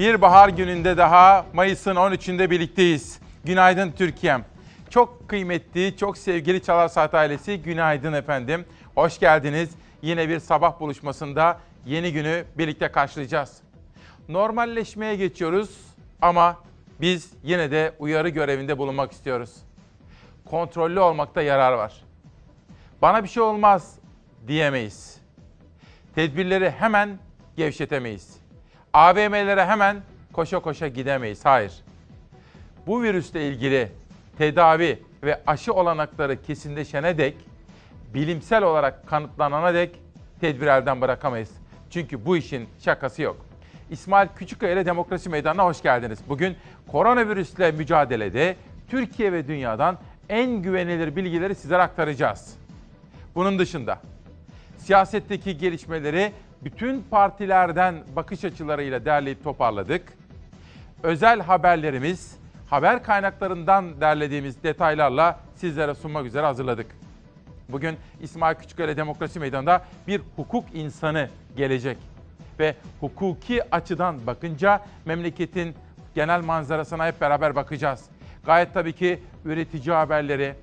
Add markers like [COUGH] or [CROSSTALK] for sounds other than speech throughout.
Bir bahar gününde daha Mayıs'ın 13'ünde birlikteyiz. Günaydın Türkiye'm. Çok kıymetli, çok sevgili Çalar Saat ailesi günaydın efendim. Hoş geldiniz. Yine bir sabah buluşmasında yeni günü birlikte karşılayacağız. Normalleşmeye geçiyoruz ama biz yine de uyarı görevinde bulunmak istiyoruz. Kontrollü olmakta yarar var. Bana bir şey olmaz diyemeyiz. Tedbirleri hemen gevşetemeyiz. AVM'lere hemen koşa koşa gidemeyiz. Hayır. Bu virüsle ilgili tedavi ve aşı olanakları kesinleşene dek, bilimsel olarak kanıtlanana dek tedbir elden bırakamayız. Çünkü bu işin şakası yok. İsmail Küçükkaya ile Demokrasi Meydanı'na hoş geldiniz. Bugün koronavirüsle mücadelede Türkiye ve dünyadan en güvenilir bilgileri sizlere aktaracağız. Bunun dışında siyasetteki gelişmeleri bütün partilerden bakış açılarıyla derleyip toparladık. Özel haberlerimiz, haber kaynaklarından derlediğimiz detaylarla sizlere sunmak üzere hazırladık. Bugün İsmail Küçükkaya Demokrasi Meydanı'nda bir hukuk insanı gelecek. Ve hukuki açıdan bakınca memleketin genel manzarasına hep beraber bakacağız. Gayet tabii ki üretici haberleri,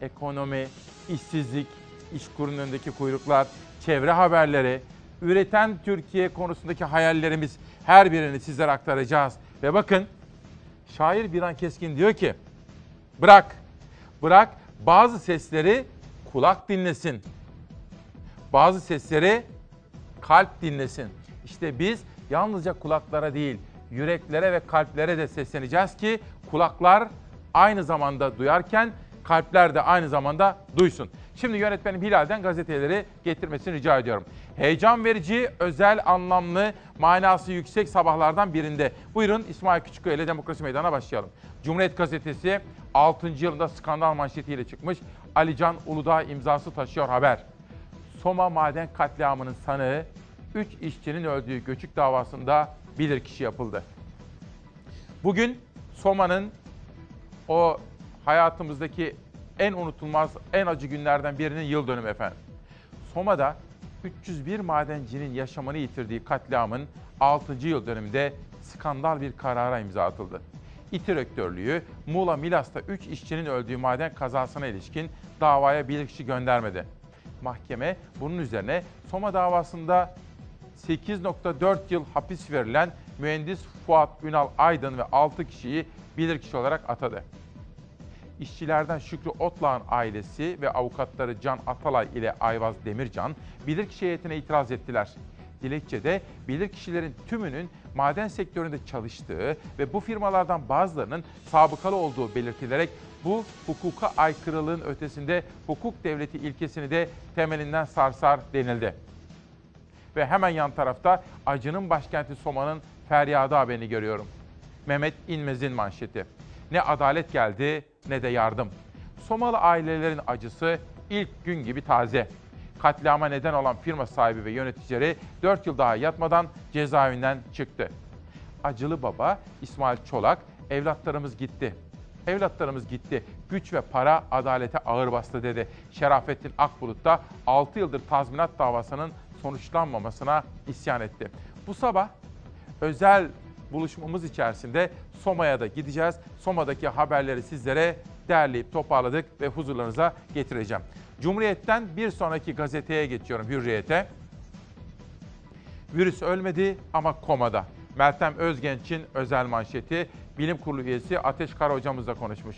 ekonomi, işsizlik, iş kurunun önündeki kuyruklar, çevre haberleri, üreten Türkiye konusundaki hayallerimiz her birini sizlere aktaracağız. Ve bakın şair Biran Keskin diyor ki bırak, bırak bazı sesleri kulak dinlesin. Bazı sesleri kalp dinlesin. İşte biz yalnızca kulaklara değil, yüreklere ve kalplere de sesleneceğiz ki kulaklar aynı zamanda duyarken kalpler de aynı zamanda duysun. Şimdi yönetmenim Hilal'den gazeteleri getirmesini rica ediyorum. Heyecan verici, özel, anlamlı, manası yüksek sabahlardan birinde. Buyurun İsmail Küçükkaya ile Demokrasi Meydanı'na başlayalım. Cumhuriyet Gazetesi 6. yılında skandal manşetiyle çıkmış. Alican Uludağ imzası taşıyor haber. Soma maden katliamının sanığı 3 işçinin öldüğü göçük davasında bilirkişi yapıldı. Bugün Soma'nın o hayatımızdaki en unutulmaz, en acı günlerden birinin yıl dönümü efendim. Soma'da 301 madencinin yaşamını yitirdiği katliamın 6. yıl dönümünde skandal bir karara imza atıldı. İTİ rektörlüğü Muğla Milas'ta 3 işçinin öldüğü maden kazasına ilişkin davaya bilirkişi göndermedi. Mahkeme bunun üzerine Soma davasında 8.4 yıl hapis verilen mühendis Fuat Ünal Aydın ve 6 kişiyi bilirkişi olarak atadı. İşçilerden Şükrü Otlağ'ın ailesi ve avukatları Can Atalay ile Ayvaz Demircan bilirkişi heyetine itiraz ettiler. Dilekçede bilirkişilerin tümünün maden sektöründe çalıştığı ve bu firmalardan bazılarının sabıkalı olduğu belirtilerek bu hukuka aykırılığın ötesinde hukuk devleti ilkesini de temelinden sarsar denildi. Ve hemen yan tarafta acının başkenti Soma'nın feryadı haberini görüyorum. Mehmet İnmez'in manşeti. Ne adalet geldi ne de yardım. Somalı ailelerin acısı ilk gün gibi taze. Katliama neden olan firma sahibi ve yöneticileri 4 yıl daha yatmadan cezaevinden çıktı. Acılı baba İsmail Çolak, evlatlarımız gitti. Evlatlarımız gitti. Güç ve para adalete ağır bastı dedi. Şerafettin Akbulut da 6 yıldır tazminat davasının sonuçlanmamasına isyan etti. Bu sabah özel buluşmamız içerisinde Soma'ya da gideceğiz. Soma'daki haberleri sizlere derleyip toparladık ve huzurlarınıza getireceğim. Cumhuriyet'ten bir sonraki gazeteye geçiyorum Hürriyet'e. Virüs ölmedi ama komada. Meltem Özgenç'in özel manşeti bilim kurulu üyesi Ateş Kara hocamızla konuşmuş.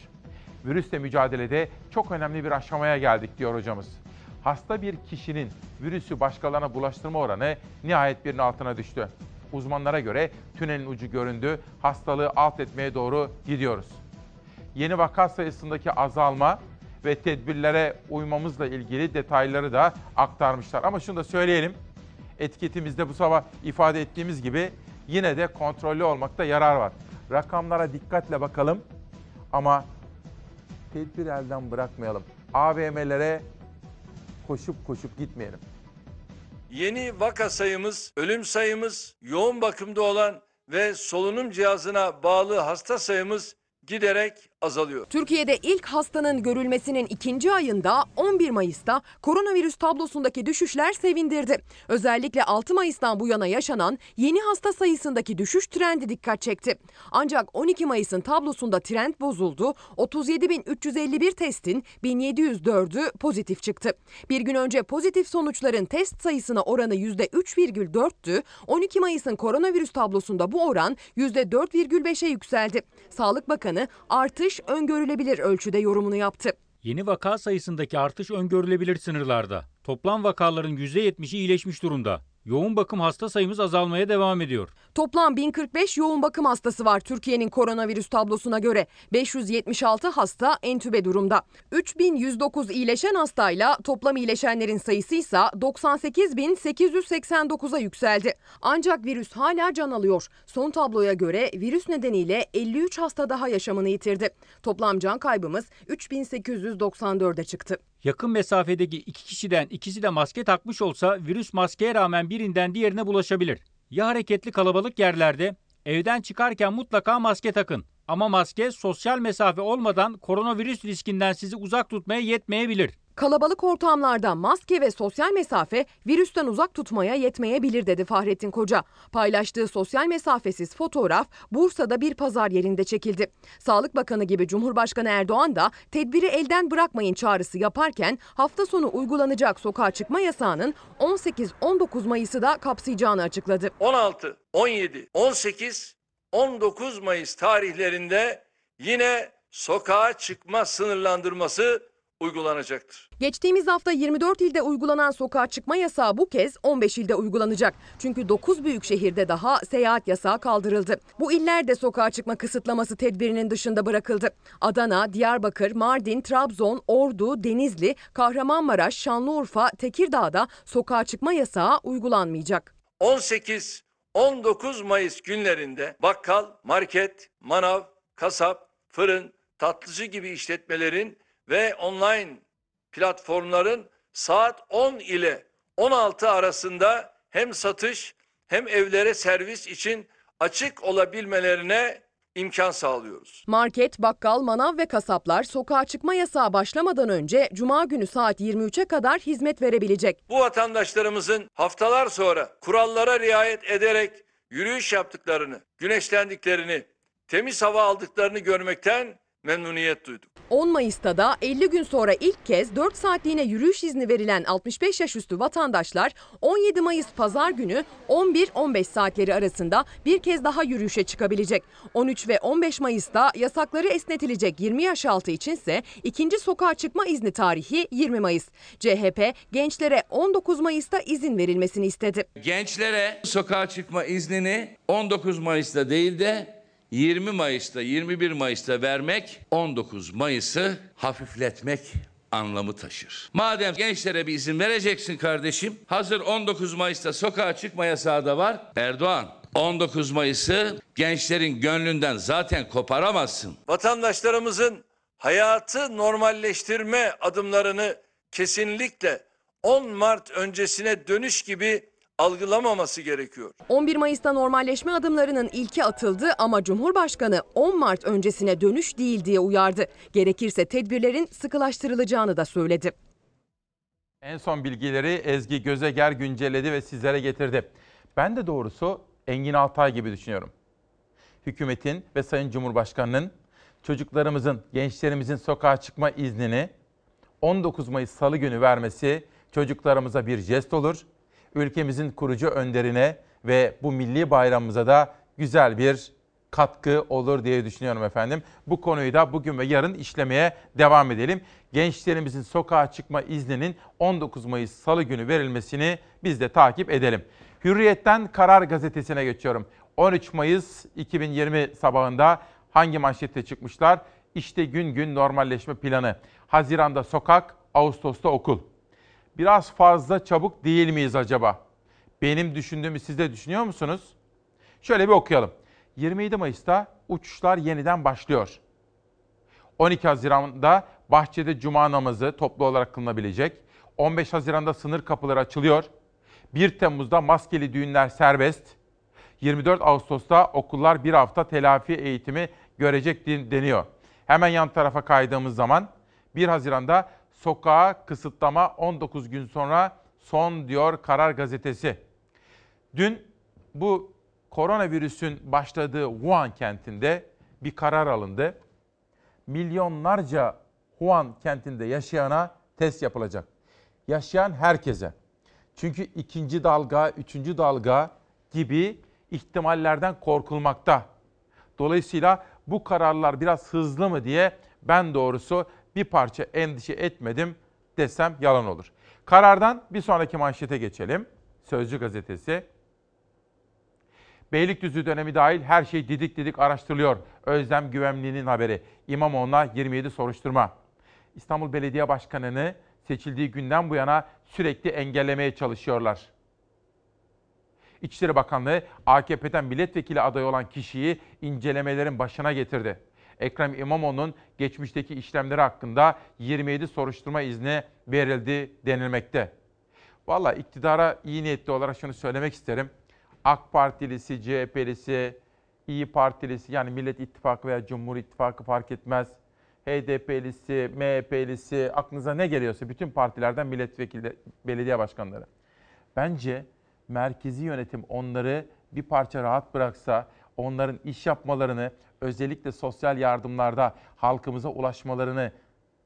Virüsle mücadelede çok önemli bir aşamaya geldik diyor hocamız. Hasta bir kişinin virüsü başkalarına bulaştırma oranı nihayet birinin altına düştü. Uzmanlara göre tünelin ucu göründü, hastalığı alt etmeye doğru gidiyoruz. Yeni vaka sayısındaki azalma ve tedbirlere uymamızla ilgili detayları da aktarmışlar. Ama şunu da söyleyelim, etiketimizde bu sabah ifade ettiğimiz gibi yine de kontrollü olmakta yarar var. Rakamlara dikkatle bakalım ama tedbir elden bırakmayalım. AVM'lere koşup koşup gitmeyelim. Yeni vaka sayımız, ölüm sayımız, yoğun bakımda olan ve solunum cihazına bağlı hasta sayımız giderek azalıyor. Türkiye'de ilk hastanın görülmesinin ikinci ayında 11 Mayıs'ta koronavirüs tablosundaki düşüşler sevindirdi. Özellikle 6 Mayıs'tan bu yana yaşanan yeni hasta sayısındaki düşüş trendi dikkat çekti. Ancak 12 Mayıs'ın tablosunda trend bozuldu. 37.351 testin 1704'ü pozitif çıktı. Bir gün önce pozitif sonuçların test sayısına oranı %3,4'tü. 12 Mayıs'ın koronavirüs tablosunda bu oran %4,5'e yükseldi. Sağlık Bakanı artış öngörülebilir ölçüde yorumunu yaptı. Yeni vaka sayısındaki artış öngörülebilir sınırlarda. Toplam vakaların %70'i iyileşmiş durumda. Yoğun bakım hasta sayımız azalmaya devam ediyor. Toplam 1045 yoğun bakım hastası var Türkiye'nin koronavirüs tablosuna göre. 576 hasta entübe durumda. 3109 iyileşen hastayla toplam iyileşenlerin sayısı ise 98.889'a yükseldi. Ancak virüs hala can alıyor. Son tabloya göre virüs nedeniyle 53 hasta daha yaşamını yitirdi. Toplam can kaybımız 3894'e çıktı. Yakın mesafedeki iki kişiden ikisi de maske takmış olsa virüs maskeye rağmen birinden diğerine bulaşabilir. Ya hareketli kalabalık yerlerde evden çıkarken mutlaka maske takın. Ama maske sosyal mesafe olmadan koronavirüs riskinden sizi uzak tutmaya yetmeyebilir. Kalabalık ortamlarda maske ve sosyal mesafe virüsten uzak tutmaya yetmeyebilir dedi Fahrettin Koca. Paylaştığı sosyal mesafesiz fotoğraf Bursa'da bir pazar yerinde çekildi. Sağlık Bakanı gibi Cumhurbaşkanı Erdoğan da tedbiri elden bırakmayın çağrısı yaparken hafta sonu uygulanacak sokağa çıkma yasağının 18-19 Mayıs'ı da kapsayacağını açıkladı. 16, 17, 18, 19 Mayıs tarihlerinde yine sokağa çıkma sınırlandırması uygulanacaktır. Geçtiğimiz hafta 24 ilde uygulanan sokağa çıkma yasağı bu kez 15 ilde uygulanacak. Çünkü 9 büyük şehirde daha seyahat yasağı kaldırıldı. Bu iller de sokağa çıkma kısıtlaması tedbirinin dışında bırakıldı. Adana, Diyarbakır, Mardin, Trabzon, Ordu, Denizli, Kahramanmaraş, Şanlıurfa, Tekirdağ'da sokağa çıkma yasağı uygulanmayacak. 18, 19 Mayıs günlerinde bakkal, market, manav, kasap, fırın, tatlıcı gibi işletmelerin ve online platformların saat 10 ile 16 arasında hem satış hem evlere servis için açık olabilmelerine imkan sağlıyoruz. Market, bakkal, manav ve kasaplar sokağa çıkma yasağı başlamadan önce Cuma günü saat 23'e kadar hizmet verebilecek. Bu vatandaşlarımızın haftalar sonra kurallara riayet ederek yürüyüş yaptıklarını, güneşlendiklerini, temiz hava aldıklarını görmekten memnuniyet duyduk. 10 Mayıs'ta da 50 gün sonra ilk kez 4 saatliğine yürüyüş izni verilen 65 yaş üstü vatandaşlar 17 Mayıs pazar günü 11-15 saatleri arasında bir kez daha yürüyüşe çıkabilecek. 13 ve 15 Mayıs'ta yasakları esnetilecek 20 yaş altı içinse ikinci sokağa çıkma izni tarihi 20 Mayıs. CHP gençlere 19 Mayıs'ta izin verilmesini istedi. Gençlere sokağa çıkma iznini 19 Mayıs'ta değil de 20 Mayıs'ta 21 Mayıs'ta vermek 19 Mayıs'ı hafifletmek anlamı taşır. Madem gençlere bir izin vereceksin kardeşim, hazır 19 Mayıs'ta sokağa çıkma yasağı da var. Erdoğan 19 Mayıs'ı gençlerin gönlünden zaten koparamazsın. Vatandaşlarımızın hayatı normalleştirme adımlarını kesinlikle 10 Mart öncesine dönüş gibi algılamaması gerekiyor. 11 Mayıs'ta normalleşme adımlarının ilki atıldı ama Cumhurbaşkanı 10 Mart öncesine dönüş değil diye uyardı. Gerekirse tedbirlerin sıkılaştırılacağını da söyledi. En son bilgileri Ezgi Gözeger güncelledi ve sizlere getirdi. Ben de doğrusu Engin Altay gibi düşünüyorum. Hükümetin ve Sayın Cumhurbaşkanı'nın çocuklarımızın, gençlerimizin sokağa çıkma iznini 19 Mayıs Salı günü vermesi çocuklarımıza bir jest olur. Ülkemizin kurucu önderine ve bu milli bayramımıza da güzel bir katkı olur diye düşünüyorum efendim. Bu konuyu da bugün ve yarın işlemeye devam edelim. Gençlerimizin sokağa çıkma izninin 19 Mayıs Salı günü verilmesini biz de takip edelim. Hürriyet'ten Karar Gazetesi'ne geçiyorum. 13 Mayıs 2020 sabahında hangi manşette çıkmışlar? İşte gün gün normalleşme planı. Haziranda sokak, Ağustos'ta okul. Biraz fazla çabuk değil miyiz acaba? Benim düşündüğümü siz de düşünüyor musunuz? Şöyle bir okuyalım. 27 Mayıs'ta uçuşlar yeniden başlıyor. 12 Haziran'da bahçede cuma namazı toplu olarak kılınabilecek. 15 Haziran'da sınır kapıları açılıyor. 1 Temmuz'da maskeli düğünler serbest. 24 Ağustos'ta okullar bir hafta telafi eğitimi görecek deniyor. Hemen yan tarafa kaydığımız zaman 1 Haziran'da sokağa kısıtlama 19 gün sonra son diyor Karar Gazetesi. Dün bu koronavirüsün başladığı Wuhan kentinde bir karar alındı. Milyonlarca Wuhan kentinde yaşayana test yapılacak. Yaşayan herkese. Çünkü ikinci dalga, üçüncü dalga gibi ihtimallerden korkulmakta. Dolayısıyla bu kararlar biraz hızlı mı diye ben doğrusu bir parça endişe etmedim desem yalan olur. Karardan bir sonraki manşete geçelim. Sözcü gazetesi. Beylikdüzü dönemi dahil her şey didik didik araştırılıyor. Özlem Güvenli'nin haberi. İmamoğlu'na 27 soruşturma. İstanbul Belediye Başkanı'nı seçildiği günden bu yana sürekli engellemeye çalışıyorlar. İçişleri Bakanlığı AKP'den milletvekili adayı olan kişiyi incelemelerin başına getirdi. Ekrem İmamoğlu'nun geçmişteki işlemleri hakkında 27 soruşturma izni verildi denilmekte. Valla iktidara iyi niyetli olarak şunu söylemek isterim. AK Partilisi, CHP'lisi, İyi Partilisi yani Millet İttifakı veya Cumhur İttifakı fark etmez. HDP'lisi, MHP'lisi, aklınıza ne geliyorsa bütün partilerden milletvekili, belediye başkanları. Bence merkezi yönetim onları bir parça rahat bıraksa, onların iş yapmalarını, özellikle sosyal yardımlarda halkımıza ulaşmalarını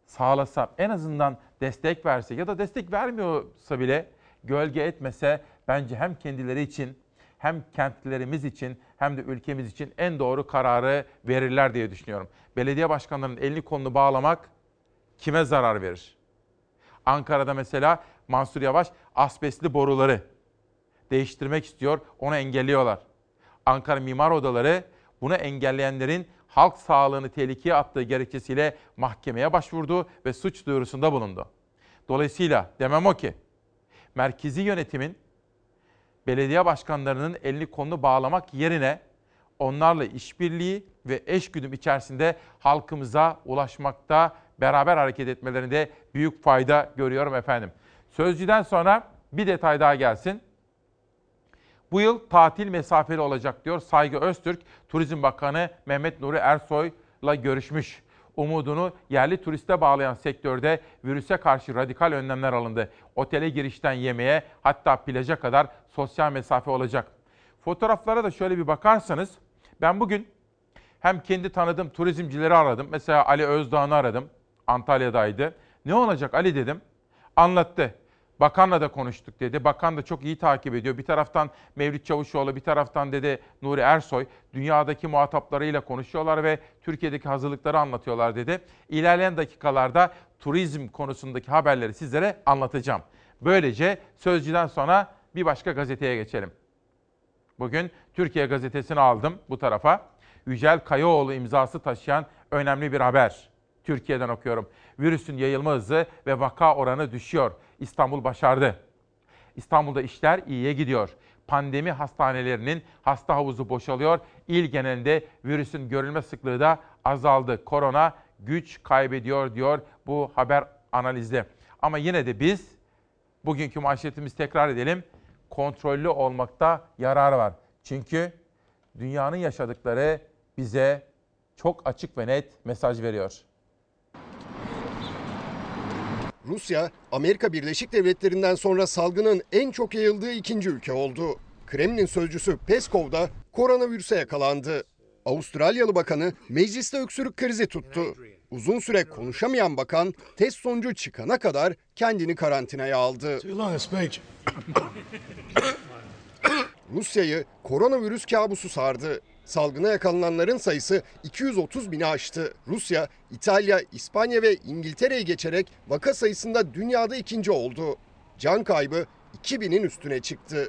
sağlasa, en azından destek verse ya da destek vermiyorsa bile gölge etmese bence hem kendileri için hem kentlilerimiz için hem de ülkemiz için en doğru kararı verirler diye düşünüyorum. Belediye başkanlarının elini kolunu bağlamak kime zarar verir? Ankara'da mesela Mansur Yavaş asbestli boruları değiştirmek istiyor, onu engelliyorlar. Ankara Mimar Odaları bunu engelleyenlerin halk sağlığını tehlikeye attığı gerekçesiyle mahkemeye başvurdu ve suç duyurusunda bulundu. Dolayısıyla demem o ki, merkezi yönetimin belediye başkanlarının elini kolunu bağlamak yerine onlarla işbirliği ve eşgüdüm içerisinde halkımıza ulaşmakta beraber hareket etmelerinde büyük fayda görüyorum efendim. Sözcüden sonra bir detay daha gelsin. Bu yıl tatil mesafeli olacak diyor Saygı Öztürk. Turizm Bakanı Mehmet Nuri Ersoy'la görüşmüş. Umudunu yerli turiste bağlayan sektörde virüse karşı radikal önlemler alındı. Otele girişten yemeğe hatta plaja kadar sosyal mesafe olacak. Fotoğraflara da şöyle bir bakarsanız ben bugün hem kendi tanıdığım turizmcileri aradım. Mesela Ali Özdağ'ını aradım. Antalya'daydı. Ne olacak Ali dedim. Anlattı. Bakanla da konuştuk dedi. Bakan da çok iyi takip ediyor. Bir taraftan Mevlüt Çavuşoğlu, bir taraftan dedi Nuri Ersoy dünyadaki muhataplarıyla konuşuyorlar ve Türkiye'deki hazırlıkları anlatıyorlar dedi. İlerleyen dakikalarda turizm konusundaki haberleri sizlere anlatacağım. Böylece Sözcü'den sonra bir başka gazeteye geçelim. Bugün Türkiye Gazetesi'ni aldım bu tarafa. Yücel Kayaoğlu imzası taşıyan önemli bir haber. Türkiye'den okuyorum. Virüsün yayılma hızı ve vaka oranı düşüyor. İstanbul başardı. İstanbul'da işler iyiye gidiyor. Pandemi hastanelerinin hasta havuzu boşalıyor. İl genelinde virüsün görülme sıklığı da azaldı. Korona güç kaybediyor diyor bu haber analizde. Ama yine de biz bugünkü manşetimizi tekrar edelim. Kontrollü olmakta yarar var. Çünkü dünyanın yaşadıkları bize çok açık ve net mesaj veriyor. Rusya, Amerika Birleşik Devletleri'nden sonra salgının en çok yayıldığı ikinci ülke oldu. Kremlin sözcüsü Peskov da koronavirüse yakalandı. Avustralyalı bakanı mecliste öksürük krizi tuttu. Uzun süre konuşamayan bakan test sonucu çıkana kadar kendini karantinaya aldı. Rusya'yı koronavirüs kabusu sardı. Salgına yakalananların sayısı 230 bini aştı. Rusya, İtalya, İspanya ve İngiltere'yi geçerek vaka sayısında dünyada ikinci oldu. Can kaybı 2000'in üstüne çıktı.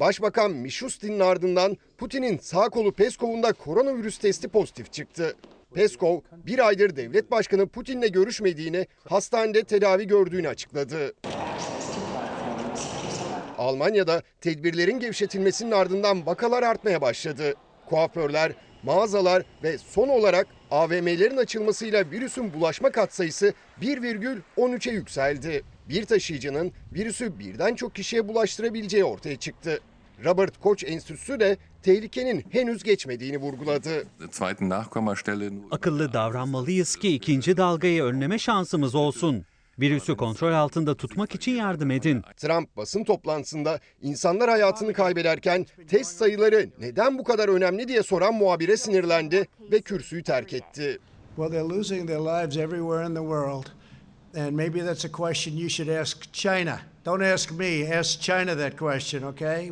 Başbakan Mishustin'in ardından Putin'in sağ kolu Peskov'un da koronavirüs testi pozitif çıktı. Peskov bir aydır devlet başkanı Putin'le görüşmediğini, hastanede tedavi gördüğünü açıkladı. Almanya'da tedbirlerin gevşetilmesinin ardından vakalar artmaya başladı. Kuaförler, mağazalar ve son olarak AVM'lerin açılmasıyla virüsün bulaşma katsayısı 1,13'e yükseldi. Bir taşıyıcının virüsü birden çok kişiye bulaştırabileceği ortaya çıktı. Robert Koch Enstitüsü de tehlikenin henüz geçmediğini vurguladı. Akıllı davranmalıyız ki ikinci dalgayı önleme şansımız olsun. Virüsü kontrol altında tutmak için yardım edin. Trump basın toplantısında insanlar hayatını kaybederken test sayıları neden bu kadar önemli diye soran muhabire sinirlendi ve kürsüyü terk etti. Well, they're losing their lives everywhere in the world. And maybe that's a question you should ask China. Don't ask me, ask China that question, okay?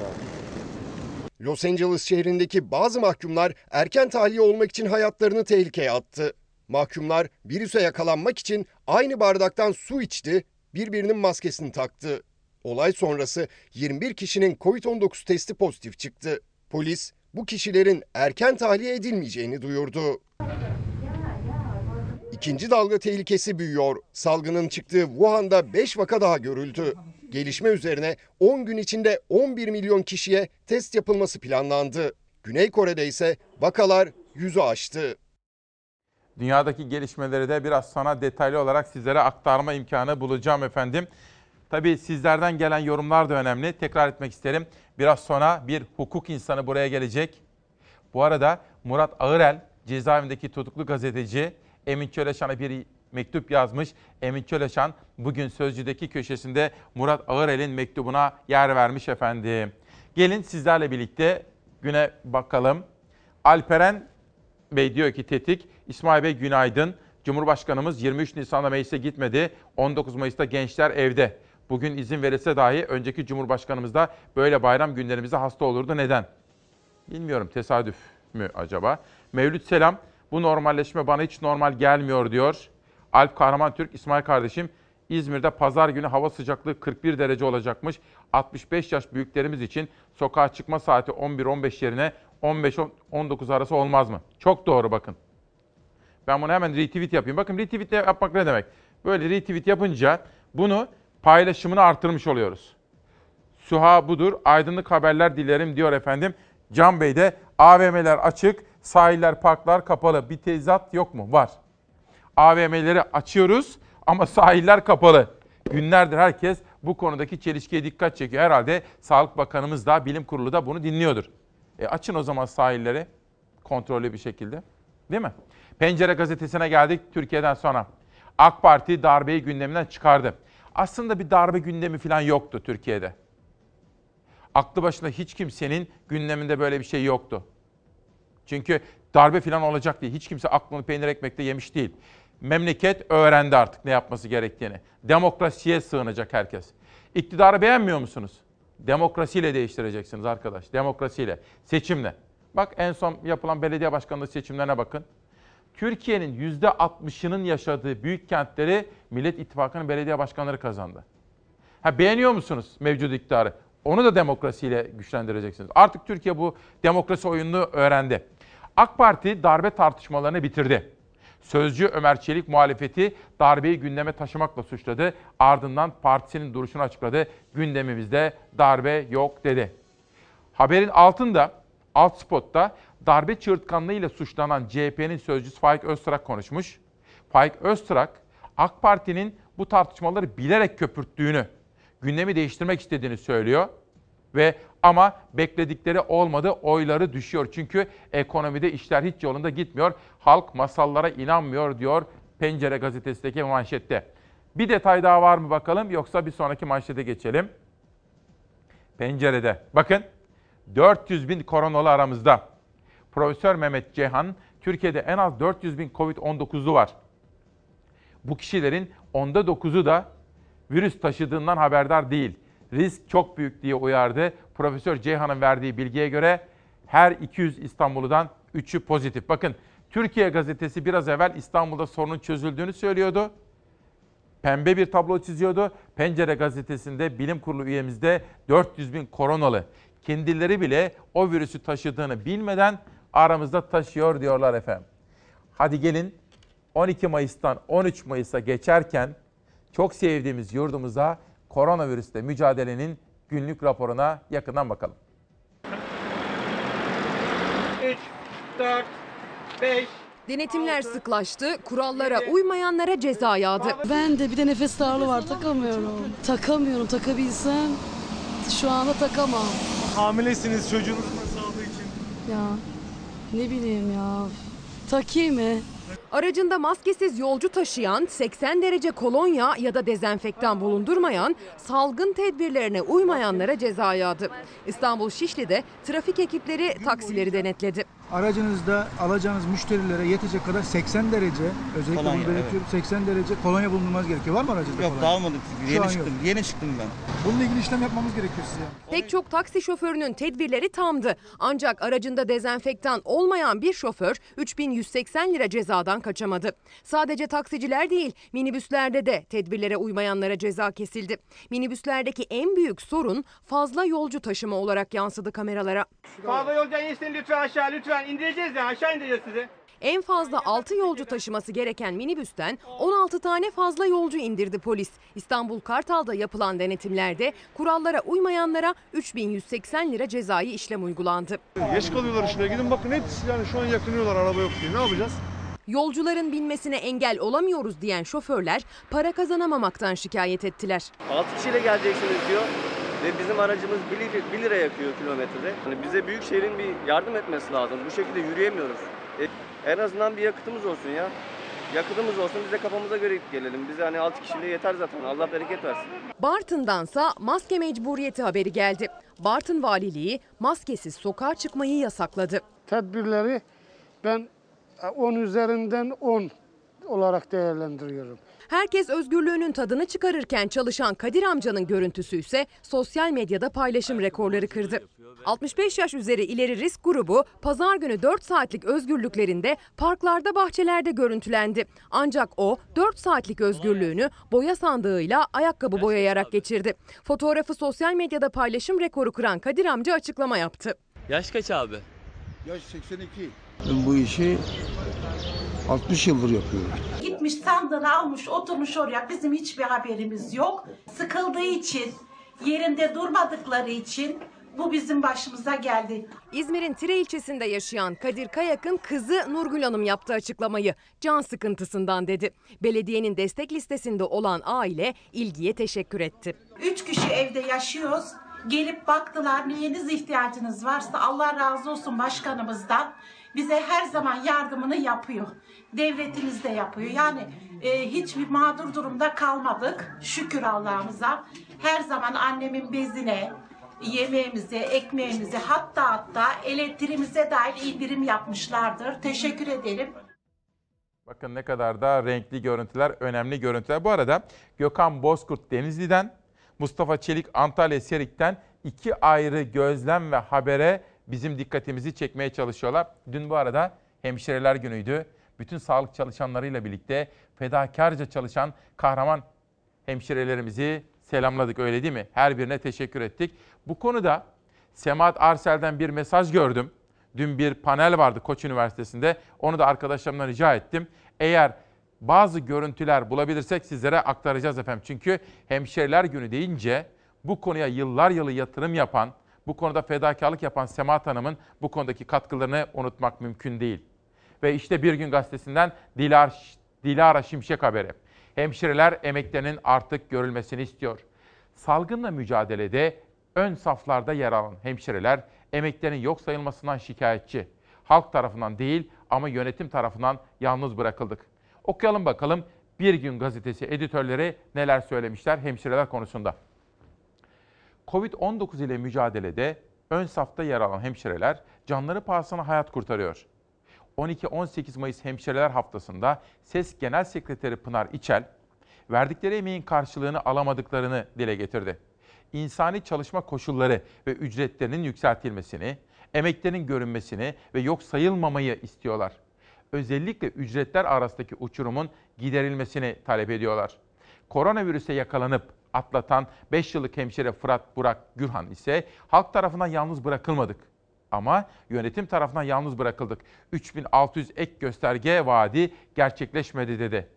Los Angeles şehrindeki bazı mahkumlar erken tahliye olmak için hayatlarını tehlikeye attı. Mahkumlar virüse yakalanmak için aynı bardaktan su içti, birbirinin maskesini taktı. Olay sonrası 21 kişinin COVID-19 testi pozitif çıktı. Polis bu kişilerin erken tahliye edilmeyeceğini duyurdu. İkinci dalga tehlikesi büyüyor. Salgının çıktığı Wuhan'da 5 vaka daha görüldü. Gelişme üzerine 10 gün içinde 11 milyon kişiye test yapılması planlandı. Güney Kore'de ise vakalar yüzü aştı. Dünyadaki gelişmeleri de biraz sana detaylı olarak sizlere aktarma imkanı bulacağım efendim. Tabii sizlerden gelen yorumlar da önemli. Tekrar etmek isterim. Biraz sonra bir hukuk insanı buraya gelecek. Bu arada Murat Ağırel cezaevindeki tutuklu gazeteci Emin Çöleşan'a bir mektup yazmış. Emin Çöleşan bugün Sözcü'deki köşesinde Murat Ağırel'in mektubuna yer vermiş efendim. Gelin sizlerle birlikte güne bakalım. Alperen Bey diyor ki tetik. İsmail Bey günaydın. Cumhurbaşkanımız 23 Nisan'da meclise gitmedi. 19 Mayıs'ta gençler evde. Bugün izin verilse dahi önceki Cumhurbaşkanımız da böyle bayram günlerimizde hasta olurdu. Neden? Bilmiyorum tesadüf mü acaba? Mevlüt Selam, bu normalleşme bana hiç normal gelmiyor diyor. Alp Kahraman Türk, İsmail kardeşim, İzmir'de pazar günü hava sıcaklığı 41 derece olacakmış. 65 yaş büyüklerimiz için sokağa çıkma saati 11-15 yerine 15-19 arası olmaz mı? Çok doğru bakın. Ben bunu hemen retweet yapayım. Bakın retweet yapmak ne demek? Böyle retweet yapınca bunu paylaşımını artırmış oluyoruz. Suha budur. Aydınlık haberler dilerim diyor efendim. Can Bey de AVM'ler açık, sahiller, parklar kapalı. Bir tezat yok mu? Var. AVM'leri açıyoruz ama sahiller kapalı. Günlerdir herkes bu konudaki çelişkiye dikkat çekiyor. Herhalde Sağlık Bakanımız da, Bilim Kurulu da bunu dinliyordur. E açın o zaman sahilleri kontrollü bir şekilde. Değil mi? Pencere gazetesine geldik Türkiye'den sonra. AK Parti darbeyi gündeminden çıkardı. Aslında bir darbe gündemi falan yoktu Türkiye'de. Aklı başında hiç kimsenin gündeminde böyle bir şey yoktu. Çünkü darbe falan olacak diye hiç kimse aklını peynir ekmekte yemiş değil. Memleket öğrendi artık ne yapması gerektiğini. Demokrasiye sığınacak herkes. İktidarı beğenmiyor musunuz? Demokrasiyle değiştireceksiniz arkadaş. Demokrasiyle, seçimle. Bak en son yapılan belediye başkanlığı seçimlerine bakın. Türkiye'nin %60'ının yaşadığı büyük kentleri Millet İttifakı'nın belediye başkanları kazandı. Ha beğeniyor musunuz mevcut iktidarı? Onu da demokrasiyle güçlendireceksiniz. Artık Türkiye bu demokrasi oyununu öğrendi. AK Parti darbe tartışmalarını bitirdi. Sözcü Ömer Çelik muhalefeti darbeyi gündeme taşımakla suçladı. Ardından partisinin duruşunu açıkladı. Gündemimizde darbe yok dedi. Haberin altında, alt spotta darbe çığırtkanlığıyla suçlanan CHP'nin sözcüsü Faik Öztrak konuşmuş. Faik Öztrak, AK Parti'nin bu tartışmaları bilerek köpürttüğünü, gündemi değiştirmek istediğini söylüyor. Ve ama bekledikleri olmadı, oyları düşüyor. Çünkü ekonomide işler hiç yolunda gitmiyor. Halk masallara inanmıyor diyor Pencere gazetesindeki manşette. Bir detay daha var mı bakalım yoksa bir sonraki manşete geçelim. Pencerede. Bakın 400 bin koronalı aramızda. Profesör Mehmet Ceyhan, Türkiye'de en az 400 bin Covid-19'lu var. Bu kişilerin onda 9'u da virüs taşıdığından haberdar değil. Risk çok büyük diye uyardı. Profesör Ceyhan'ın verdiği bilgiye göre her 200 İstanbulludan 3'ü pozitif. Bakın Türkiye gazetesi biraz evvel İstanbul'da sorunun çözüldüğünü söylüyordu. Pembe bir tablo çiziyordu. Pencere gazetesinde bilim kurulu üyemizde 400 bin koronalı. Kendileri bile o virüsü taşıdığını bilmeden aramızda taşıyor diyorlar efendim. Hadi gelin 12 Mayıs'tan 13 Mayıs'a geçerken çok sevdiğimiz yurdumuza koronavirüsle mücadelenin günlük raporuna yakından bakalım. 3, 4, 5, Denetimler sıklaştı, kurallara uymayanlara ceza yağdı. Ben de bir de nefes darlığı var takamıyorum. Takamıyorum takabilsem şu anda takamam. hamilesiniz çocuğunuzun sağlığı için. Ya ne bileyim ya. Takayım mı? Aracında maskesiz yolcu taşıyan, 80 derece kolonya ya da dezenfektan bulundurmayan, salgın tedbirlerine uymayanlara ceza yağdı. İstanbul Şişli'de trafik ekipleri taksileri denetledi. Aracınızda alacağınız müşterilere yetecek kadar 80 derece özellikle Kolonya, bunu belirtiyorum 80 derece kolonya bulundurmanız gerekiyor. Var mı aracınızda Yok kolonya? dağılmadık. Şu Yeni an çıktım. yok. Yeni çıktım ben. Bununla ilgili işlem yapmamız gerekiyor size. Pek çok taksi şoförünün tedbirleri tamdı. Ancak aracında dezenfektan olmayan bir şoför 3180 lira cezadan kaçamadı. Sadece taksiciler değil, minibüslerde de tedbirlere uymayanlara ceza kesildi. Minibüslerdeki en büyük sorun fazla yolcu taşıma olarak yansıdı kameralara. Fazla yoldan insin lütfen aşağı lütfen. İndireceğiz ya aşağı indireceğiz sizi. En fazla 6 yolcu taşıması gereken minibüsten 16 tane fazla yolcu indirdi polis. İstanbul Kartal'da yapılan denetimlerde kurallara uymayanlara 3180 lira cezai işlem uygulandı. Geç kalıyorlar işine. Gidin bakın hepsi yani şu an yakınıyorlar araba yok diye. Ne yapacağız? Yolcuların binmesine engel olamıyoruz diyen şoförler para kazanamamaktan şikayet ettiler. 6 kişiyle geleceksiniz diyor ve bizim aracımız 1 lira, 1 lira yakıyor kilometrede. Hani bize büyük şehrin bir yardım etmesi lazım. Bu şekilde yürüyemiyoruz. E, en azından bir yakıtımız olsun ya. Yakıtımız olsun biz de kafamıza göre gelelim. Bize hani 6 kişiyle yeter zaten. Allah bereket versin. Bartın'dansa maske mecburiyeti haberi geldi. Bartın valiliği maskesiz sokağa çıkmayı yasakladı. Tedbirleri ben 10 üzerinden 10 olarak değerlendiriyorum. Herkes özgürlüğünün tadını çıkarırken çalışan Kadir amcanın görüntüsü ise sosyal medyada paylaşım rekorları kırdı. 65 yaş üzeri ileri risk grubu pazar günü 4 saatlik özgürlüklerinde parklarda bahçelerde görüntülendi. Ancak o 4 saatlik özgürlüğünü boya sandığıyla ayakkabı boyayarak geçirdi. Fotoğrafı sosyal medyada paylaşım rekoru kıran Kadir amca açıklama yaptı. Yaş kaç abi? Yaş 82. Ben bu işi 60 yıldır yapıyorum. Gitmiş sandığını almış oturmuş oraya bizim hiçbir haberimiz yok. Sıkıldığı için yerinde durmadıkları için bu bizim başımıza geldi. İzmir'in Tire ilçesinde yaşayan Kadir Kayak'ın kızı Nurgül Hanım yaptı açıklamayı. Can sıkıntısından dedi. Belediyenin destek listesinde olan aile ilgiye teşekkür etti. Üç kişi evde yaşıyoruz. Gelip baktılar neyiniz ihtiyacınız varsa Allah razı olsun başkanımızdan. Bize her zaman yardımını yapıyor. Devletimiz de yapıyor. Yani e, hiçbir mağdur durumda kalmadık. Şükür Allah'ımıza. Her zaman annemin bezine, yemeğimize, ekmeğimize hatta hatta elektriğimize dair indirim yapmışlardır. Teşekkür ederim. Bakın ne kadar da renkli görüntüler, önemli görüntüler. Bu arada Gökhan Bozkurt Denizli'den, Mustafa Çelik Antalya Serik'ten iki ayrı gözlem ve habere bizim dikkatimizi çekmeye çalışıyorlar. Dün bu arada hemşireler günüydü. Bütün sağlık çalışanlarıyla birlikte fedakarca çalışan kahraman hemşirelerimizi selamladık öyle değil mi? Her birine teşekkür ettik. Bu konuda Semahat Arsel'den bir mesaj gördüm. Dün bir panel vardı Koç Üniversitesi'nde. Onu da arkadaşlarımdan rica ettim. Eğer bazı görüntüler bulabilirsek sizlere aktaracağız efendim. Çünkü hemşireler günü deyince bu konuya yıllar yılı yatırım yapan, bu konuda fedakarlık yapan Semahat Hanım'ın bu konudaki katkılarını unutmak mümkün değil. Ve işte Bir Gün Gazetesi'nden Dilar, Dilara Şimşek haberi. Hemşireler emeklerinin artık görülmesini istiyor. Salgınla mücadelede ön saflarda yer alan hemşireler emeklerin yok sayılmasından şikayetçi. Halk tarafından değil ama yönetim tarafından yalnız bırakıldık. Okuyalım bakalım Bir Gün Gazetesi editörleri neler söylemişler hemşireler konusunda. Covid-19 ile mücadelede ön safta yer alan hemşireler canları pahasına hayat kurtarıyor. 12-18 Mayıs Hemşireler Haftası'nda SES Genel Sekreteri Pınar İçel, verdikleri emeğin karşılığını alamadıklarını dile getirdi. İnsani çalışma koşulları ve ücretlerinin yükseltilmesini, emeklerin görünmesini ve yok sayılmamayı istiyorlar. Özellikle ücretler arasındaki uçurumun giderilmesini talep ediyorlar. Koronavirüse yakalanıp atlatan 5 yıllık hemşire Fırat Burak Gürhan ise halk tarafından yalnız bırakılmadık. Ama yönetim tarafından yalnız bırakıldık. 3600 ek gösterge vaadi gerçekleşmedi dedi.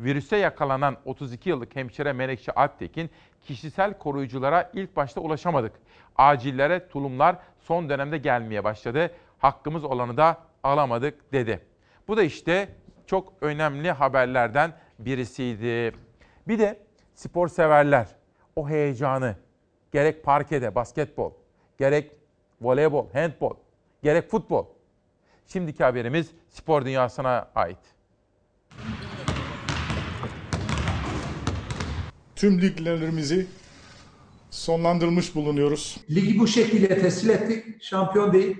Virüse yakalanan 32 yıllık hemşire Menekşe Alptekin, kişisel koruyuculara ilk başta ulaşamadık. Acillere tulumlar son dönemde gelmeye başladı. Hakkımız olanı da alamadık dedi. Bu da işte çok önemli haberlerden birisiydi. Bir de spor severler o heyecanı gerek parkede basketbol, gerek voleybol, handbol, gerek futbol. Şimdiki haberimiz spor dünyasına ait. Tüm liglerimizi sonlandırmış bulunuyoruz. Ligi bu şekilde tescil ettik. Şampiyon değil.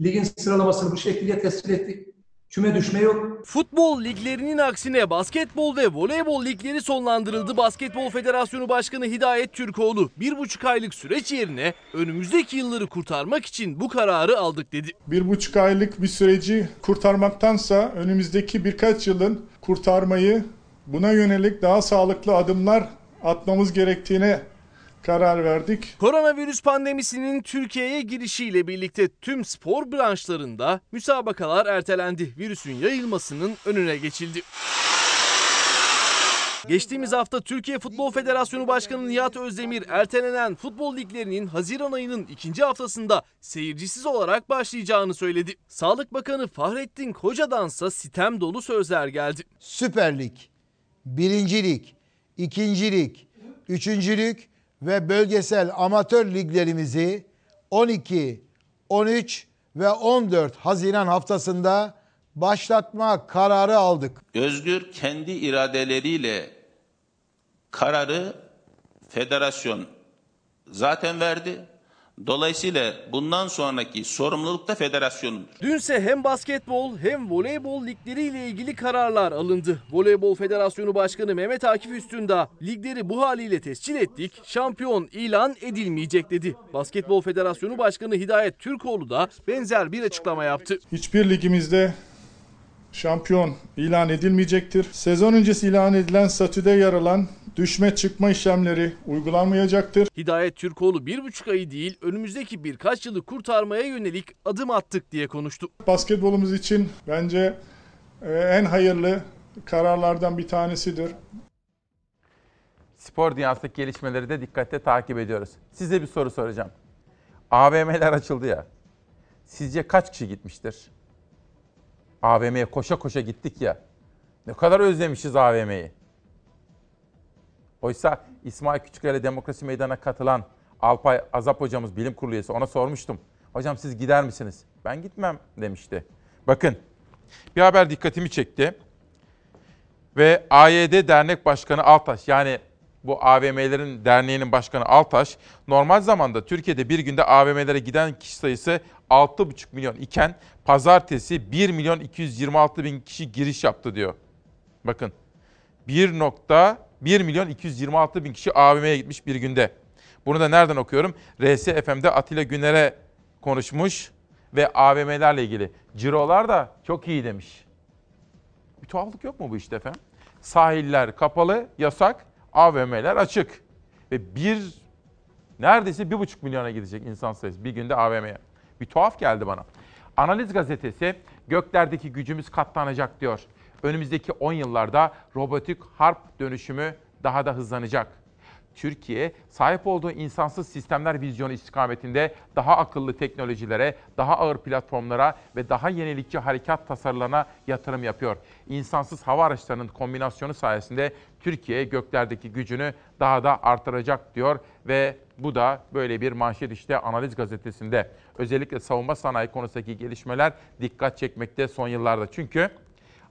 Ligin sıralamasını bu şekilde tescil ettik. Küme düşme yok. Futbol liglerinin aksine basketbol ve voleybol ligleri sonlandırıldı. Basketbol Federasyonu Başkanı Hidayet Türkoğlu bir buçuk aylık süreç yerine önümüzdeki yılları kurtarmak için bu kararı aldık dedi. Bir buçuk aylık bir süreci kurtarmaktansa önümüzdeki birkaç yılın kurtarmayı buna yönelik daha sağlıklı adımlar atmamız gerektiğine karar verdik. Koronavirüs pandemisinin Türkiye'ye girişiyle birlikte tüm spor branşlarında müsabakalar ertelendi. Virüsün yayılmasının önüne geçildi. Geçtiğimiz hafta Türkiye Futbol Federasyonu Başkanı Nihat Özdemir ertelenen futbol liglerinin Haziran ayının ikinci haftasında seyircisiz olarak başlayacağını söyledi. Sağlık Bakanı Fahrettin Koca'dansa sitem dolu sözler geldi. Süper Lig, Birinci Lig, İkinci Lig, Üçüncü Lig ve bölgesel amatör liglerimizi 12, 13 ve 14 Haziran haftasında başlatma kararı aldık. Özgür kendi iradeleriyle kararı federasyon zaten verdi. Dolayısıyla bundan sonraki sorumluluk da federasyonundur. Dünse hem basketbol hem voleybol ligleriyle ilgili kararlar alındı. Voleybol Federasyonu Başkanı Mehmet Akif Üstündağ ligleri bu haliyle tescil ettik, şampiyon ilan edilmeyecek dedi. Basketbol Federasyonu Başkanı Hidayet Türkoğlu da benzer bir açıklama yaptı. Hiçbir ligimizde şampiyon ilan edilmeyecektir. Sezon öncesi ilan edilen statüde yer alan düşme çıkma işlemleri uygulanmayacaktır. Hidayet Türkoğlu bir buçuk ayı değil önümüzdeki birkaç yılı kurtarmaya yönelik adım attık diye konuştu. Basketbolumuz için bence e, en hayırlı kararlardan bir tanesidir. Spor dünyasındaki gelişmeleri de dikkatle takip ediyoruz. Size bir soru soracağım. AVM'ler açıldı ya. Sizce kaç kişi gitmiştir? AVM'ye koşa koşa gittik ya. Ne kadar özlemişiz AVM'yi. Oysa İsmail Küçükkaya Demokrasi Meydanı'na katılan Alpay Azap hocamız bilim kurulu üyesi ona sormuştum. Hocam siz gider misiniz? Ben gitmem demişti. Bakın bir haber dikkatimi çekti. Ve AYD Dernek Başkanı Altaş yani bu AVM'lerin derneğinin başkanı Altaş normal zamanda Türkiye'de bir günde AVM'lere giden kişi sayısı 6,5 milyon iken pazartesi 1 milyon 226 bin kişi giriş yaptı diyor. Bakın 1.1 milyon 226 bin kişi AVM'ye gitmiş bir günde. Bunu da nereden okuyorum? RSFM'de Atilla Güner'e konuşmuş ve AVM'lerle ilgili. Cirolar da çok iyi demiş. Bir tuhaflık yok mu bu işte efendim? Sahiller kapalı, yasak, AVM'ler açık. Ve bir, neredeyse bir buçuk milyona gidecek insan sayısı bir günde AVM'ye. Bir tuhaf geldi bana. Analiz gazetesi göklerdeki gücümüz katlanacak diyor. Önümüzdeki 10 yıllarda robotik harp dönüşümü daha da hızlanacak. Türkiye sahip olduğu insansız sistemler vizyonu istikametinde daha akıllı teknolojilere, daha ağır platformlara ve daha yenilikçi harekat tasarılarına yatırım yapıyor. İnsansız hava araçlarının kombinasyonu sayesinde Türkiye göklerdeki gücünü daha da artıracak diyor ve bu da böyle bir manşet işte Analiz Gazetesi'nde. Özellikle savunma sanayi konusundaki gelişmeler dikkat çekmekte son yıllarda. Çünkü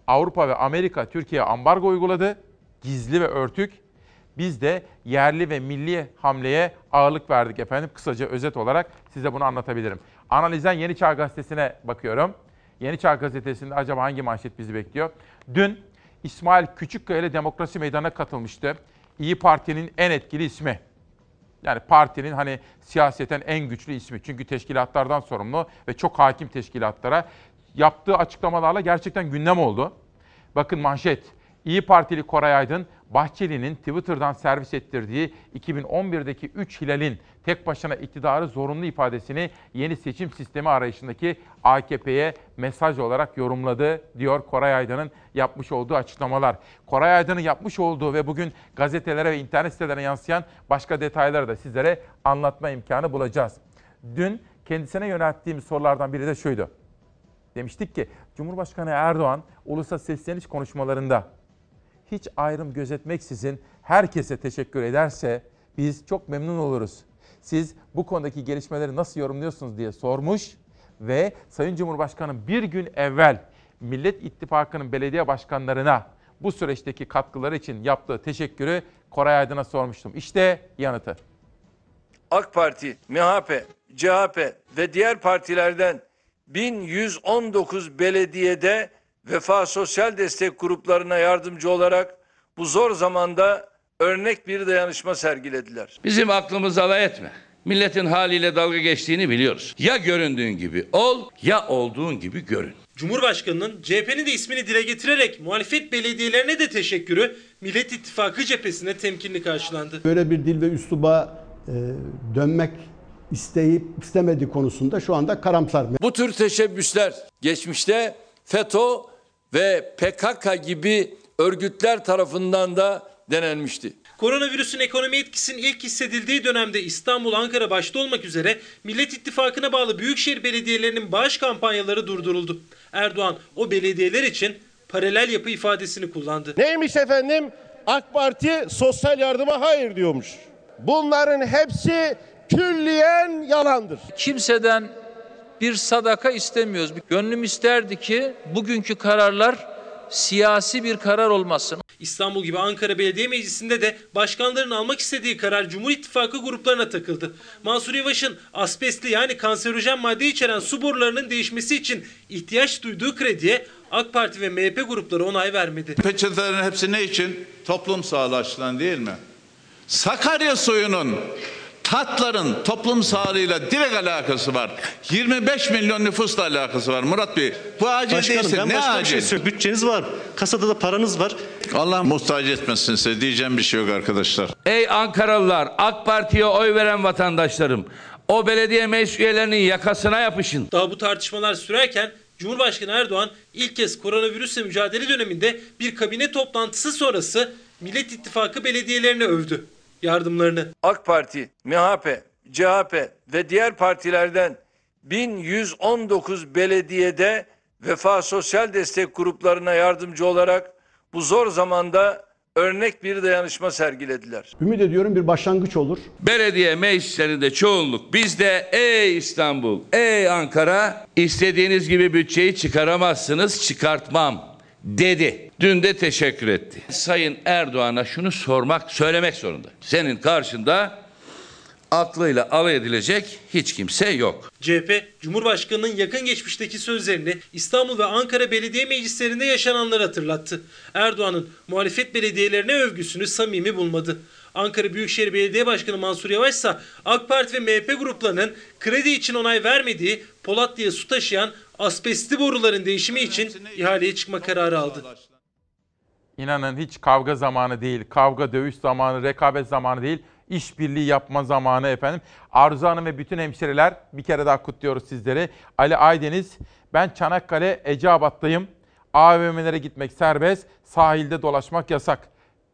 Avrupa ve Amerika Türkiye'ye ambargo uyguladı. Gizli ve örtük. Biz de yerli ve milli hamleye ağırlık verdik efendim. Kısaca özet olarak size bunu anlatabilirim. Analizden Yeni Çağ Gazetesi'ne bakıyorum. Yeni Çağ Gazetesi'nde acaba hangi manşet bizi bekliyor? Dün İsmail Küçükkaya ile Demokrasi Meydanı'na katılmıştı. İyi Parti'nin en etkili ismi. Yani partinin hani siyaseten en güçlü ismi. Çünkü teşkilatlardan sorumlu ve çok hakim teşkilatlara. Yaptığı açıklamalarla gerçekten gündem oldu. Bakın manşet. İyi Partili Koray Aydın, Bahçeli'nin Twitter'dan servis ettirdiği 2011'deki 3 hilalin tek başına iktidarı zorunlu ifadesini yeni seçim sistemi arayışındaki AKP'ye mesaj olarak yorumladı diyor Koray Aydın'ın yapmış olduğu açıklamalar. Koray Aydın'ın yapmış olduğu ve bugün gazetelere ve internet sitelerine yansıyan başka detayları da sizlere anlatma imkanı bulacağız. Dün kendisine yönelttiğim sorulardan biri de şuydu. Demiştik ki Cumhurbaşkanı Erdoğan ulusa sesleniş konuşmalarında hiç ayrım gözetmeksizin herkese teşekkür ederse biz çok memnun oluruz. Siz bu konudaki gelişmeleri nasıl yorumluyorsunuz diye sormuş ve Sayın Cumhurbaşkanı bir gün evvel Millet İttifakı'nın belediye başkanlarına bu süreçteki katkıları için yaptığı teşekkürü Koray Aydın'a sormuştum. İşte yanıtı. AK Parti, MHP, CHP ve diğer partilerden 1119 belediyede Vefa Sosyal Destek gruplarına yardımcı olarak bu zor zamanda örnek bir dayanışma sergilediler. Bizim aklımızı alay etme. Milletin haliyle dalga geçtiğini biliyoruz. Ya göründüğün gibi ol ya olduğun gibi görün. Cumhurbaşkanının CHP'nin de ismini dile getirerek muhalefet belediyelerine de teşekkürü Millet İttifakı cephesine temkinli karşılandı. Böyle bir dil ve üsluba e, dönmek isteyip istemediği konusunda şu anda karamsar. Bu tür teşebbüsler geçmişte FETÖ ve PKK gibi örgütler tarafından da denenmişti. Koronavirüsün ekonomi etkisinin ilk hissedildiği dönemde İstanbul, Ankara başta olmak üzere Millet İttifakı'na bağlı büyükşehir belediyelerinin bağış kampanyaları durduruldu. Erdoğan o belediyeler için paralel yapı ifadesini kullandı. Neymiş efendim? AK Parti sosyal yardıma hayır diyormuş. Bunların hepsi külliyen yalandır. Kimseden bir sadaka istemiyoruz. Gönlüm isterdi ki bugünkü kararlar siyasi bir karar olmasın. İstanbul gibi Ankara Belediye Meclisi'nde de başkanların almak istediği karar Cumhur İttifakı gruplarına takıldı. Mansur Yavaş'ın asbestli yani kanserojen madde içeren su borularının değişmesi için ihtiyaç duyduğu krediye AK Parti ve MHP grupları onay vermedi. Peçetelerin hepsi ne için? Toplum sağlığı açısından değil mi? Sakarya suyunun tatların toplum sağlığıyla direkt alakası var. 25 milyon nüfusla alakası var Murat Bey. Bu acil Başkanım değilse ben ne başka bir acil? şey söyleyeyim. Bütçeniz var. Kasada da paranız var. Allah muhtaç etmesin size diyeceğim bir şey yok arkadaşlar. Ey Ankaralılar, AK Parti'ye oy veren vatandaşlarım. O belediye meclis üyelerinin yakasına yapışın. Daha bu tartışmalar sürerken Cumhurbaşkanı Erdoğan ilk kez koronavirüsle mücadele döneminde bir kabine toplantısı sonrası Millet İttifakı belediyelerine övdü yardımlarını. AK Parti, MHP, CHP ve diğer partilerden 1119 belediyede Vefa Sosyal Destek gruplarına yardımcı olarak bu zor zamanda örnek bir dayanışma sergilediler. Ümit ediyorum bir başlangıç olur. Belediye meclislerinde çoğunluk bizde ey İstanbul, ey Ankara istediğiniz gibi bütçeyi çıkaramazsınız, çıkartmam dedi. Dün de teşekkür etti. Sayın Erdoğan'a şunu sormak, söylemek zorunda. Senin karşında aklıyla alay edilecek hiç kimse yok. CHP, Cumhurbaşkanı'nın yakın geçmişteki sözlerini İstanbul ve Ankara belediye meclislerinde yaşananları hatırlattı. Erdoğan'ın muhalefet belediyelerine övgüsünü samimi bulmadı. Ankara Büyükşehir Belediye Başkanı Mansur Yavaş ise AK Parti ve MHP gruplarının kredi için onay vermediği Polatlı'ya su taşıyan asbestli boruların değişimi için ihaleye çıkma kararı aldı. İnanın hiç kavga zamanı değil, kavga dövüş zamanı, rekabet zamanı değil, işbirliği yapma zamanı efendim. Arzu Hanım ve bütün hemşireler bir kere daha kutluyoruz sizleri. Ali Aydeniz, ben Çanakkale Eceabat'tayım. AVM'lere gitmek serbest, sahilde dolaşmak yasak.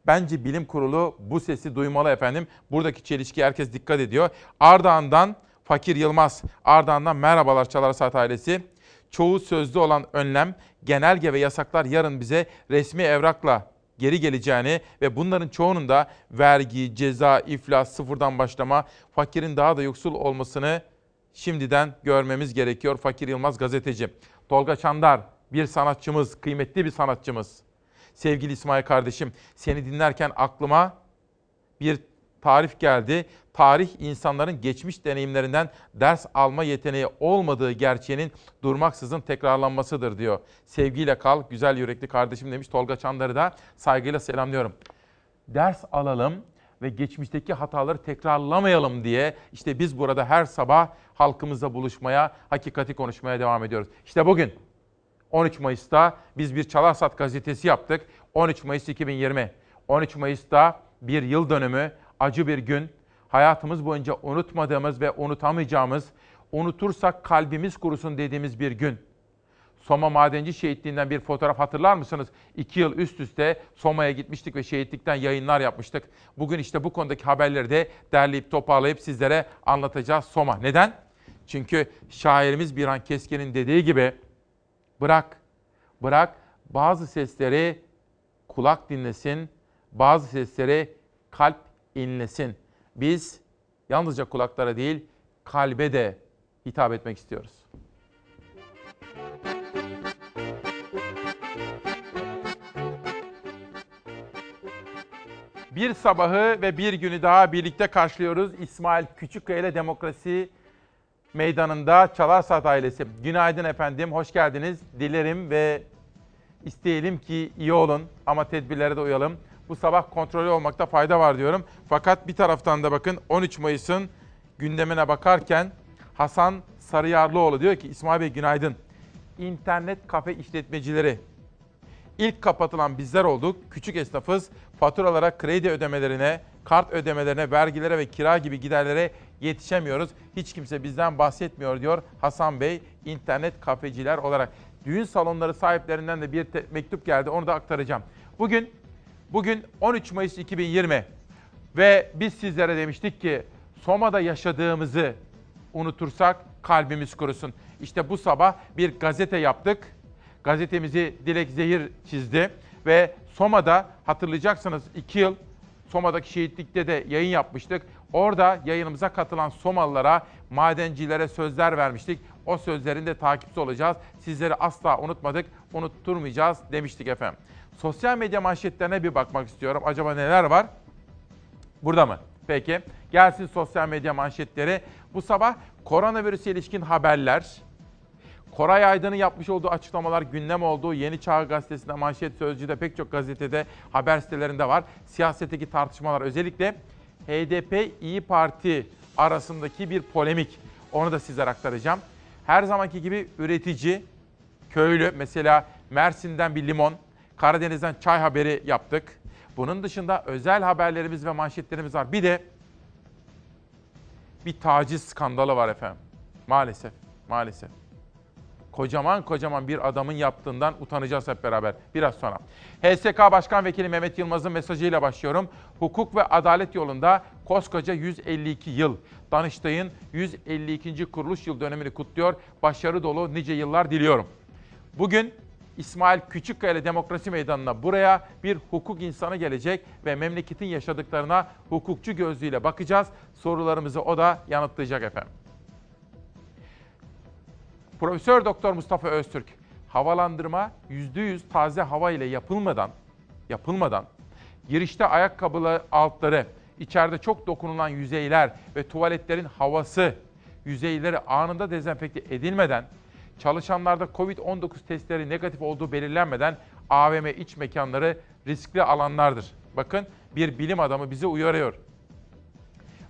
Bence bilim kurulu bu sesi duymalı efendim. Buradaki çelişki herkes dikkat ediyor. Ardahan'dan Fakir Yılmaz, Ardahan'dan merhabalar Çalar Saat ailesi. Çoğu sözlü olan önlem, genelge ve yasaklar yarın bize resmi evrakla geri geleceğini ve bunların çoğunun da vergi, ceza, iflas, sıfırdan başlama, fakirin daha da yoksul olmasını şimdiden görmemiz gerekiyor. Fakir Yılmaz gazeteci. Tolga Çandar bir sanatçımız, kıymetli bir sanatçımız. Sevgili İsmail kardeşim, seni dinlerken aklıma bir tarif geldi. Tarih insanların geçmiş deneyimlerinden ders alma yeteneği olmadığı gerçeğinin durmaksızın tekrarlanmasıdır diyor. Sevgiyle kal, güzel yürekli kardeşim demiş Tolga Çandar'ı da saygıyla selamlıyorum. Ders alalım ve geçmişteki hataları tekrarlamayalım diye işte biz burada her sabah halkımızla buluşmaya, hakikati konuşmaya devam ediyoruz. İşte bugün 13 Mayıs'ta biz bir Çalarsat gazetesi yaptık. 13 Mayıs 2020. 13 Mayıs'ta bir yıl dönümü, acı bir gün. Hayatımız boyunca unutmadığımız ve unutamayacağımız, unutursak kalbimiz kurusun dediğimiz bir gün. Soma Madenci Şehitliği'nden bir fotoğraf hatırlar mısınız? İki yıl üst üste Soma'ya gitmiştik ve şehitlikten yayınlar yapmıştık. Bugün işte bu konudaki haberleri de derleyip toparlayıp sizlere anlatacağız Soma. Neden? Çünkü şairimiz Birhan Keskin'in dediği gibi bırak, bırak bazı sesleri kulak dinlesin, bazı sesleri kalp inlesin. Biz yalnızca kulaklara değil kalbe de hitap etmek istiyoruz. Bir sabahı ve bir günü daha birlikte karşılıyoruz. İsmail Küçükkaya ile Demokrasi Meydanı'nda Çalar Saat ailesi. Günaydın efendim, hoş geldiniz. Dilerim ve isteyelim ki iyi olun ama tedbirlere de uyalım. Bu sabah kontrollü olmakta fayda var diyorum. Fakat bir taraftan da bakın 13 Mayıs'ın gündemine bakarken Hasan Sarıyarlıoğlu diyor ki İsmail Bey günaydın. İnternet kafe işletmecileri İlk kapatılan bizler olduk. Küçük esnafız. Faturalara, kredi ödemelerine, kart ödemelerine, vergilere ve kira gibi giderlere yetişemiyoruz. Hiç kimse bizden bahsetmiyor diyor Hasan Bey internet kafeciler olarak. Düğün salonları sahiplerinden de bir mektup geldi. Onu da aktaracağım. Bugün bugün 13 Mayıs 2020 ve biz sizlere demiştik ki Soma'da yaşadığımızı unutursak kalbimiz kurusun. İşte bu sabah bir gazete yaptık gazetemizi Dilek Zehir çizdi ve Soma'da hatırlayacaksınız 2 yıl Soma'daki şehitlikte de yayın yapmıştık. Orada yayınımıza katılan Somalılara, madencilere sözler vermiştik. O sözlerin de takipçisi olacağız. Sizleri asla unutmadık, unutturmayacağız demiştik efendim. Sosyal medya manşetlerine bir bakmak istiyorum. Acaba neler var? Burada mı? Peki. Gelsin sosyal medya manşetleri. Bu sabah koronavirüse ilişkin haberler, Koray Aydın'ın yapmış olduğu açıklamalar gündem oldu. Yeni Çağ Gazetesi'nde, Manşet Sözcü'de pek çok gazetede, haber sitelerinde var. Siyasetteki tartışmalar özellikle HDP İyi Parti arasındaki bir polemik. Onu da sizlere aktaracağım. Her zamanki gibi üretici, köylü, mesela Mersin'den bir limon, Karadeniz'den çay haberi yaptık. Bunun dışında özel haberlerimiz ve manşetlerimiz var. Bir de bir taciz skandalı var efendim. Maalesef, maalesef kocaman kocaman bir adamın yaptığından utanacağız hep beraber biraz sonra. HSK Başkan Vekili Mehmet Yılmaz'ın mesajıyla başlıyorum. Hukuk ve adalet yolunda koskoca 152 yıl. Danıştay'ın 152. kuruluş yıl dönemini kutluyor. Başarı dolu nice yıllar diliyorum. Bugün İsmail Küçükkaya ile Demokrasi Meydanı'na buraya bir hukuk insanı gelecek ve memleketin yaşadıklarına hukukçu gözlüğüyle bakacağız. Sorularımızı o da yanıtlayacak efendim. Profesör Doktor Mustafa Öztürk, havalandırma %100 taze hava ile yapılmadan yapılmadan girişte ayakkabılı altları, içeride çok dokunulan yüzeyler ve tuvaletlerin havası yüzeyleri anında dezenfekte edilmeden çalışanlarda Covid-19 testleri negatif olduğu belirlenmeden AVM iç mekanları riskli alanlardır. Bakın bir bilim adamı bizi uyarıyor.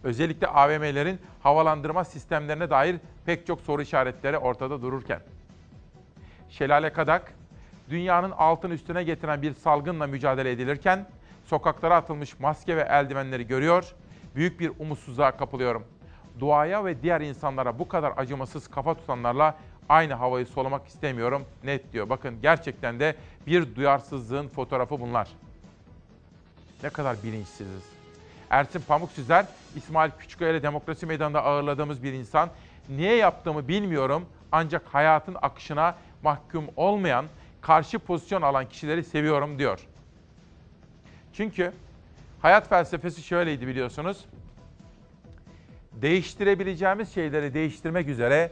Özellikle AVM'lerin havalandırma sistemlerine dair pek çok soru işaretleri ortada dururken. Şelale Kadak, dünyanın altın üstüne getiren bir salgınla mücadele edilirken sokaklara atılmış maske ve eldivenleri görüyor, büyük bir umutsuzluğa kapılıyorum. Duaya ve diğer insanlara bu kadar acımasız kafa tutanlarla aynı havayı solumak istemiyorum net diyor. Bakın gerçekten de bir duyarsızlığın fotoğrafı bunlar. Ne kadar bilinçsiziz. Ersin Pamuk Süzer, İsmail Küçükkaya ile Demokrasi Meydanı'nda ağırladığımız bir insan. Niye yaptığımı bilmiyorum ancak hayatın akışına mahkum olmayan, karşı pozisyon alan kişileri seviyorum diyor. Çünkü hayat felsefesi şöyleydi biliyorsunuz. Değiştirebileceğimiz şeyleri değiştirmek üzere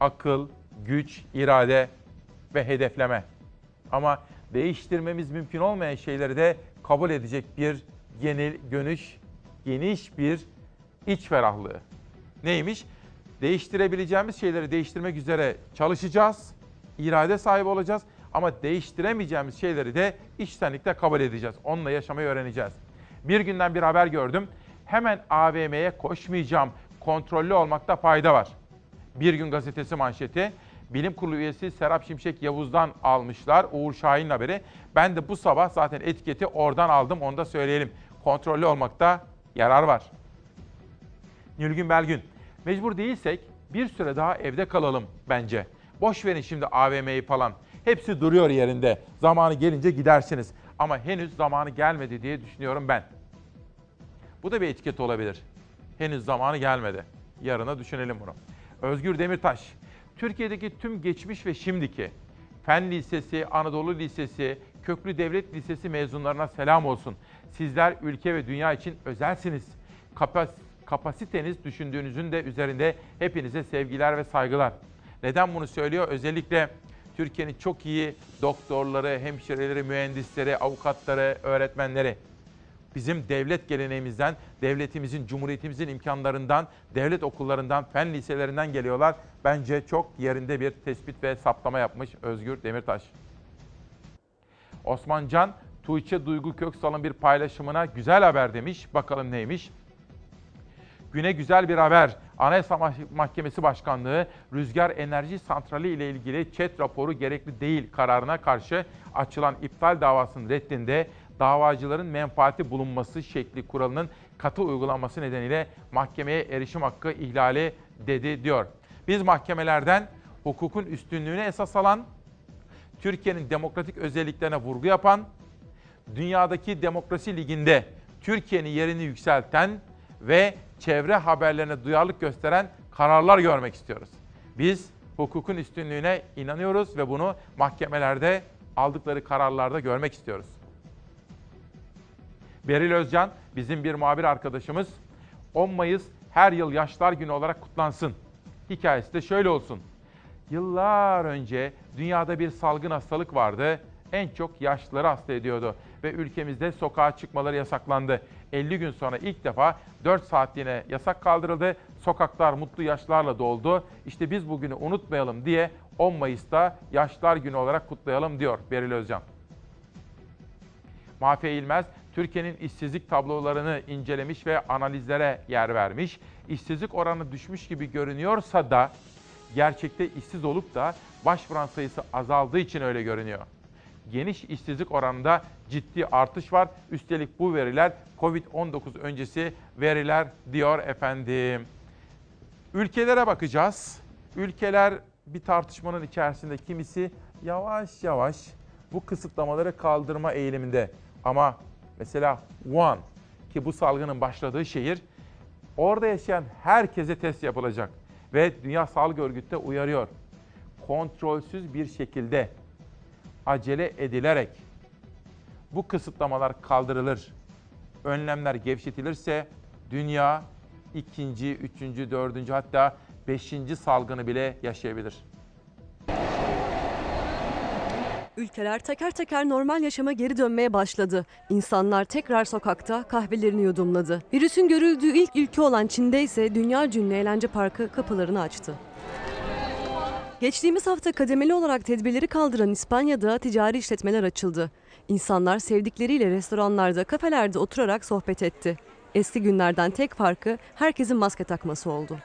akıl, güç, irade ve hedefleme. Ama değiştirmemiz mümkün olmayan şeyleri de kabul edecek bir genel gönüş, geniş bir iç ferahlığı. Neymiş? Değiştirebileceğimiz şeyleri değiştirmek üzere çalışacağız, irade sahibi olacağız ama değiştiremeyeceğimiz şeyleri de içtenlikle kabul edeceğiz. Onunla yaşamayı öğreneceğiz. Bir günden bir haber gördüm. Hemen AVM'ye koşmayacağım. Kontrollü olmakta fayda var. Bir gün gazetesi manşeti. Bilim Kurulu üyesi Serap Şimşek Yavuz'dan almışlar. Uğur Şahin'in haberi. Ben de bu sabah zaten etiketi oradan aldım. Onu da söyleyelim. Kontrollü olmakta yarar var. Nilgün Belgün. Mecbur değilsek bir süre daha evde kalalım bence. Boş verin şimdi AVM'yi falan. Hepsi duruyor yerinde. Zamanı gelince gidersiniz. Ama henüz zamanı gelmedi diye düşünüyorum ben. Bu da bir etiket olabilir. Henüz zamanı gelmedi. Yarına düşünelim bunu. Özgür Demirtaş. Türkiye'deki tüm geçmiş ve şimdiki Fen Lisesi, Anadolu Lisesi, Köklü Devlet Lisesi mezunlarına selam olsun. Sizler ülke ve dünya için özelsiniz. Kapas kapasiteniz düşündüğünüzün de üzerinde hepinize sevgiler ve saygılar. Neden bunu söylüyor? Özellikle Türkiye'nin çok iyi doktorları, hemşireleri, mühendisleri, avukatları, öğretmenleri bizim devlet geleneğimizden, devletimizin, cumhuriyetimizin imkanlarından, devlet okullarından, fen liselerinden geliyorlar. Bence çok yerinde bir tespit ve saptama yapmış Özgür Demirtaş. Osmancan, Tuğçe Duygu Köksal'ın bir paylaşımına güzel haber demiş. Bakalım neymiş? Güne güzel bir haber. Anayasa Mahkemesi Başkanlığı Rüzgar Enerji Santrali ile ilgili ÇED raporu gerekli değil kararına karşı açılan iptal davasının reddinde davacıların menfaati bulunması şekli kuralının katı uygulanması nedeniyle mahkemeye erişim hakkı ihlali dedi diyor. Biz mahkemelerden hukukun üstünlüğüne esas alan, Türkiye'nin demokratik özelliklerine vurgu yapan, dünyadaki demokrasi liginde Türkiye'nin yerini yükselten ve çevre haberlerine duyarlılık gösteren kararlar görmek istiyoruz. Biz hukukun üstünlüğüne inanıyoruz ve bunu mahkemelerde aldıkları kararlarda görmek istiyoruz. Beril Özcan bizim bir muhabir arkadaşımız. 10 Mayıs her yıl Yaşlar Günü olarak kutlansın. Hikayesi de şöyle olsun. Yıllar önce dünyada bir salgın hastalık vardı. En çok yaşlıları hasta ediyordu ve ülkemizde sokağa çıkmaları yasaklandı. 50 gün sonra ilk defa 4 saatliğine yasak kaldırıldı. Sokaklar mutlu yaşlarla doldu. İşte biz bugünü unutmayalım diye 10 Mayıs'ta Yaşlar Günü olarak kutlayalım diyor Beril Özcan. Mahfiye İlmez, Türkiye'nin işsizlik tablolarını incelemiş ve analizlere yer vermiş. İşsizlik oranı düşmüş gibi görünüyorsa da gerçekte işsiz olup da başvuran sayısı azaldığı için öyle görünüyor. Geniş işsizlik oranında ciddi artış var. Üstelik bu veriler Covid-19 öncesi veriler diyor efendim. Ülkelere bakacağız. Ülkeler bir tartışmanın içerisinde kimisi yavaş yavaş bu kısıtlamaları kaldırma eğiliminde. Ama mesela Wuhan ki bu salgının başladığı şehir orada yaşayan herkese test yapılacak ve Dünya Sağlık Örgütü de uyarıyor. Kontrolsüz bir şekilde acele edilerek bu kısıtlamalar kaldırılır, önlemler gevşetilirse dünya ikinci, üçüncü, dördüncü hatta beşinci salgını bile yaşayabilir. Ülkeler teker teker normal yaşama geri dönmeye başladı. İnsanlar tekrar sokakta kahvelerini yudumladı. Virüsün görüldüğü ilk ülke olan Çin'de ise dünya ünlü eğlence parkı kapılarını açtı. Geçtiğimiz hafta kademeli olarak tedbirleri kaldıran İspanya'da ticari işletmeler açıldı. İnsanlar sevdikleriyle restoranlarda, kafelerde oturarak sohbet etti. Eski günlerden tek farkı herkesin maske takması oldu.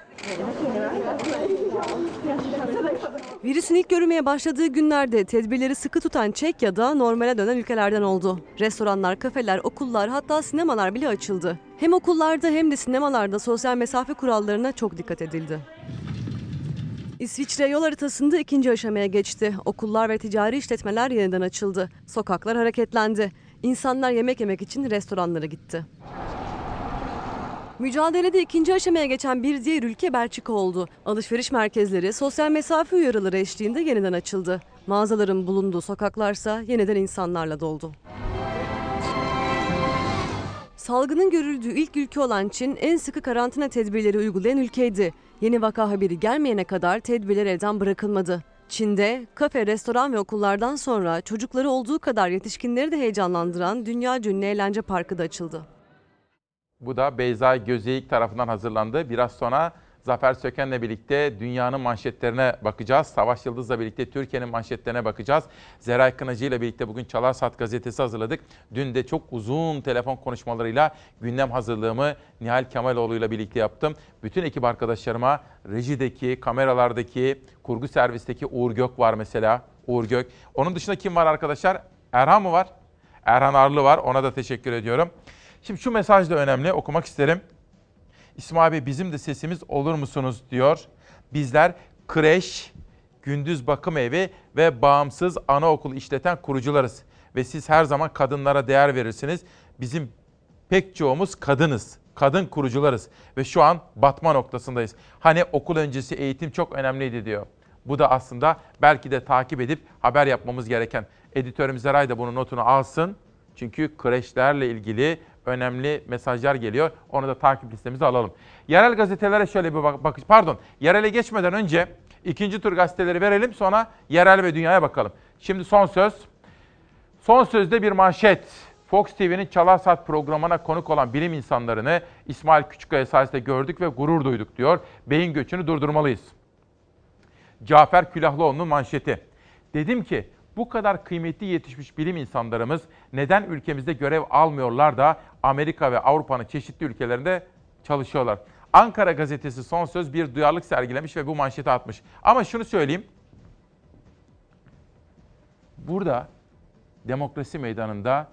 Virüsün ilk görülmeye başladığı günlerde tedbirleri sıkı tutan Çekya'da normale dönen ülkelerden oldu. Restoranlar, kafeler, okullar hatta sinemalar bile açıldı. Hem okullarda hem de sinemalarda sosyal mesafe kurallarına çok dikkat edildi. İsviçre yol haritasında ikinci aşamaya geçti. Okullar ve ticari işletmeler yeniden açıldı. Sokaklar hareketlendi. İnsanlar yemek yemek için restoranlara gitti. Mücadelede ikinci aşamaya geçen bir diğer ülke Belçika oldu. Alışveriş merkezleri sosyal mesafe uyarıları eşliğinde yeniden açıldı. Mağazaların bulunduğu sokaklarsa yeniden insanlarla doldu. Salgının görüldüğü ilk ülke olan Çin en sıkı karantina tedbirleri uygulayan ülkeydi. Yeni vaka haberi gelmeyene kadar tedbirler elden bırakılmadı. Çin'de kafe, restoran ve okullardan sonra çocukları olduğu kadar yetişkinleri de heyecanlandıran dünya ünlü eğlence parkı da açıldı. Bu da Beyza Gözeyik tarafından hazırlandı. Biraz sonra Zafer Söken'le birlikte dünyanın manşetlerine bakacağız. Savaş Yıldız'la birlikte Türkiye'nin manşetlerine bakacağız. Zeray Kınacı ile birlikte bugün Çalar Saat gazetesi hazırladık. Dün de çok uzun telefon konuşmalarıyla gündem hazırlığımı Nihal Kemaloğlu ile birlikte yaptım. Bütün ekip arkadaşlarıma rejideki, kameralardaki, kurgu servisteki Uğur Gök var mesela. Uğur Gök. Onun dışında kim var arkadaşlar? Erhan mı var? Erhan Arlı var. Ona da teşekkür ediyorum. Şimdi şu mesaj da önemli. Okumak isterim. İsmail Bey bizim de sesimiz olur musunuz diyor. Bizler kreş, gündüz bakım evi ve bağımsız anaokul işleten kurucularız. Ve siz her zaman kadınlara değer verirsiniz. Bizim pek çoğumuz kadınız. Kadın kurucularız ve şu an batma noktasındayız. Hani okul öncesi eğitim çok önemliydi diyor. Bu da aslında belki de takip edip haber yapmamız gereken. Editörümüz Eray da bunun notunu alsın. Çünkü kreşlerle ilgili önemli mesajlar geliyor. Onu da takip listemize alalım. Yerel gazetelere şöyle bir bak bakış. Pardon, yerele geçmeden önce ikinci tur gazeteleri verelim. Sonra yerel ve dünyaya bakalım. Şimdi son söz. Son sözde bir manşet. Fox TV'nin Çalar Saat programına konuk olan bilim insanlarını İsmail Küçükkaya sayesinde gördük ve gurur duyduk diyor. Beyin göçünü durdurmalıyız. Cafer Külahlıoğlu'nun manşeti. Dedim ki bu kadar kıymetli yetişmiş bilim insanlarımız neden ülkemizde görev almıyorlar da Amerika ve Avrupa'nın çeşitli ülkelerinde çalışıyorlar. Ankara gazetesi son söz bir duyarlılık sergilemiş ve bu manşeti atmış. Ama şunu söyleyeyim. Burada demokrasi meydanında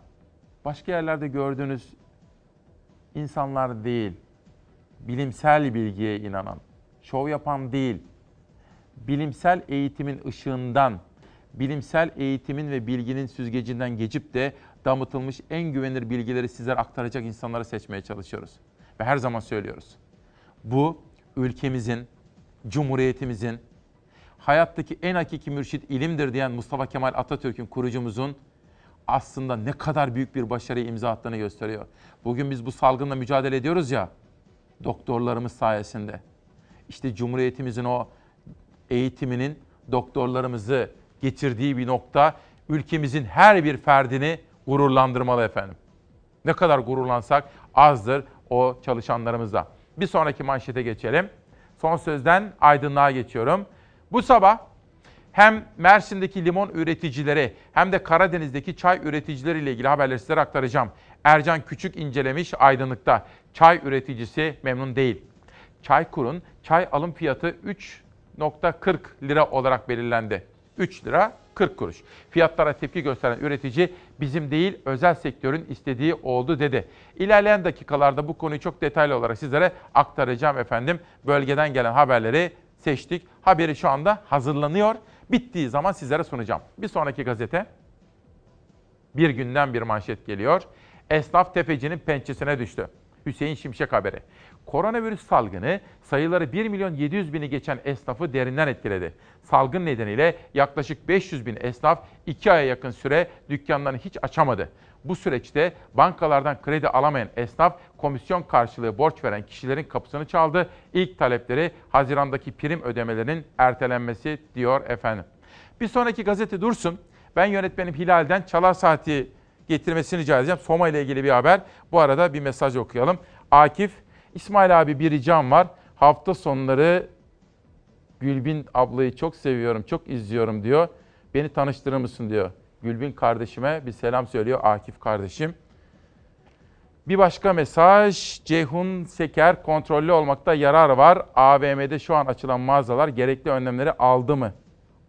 başka yerlerde gördüğünüz insanlar değil, bilimsel bilgiye inanan, şov yapan değil, bilimsel eğitimin ışığından, bilimsel eğitimin ve bilginin süzgecinden geçip de damıtılmış en güvenilir bilgileri sizlere aktaracak insanları seçmeye çalışıyoruz. Ve her zaman söylüyoruz. Bu ülkemizin, cumhuriyetimizin, hayattaki en hakiki mürşit ilimdir diyen Mustafa Kemal Atatürk'ün kurucumuzun aslında ne kadar büyük bir başarıyı imza attığını gösteriyor. Bugün biz bu salgınla mücadele ediyoruz ya, doktorlarımız sayesinde. İşte Cumhuriyetimizin o eğitiminin doktorlarımızı getirdiği bir nokta ülkemizin her bir ferdini gururlandırmalı efendim. Ne kadar gururlansak azdır o çalışanlarımızla. Bir sonraki manşete geçelim. Son sözden aydınlığa geçiyorum. Bu sabah hem Mersin'deki limon üreticileri hem de Karadeniz'deki çay üreticileriyle ilgili haberleri sizlere aktaracağım. Ercan Küçük incelemiş aydınlıkta. Çay üreticisi memnun değil. Çaykur'un çay alım fiyatı 3.40 lira olarak belirlendi. 3 lira 40 kuruş. Fiyatlara tepki gösteren üretici bizim değil özel sektörün istediği oldu dedi. İlerleyen dakikalarda bu konuyu çok detaylı olarak sizlere aktaracağım efendim. Bölgeden gelen haberleri seçtik. Haberi şu anda hazırlanıyor. Bittiği zaman sizlere sunacağım. Bir sonraki gazete. Bir günden bir manşet geliyor. Esnaf tefecinin pençesine düştü. Hüseyin Şimşek haberi. Koronavirüs salgını sayıları 1 milyon 700 bini geçen esnafı derinden etkiledi. Salgın nedeniyle yaklaşık 500 bin esnaf 2 aya yakın süre dükkanlarını hiç açamadı. Bu süreçte bankalardan kredi alamayan esnaf komisyon karşılığı borç veren kişilerin kapısını çaldı. İlk talepleri Haziran'daki prim ödemelerinin ertelenmesi diyor efendim. Bir sonraki gazete dursun. Ben yönetmenim Hilal'den Çalar Saati getirmesini rica edeceğim. Soma ile ilgili bir haber. Bu arada bir mesaj okuyalım. Akif, İsmail abi bir ricam var. Hafta sonları Gülbin ablayı çok seviyorum, çok izliyorum diyor. Beni tanıştırır mısın diyor. Gülbin kardeşime bir selam söylüyor Akif kardeşim. Bir başka mesaj. Ceyhun Seker kontrollü olmakta yarar var. AVM'de şu an açılan mağazalar gerekli önlemleri aldı mı?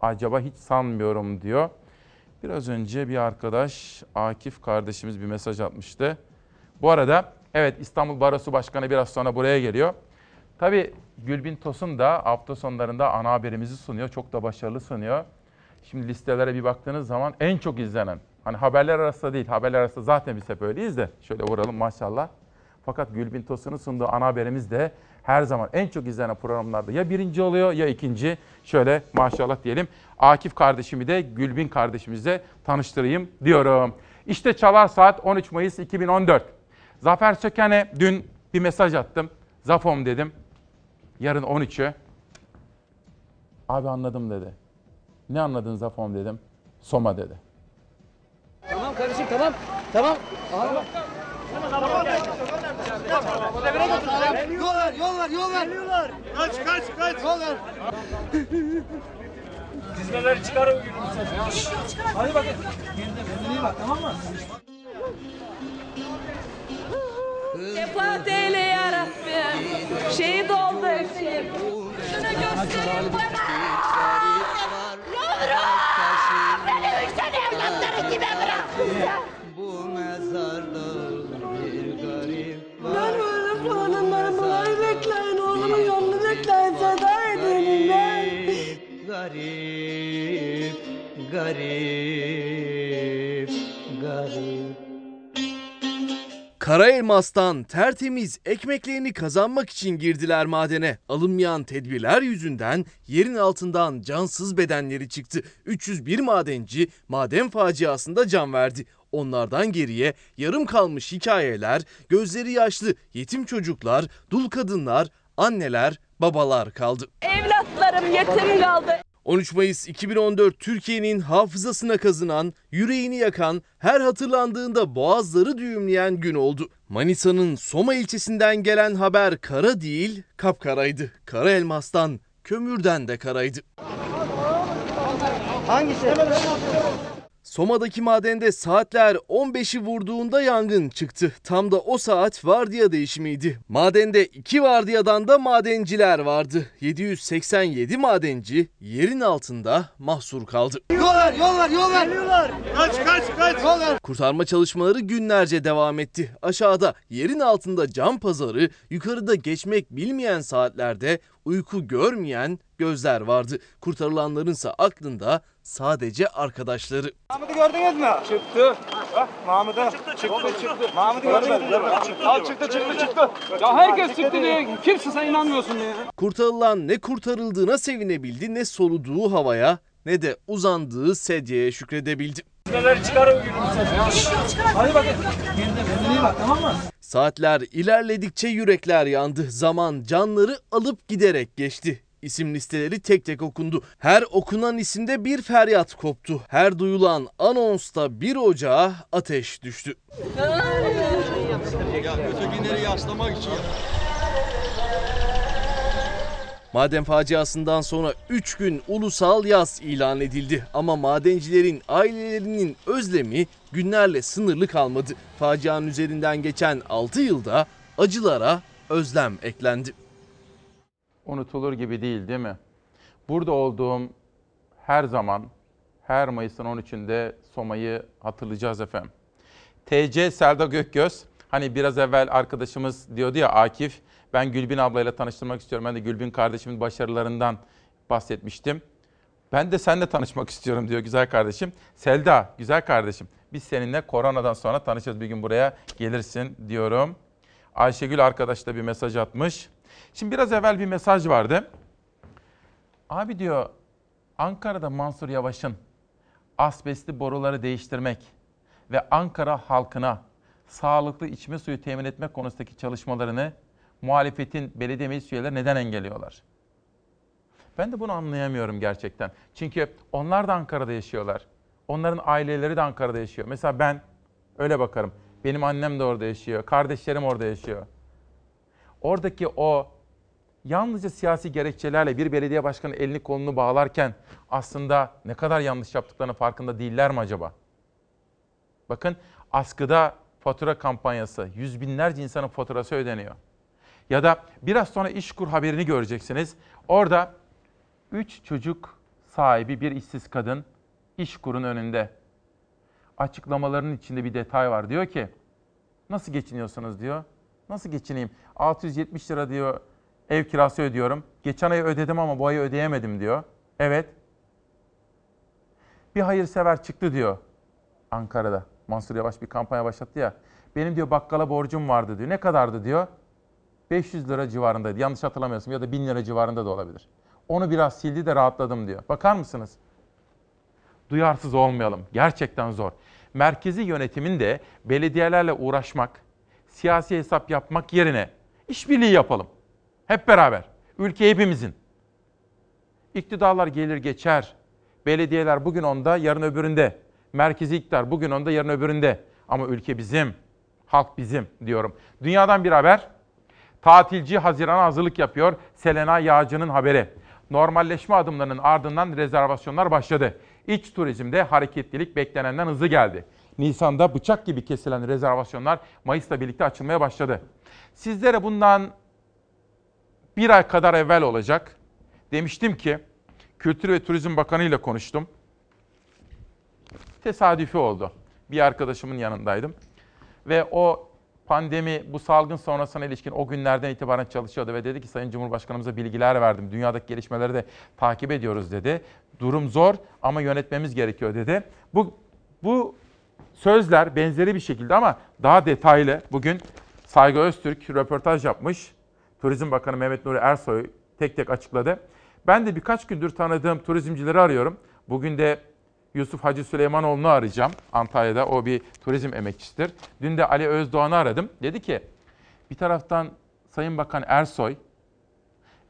Acaba hiç sanmıyorum diyor. Biraz önce bir arkadaş Akif kardeşimiz bir mesaj atmıştı. Bu arada evet İstanbul Barosu Başkanı biraz sonra buraya geliyor. Tabii Gülbin Tosun da hafta sonlarında ana haberimizi sunuyor. Çok da başarılı sunuyor. Şimdi listelere bir baktığınız zaman en çok izlenen, hani haberler arasında değil, haberler arasında zaten biz hep öyleyiz de şöyle vuralım maşallah. Fakat Gülbin Tosun'un sunduğu ana haberimiz de her zaman en çok izlenen programlarda ya birinci oluyor ya ikinci. Şöyle maşallah diyelim. Akif kardeşimi de Gülbin kardeşimizle tanıştırayım diyorum. İşte Çalar Saat 13 Mayıs 2014. Zafer Söken'e dün bir mesaj attım. Zafom dedim. Yarın 13'ü. Abi anladım dedi. Ne anladın Zafom dedim. Soma dedi. Tamam kardeşim tamam. Tamam. Ağlama. Yol ver, yol ver, yol ver. Geliyorlar. Kaç, kaç, kaç. Yol ver. Dizmeleri çıkarın. Hadi bakın. Kendine bak tamam mı? Şefaat eyle ya Rabbi. Şehit oldu hemşehrim. Şunu gösterin bana. Yavrum! Garip, garip, garip. Kara elmastan tertemiz ekmeklerini kazanmak için girdiler madene. Alınmayan tedbirler yüzünden yerin altından cansız bedenleri çıktı. 301 madenci maden faciasında can verdi. Onlardan geriye yarım kalmış hikayeler, gözleri yaşlı yetim çocuklar, dul kadınlar, anneler, babalar kaldı. Evlatlarım yetim kaldı. 13 Mayıs 2014 Türkiye'nin hafızasına kazınan, yüreğini yakan, her hatırlandığında boğazları düğümleyen gün oldu. Manisa'nın Soma ilçesinden gelen haber kara değil, kapkaraydı. Kara elmastan, kömürden de karaydı. Hangisi? Soma'daki madende saatler 15'i vurduğunda yangın çıktı. Tam da o saat vardiya değişimiydi. Madende iki vardiyadan da madenciler vardı. 787 madenci yerin altında mahsur kaldı. Yollar yollar yollar. Geliyorlar. Kaç kaç kaç. Yollar. Kurtarma çalışmaları günlerce devam etti. Aşağıda yerin altında cam pazarı, yukarıda geçmek bilmeyen saatlerde uyku görmeyen gözler vardı. Kurtarılanlarınsa aklında sadece arkadaşları. Mahmut'u gördünüz mü? Çıktı. Bak Mahmut'u. Çıktı çıktı. çıktı. Mahmut'u gördünüz mü? Al çıktı çıktı çıktı. Ya herkes çıktı diye kimse sen inanmıyorsun ya. Kurtarılan ne kurtarıldığına sevinebildi ne soluduğu havaya ne de uzandığı sedyeye şükredebildi. Neler çıkarın Hadi bakın. Kendine bak tamam mı? Saatler ilerledikçe yürekler yandı. Zaman canları alıp giderek geçti. İsim listeleri tek tek okundu. Her okunan isimde bir feryat koptu. Her duyulan anonsta bir ocağa ateş düştü. Ya ötekileri yaslamak için. Maden faciasından sonra 3 gün ulusal yaz ilan edildi. Ama madencilerin ailelerinin özlemi günlerle sınırlı kalmadı. Facianın üzerinden geçen 6 yılda acılara özlem eklendi. Unutulur gibi değil değil mi? Burada olduğum her zaman, her Mayıs'ın 13'ünde Soma'yı hatırlayacağız efendim. TC Selda Gökgöz, hani biraz evvel arkadaşımız diyordu ya Akif, ben Gülbin ablayla tanıştırmak istiyorum. Ben de Gülbin kardeşimin başarılarından bahsetmiştim. Ben de seninle tanışmak istiyorum diyor güzel kardeşim. Selda, güzel kardeşim. Biz seninle koronadan sonra tanışacağız. Bir gün buraya gelirsin diyorum. Ayşegül arkadaş da bir mesaj atmış. Şimdi biraz evvel bir mesaj vardı. Abi diyor Ankara'da Mansur Yavaş'ın asbestli boruları değiştirmek ve Ankara halkına sağlıklı içme suyu temin etmek konusundaki çalışmalarını muhalefetin belediye meclis üyeleri neden engelliyorlar? Ben de bunu anlayamıyorum gerçekten. Çünkü onlar da Ankara'da yaşıyorlar. Onların aileleri de Ankara'da yaşıyor. Mesela ben öyle bakarım. Benim annem de orada yaşıyor. Kardeşlerim orada yaşıyor. Oradaki o yalnızca siyasi gerekçelerle bir belediye başkanı elini kolunu bağlarken aslında ne kadar yanlış yaptıklarının farkında değiller mi acaba? Bakın askıda fatura kampanyası, yüz binlerce insanın faturası ödeniyor. Ya da biraz sonra İşkur haberini göreceksiniz. Orada üç çocuk sahibi bir işsiz kadın İşkur'un önünde. Açıklamalarının içinde bir detay var. Diyor ki, nasıl geçiniyorsunuz diyor. Nasıl geçineyim? 670 lira diyor ev kirası ödüyorum. Geçen ay ödedim ama bu ayı ödeyemedim diyor. Evet. Bir hayırsever çıktı diyor Ankara'da. Mansur Yavaş bir kampanya başlattı ya. Benim diyor bakkala borcum vardı diyor. Ne kadardı diyor. 500 lira civarındaydı. Yanlış hatırlamıyorsam ya da 1000 lira civarında da olabilir. Onu biraz sildi de rahatladım diyor. Bakar mısınız? Duyarsız olmayalım. Gerçekten zor. Merkezi yönetimin de belediyelerle uğraşmak, siyasi hesap yapmak yerine işbirliği yapalım. Hep beraber. Ülke hepimizin. İktidarlar gelir geçer. Belediyeler bugün onda, yarın öbüründe. Merkezi iktidar bugün onda, yarın öbüründe. Ama ülke bizim, halk bizim diyorum. Dünyadan bir haber. Tatilci Haziran'a hazırlık yapıyor. Selena Yağcı'nın haberi. Normalleşme adımlarının ardından rezervasyonlar başladı. İç turizmde hareketlilik beklenenden hızlı geldi. Nisan'da bıçak gibi kesilen rezervasyonlar Mayıs'la birlikte açılmaya başladı. Sizlere bundan bir ay kadar evvel olacak. Demiştim ki Kültür ve Turizm Bakanı ile konuştum. Tesadüfi oldu. Bir arkadaşımın yanındaydım. Ve o pandemi, bu salgın sonrasına ilişkin o günlerden itibaren çalışıyordu ve dedi ki Sayın Cumhurbaşkanımıza bilgiler verdim. Dünyadaki gelişmeleri de takip ediyoruz dedi. Durum zor ama yönetmemiz gerekiyor dedi. Bu bu sözler benzeri bir şekilde ama daha detaylı bugün Saygı Öztürk röportaj yapmış. Turizm Bakanı Mehmet Nuri Ersoy tek tek açıkladı. Ben de birkaç gündür tanıdığım turizmcileri arıyorum. Bugün de Yusuf Hacı Süleymanoğlu'nu arayacağım. Antalya'da o bir turizm emekçisidir. Dün de Ali Özdoğan'ı aradım. Dedi ki bir taraftan Sayın Bakan Ersoy,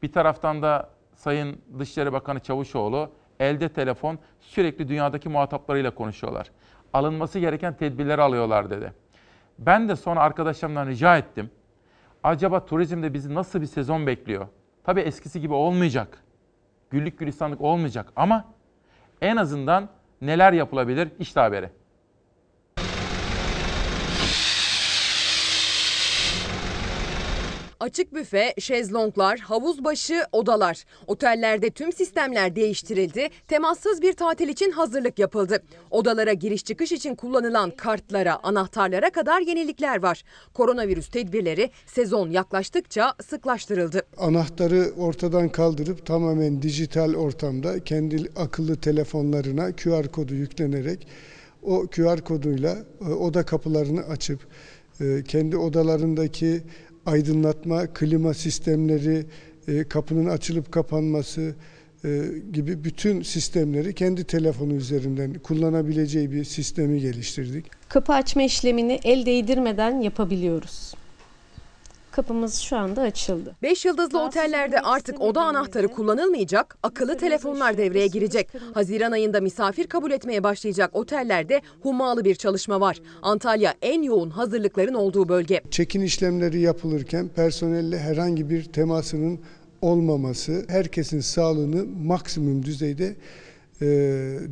bir taraftan da Sayın Dışişleri Bakanı Çavuşoğlu elde telefon sürekli dünyadaki muhataplarıyla konuşuyorlar. Alınması gereken tedbirleri alıyorlar dedi. Ben de sonra arkadaşlarımdan rica ettim. Acaba turizmde bizi nasıl bir sezon bekliyor? Tabii eskisi gibi olmayacak. Güllük gülistanlık olmayacak ama en azından neler yapılabilir? İşte haberi. Açık büfe, şezlonglar, havuz başı, odalar. Otellerde tüm sistemler değiştirildi. Temassız bir tatil için hazırlık yapıldı. Odalara giriş çıkış için kullanılan kartlara, anahtarlara kadar yenilikler var. Koronavirüs tedbirleri sezon yaklaştıkça sıklaştırıldı. Anahtarı ortadan kaldırıp tamamen dijital ortamda kendi akıllı telefonlarına QR kodu yüklenerek o QR koduyla e, oda kapılarını açıp e, kendi odalarındaki aydınlatma, klima sistemleri, e, kapının açılıp kapanması e, gibi bütün sistemleri kendi telefonu üzerinden kullanabileceği bir sistemi geliştirdik. Kapı açma işlemini el değdirmeden yapabiliyoruz. Kapımız şu anda açıldı. 5 yıldızlı otellerde artık oda anahtarı kullanılmayacak, akıllı telefonlar devreye girecek. Haziran ayında misafir kabul etmeye başlayacak otellerde hummalı bir çalışma var. Antalya en yoğun hazırlıkların olduğu bölge. Check-in işlemleri yapılırken personelle herhangi bir temasının olmaması, herkesin sağlığını maksimum düzeyde e,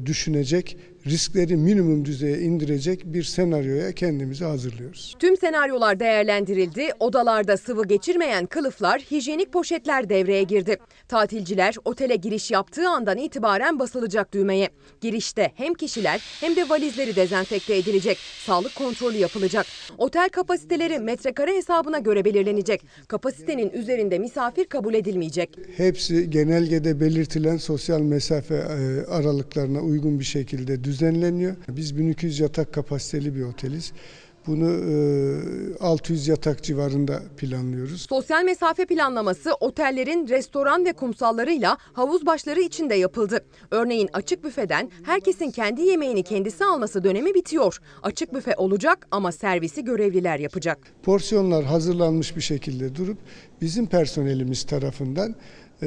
düşünecek, riskleri minimum düzeye indirecek bir senaryoya kendimizi hazırlıyoruz. Tüm senaryolar değerlendirildi. Odalarda sıvı geçirmeyen kılıflar, hijyenik poşetler devreye girdi. Tatilciler otele giriş yaptığı andan itibaren basılacak düğmeye. Girişte hem kişiler hem de valizleri dezenfekte edilecek. Sağlık kontrolü yapılacak. Otel kapasiteleri metrekare hesabına göre belirlenecek. Kapasitenin üzerinde misafir kabul edilmeyecek. Hepsi genelgede belirtilen sosyal mesafe e, aralıklarına uygun bir şekilde düzenleniyor. Biz 1200 yatak kapasiteli bir oteliz. Bunu e, 600 yatak civarında planlıyoruz. Sosyal mesafe planlaması otellerin restoran ve kumsallarıyla havuz başları içinde yapıldı. Örneğin açık büfeden herkesin kendi yemeğini kendisi alması dönemi bitiyor. Açık büfe olacak ama servisi görevliler yapacak. Porsiyonlar hazırlanmış bir şekilde durup bizim personelimiz tarafından e,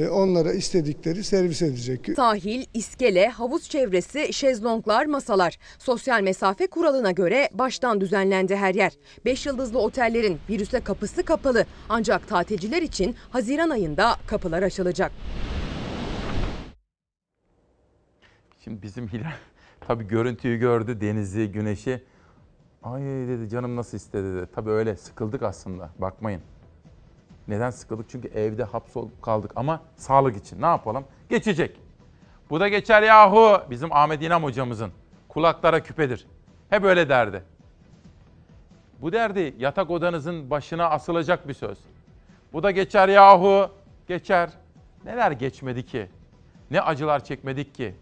onlara istedikleri servis edecek. Sahil, iskele, havuz çevresi, şezlonglar, masalar. Sosyal mesafe kuralına göre baştan düzenlendi her yer. 5 yıldızlı otellerin virüse kapısı kapalı. Ancak tatilciler için Haziran ayında kapılar açılacak. Şimdi bizim Hilal [LAUGHS] tabii görüntüyü gördü, denizi, güneşi. Ay dedi canım nasıl istedi dedi. Tabii öyle sıkıldık aslında bakmayın. Neden sıkıldık? Çünkü evde hapsolup kaldık ama sağlık için ne yapalım? Geçecek. Bu da geçer yahu bizim Ahmet İnam hocamızın. Kulaklara küpedir. Hep öyle derdi. Bu derdi yatak odanızın başına asılacak bir söz. Bu da geçer yahu. Geçer. Neler geçmedi ki? Ne acılar çekmedik ki?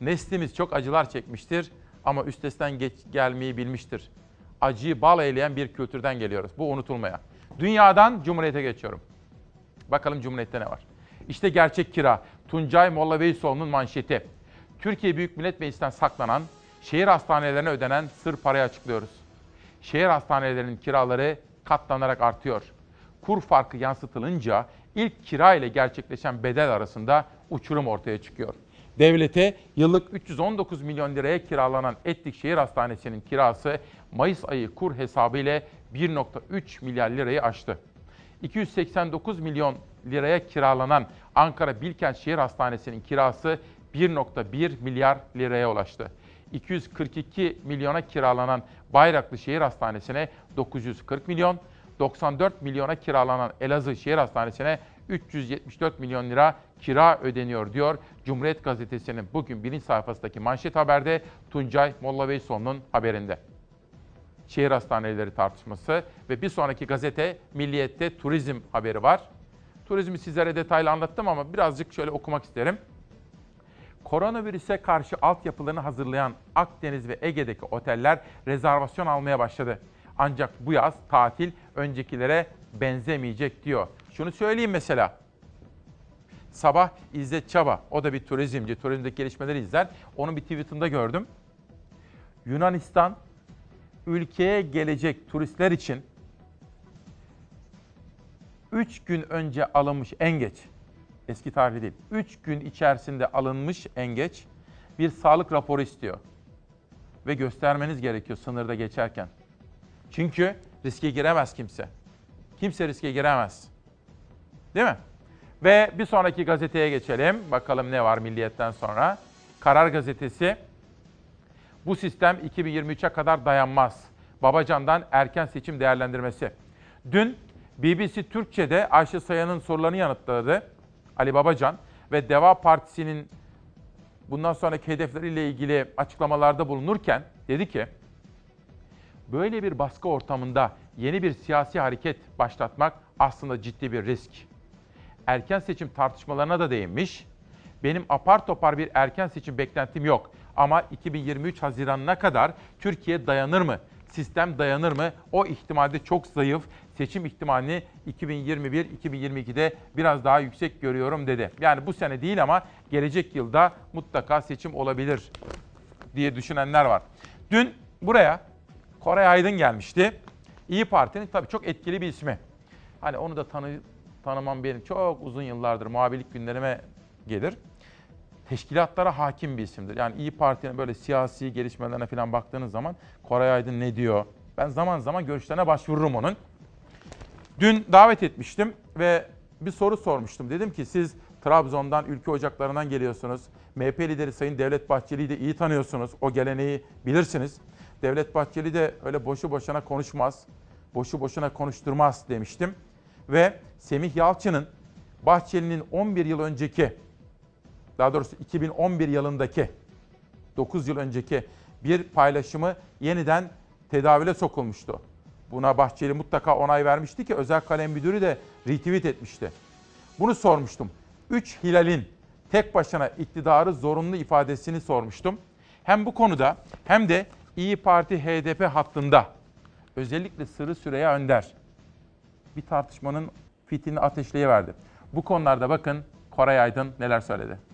Neslimiz çok acılar çekmiştir ama üstesinden geç, gelmeyi bilmiştir. Acıyı bal eyleyen bir kültürden geliyoruz. Bu unutulmaya. Dünyadan Cumhuriyet'e geçiyorum. Bakalım Cumhuriyet'te ne var? İşte gerçek kira. Tuncay Molla Veysoğlu'nun manşeti. Türkiye Büyük Millet Meclisi'nden saklanan, şehir hastanelerine ödenen sır parayı açıklıyoruz. Şehir hastanelerinin kiraları katlanarak artıyor. Kur farkı yansıtılınca ilk kira ile gerçekleşen bedel arasında uçurum ortaya çıkıyor. Devlete yıllık 319 milyon liraya kiralanan Etlik Şehir Hastanesi'nin kirası Mayıs ayı kur hesabı ile 1.3 milyar lirayı aştı. 289 milyon liraya kiralanan Ankara Bilkent Şehir Hastanesi'nin kirası 1.1 milyar liraya ulaştı. 242 milyona kiralanan Bayraklı Şehir Hastanesi'ne 940 milyon, 94 milyona kiralanan Elazığ Şehir Hastanesi'ne 374 milyon lira kira ödeniyor diyor Cumhuriyet Gazetesi'nin bugün birinci sayfasındaki manşet haberde Tuncay Molla haberinde şehir hastaneleri tartışması ve bir sonraki gazete Milliyet'te turizm haberi var. Turizmi sizlere detaylı anlattım ama birazcık şöyle okumak isterim. Koronavirüse karşı altyapılarını hazırlayan Akdeniz ve Ege'deki oteller rezervasyon almaya başladı. Ancak bu yaz tatil öncekilere benzemeyecek diyor. Şunu söyleyeyim mesela. Sabah İzzet Çaba, o da bir turizmci, turizmdeki gelişmeleri izler. Onun bir tweetinde gördüm. Yunanistan ülkeye gelecek turistler için 3 gün önce alınmış en geç, eski tarih değil, 3 gün içerisinde alınmış en geç bir sağlık raporu istiyor. Ve göstermeniz gerekiyor sınırda geçerken. Çünkü riske giremez kimse. Kimse riske giremez. Değil mi? Ve bir sonraki gazeteye geçelim. Bakalım ne var Milliyet'ten sonra. Karar Gazetesi. Bu sistem 2023'e kadar dayanmaz. Babacan'dan erken seçim değerlendirmesi. Dün BBC Türkçe'de Ayşe Sayan'ın sorularını yanıtladı Ali Babacan ve Deva Partisi'nin bundan sonraki hedefleriyle ilgili açıklamalarda bulunurken dedi ki böyle bir baskı ortamında yeni bir siyasi hareket başlatmak aslında ciddi bir risk. Erken seçim tartışmalarına da değinmiş. Benim apar topar bir erken seçim beklentim yok. Ama 2023 Haziran'ına kadar Türkiye dayanır mı? Sistem dayanır mı? O ihtimalde çok zayıf. Seçim ihtimalini 2021-2022'de biraz daha yüksek görüyorum dedi. Yani bu sene değil ama gelecek yılda mutlaka seçim olabilir diye düşünenler var. Dün buraya Koray Aydın gelmişti. İyi Parti'nin tabii çok etkili bir ismi. Hani onu da tanı, tanımam benim çok uzun yıllardır muhabirlik günlerime gelir. Teşkilatlara hakim bir isimdir. Yani İyi Parti'nin böyle siyasi gelişmelerine falan baktığınız zaman Koray Aydın ne diyor? Ben zaman zaman görüşlerine başvururum onun. Dün davet etmiştim ve bir soru sormuştum. Dedim ki siz Trabzon'dan, ülke ocaklarından geliyorsunuz. MHP lideri Sayın Devlet Bahçeli'yi de iyi tanıyorsunuz. O geleneği bilirsiniz. Devlet Bahçeli de öyle boşu boşuna konuşmaz, boşu boşuna konuşturmaz demiştim. Ve Semih Yalçın'ın Bahçeli'nin 11 yıl önceki, daha doğrusu 2011 yılındaki, 9 yıl önceki bir paylaşımı yeniden tedavüle sokulmuştu. Buna Bahçeli mutlaka onay vermişti ki özel kalem müdürü de retweet etmişti. Bunu sormuştum. 3 Hilal'in tek başına iktidarı zorunlu ifadesini sormuştum. Hem bu konuda hem de İyi Parti HDP hattında özellikle Sırrı Süreyya Önder bir tartışmanın fitilini ateşleyiverdi. Bu konularda bakın Koray Aydın neler söyledi.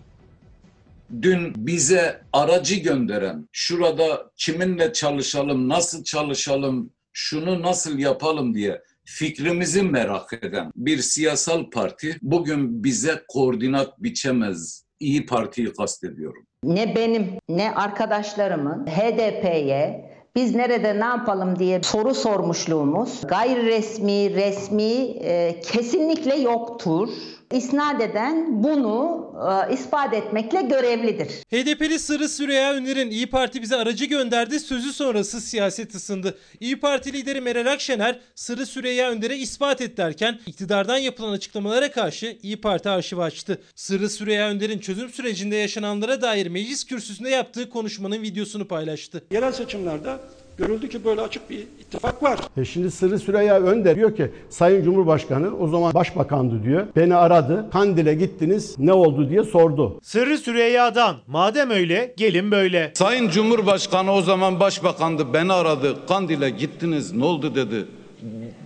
Dün bize aracı gönderen, şurada kiminle çalışalım, nasıl çalışalım, şunu nasıl yapalım diye fikrimizi merak eden bir siyasal parti bugün bize koordinat biçemez. İyi Parti'yi kastediyorum. Ne benim ne arkadaşlarımın HDP'ye biz nerede ne yapalım diye soru sormuşluğumuz gayri resmi, resmi e, kesinlikle yoktur. İsnat eden bunu e, ispat etmekle görevlidir. HDP'li Sırrı Süreyya Öner'in İyi Parti bize aracı gönderdi sözü sonrası siyaset ısındı. İyi Parti lideri Meral Akşener Sırrı Süreyya Önder'e ispat et derken iktidardan yapılan açıklamalara karşı İyi Parti arşivi açtı. Sırrı Süreyya Önder'in çözüm sürecinde yaşananlara dair meclis kürsüsünde yaptığı konuşmanın videosunu paylaştı. Yerel seçimlerde görüldü ki böyle açık bir ittifak var. E şimdi Sırrı Süreyya Önder diyor ki Sayın Cumhurbaşkanı o zaman başbakandı diyor. Beni aradı. Kandil'e gittiniz ne oldu diye sordu. Sırrı Süreyya'dan madem öyle gelin böyle. Sayın Cumhurbaşkanı o zaman başbakandı beni aradı. Kandil'e gittiniz ne oldu dedi.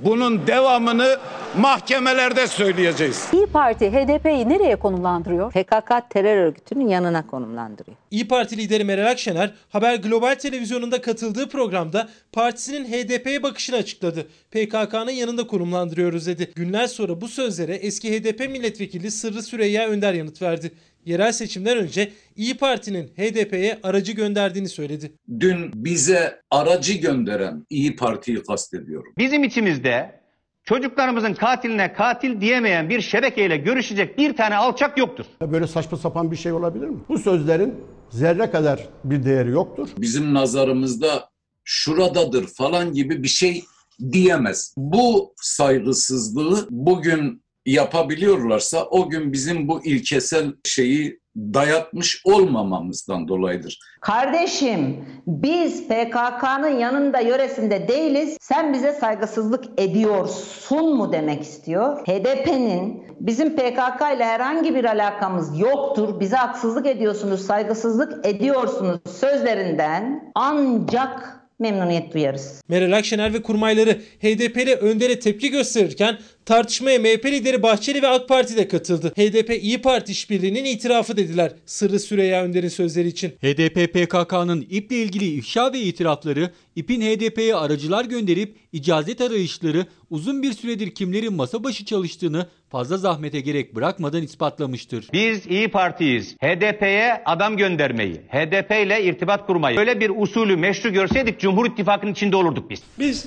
Bunun devamını mahkemelerde söyleyeceğiz. İyi Parti HDP'yi nereye konumlandırıyor? PKK terör örgütünün yanına konumlandırıyor. İyi Parti lideri Meral Akşener Haber Global televizyonunda katıldığı programda partisinin HDP'ye bakışını açıkladı. PKK'nın yanında konumlandırıyoruz dedi. Günler sonra bu sözlere eski HDP milletvekili Sırrı Süreyya Önder yanıt verdi. Yerel seçimden önce İyi Parti'nin HDP'ye aracı gönderdiğini söyledi. Dün bize aracı gönderen İyi Parti'yi kastediyorum. Bizim içimizde çocuklarımızın katiline katil diyemeyen bir şebekeyle görüşecek bir tane alçak yoktur. Böyle saçma sapan bir şey olabilir mi? Bu sözlerin zerre kadar bir değeri yoktur. Bizim nazarımızda şuradadır falan gibi bir şey diyemez. Bu saygısızlığı bugün yapabiliyorlarsa o gün bizim bu ilkesel şeyi dayatmış olmamamızdan dolayıdır. Kardeşim biz PKK'nın yanında yöresinde değiliz. Sen bize saygısızlık ediyorsun mu demek istiyor. HDP'nin bizim PKK ile herhangi bir alakamız yoktur. Bize haksızlık ediyorsunuz, saygısızlık ediyorsunuz sözlerinden ancak memnuniyet duyarız. Meral Akşener ve kurmayları HDP'li Önder'e tepki gösterirken Tartışmaya MHP lideri Bahçeli ve AK Parti de katıldı. HDP İyi Parti işbirliğinin itirafı dediler. Sırrı Süreyya Önder'in sözleri için. HDP PKK'nın İP'le ilgili ifşa ve itirafları, İP'in HDP'ye aracılar gönderip icazet arayışları uzun bir süredir kimlerin masa başı çalıştığını fazla zahmete gerek bırakmadan ispatlamıştır. Biz İyi Parti'yiz. HDP'ye adam göndermeyi, HDP ile irtibat kurmayı, böyle bir usulü meşru görseydik Cumhur İttifakı'nın içinde olurduk biz. Biz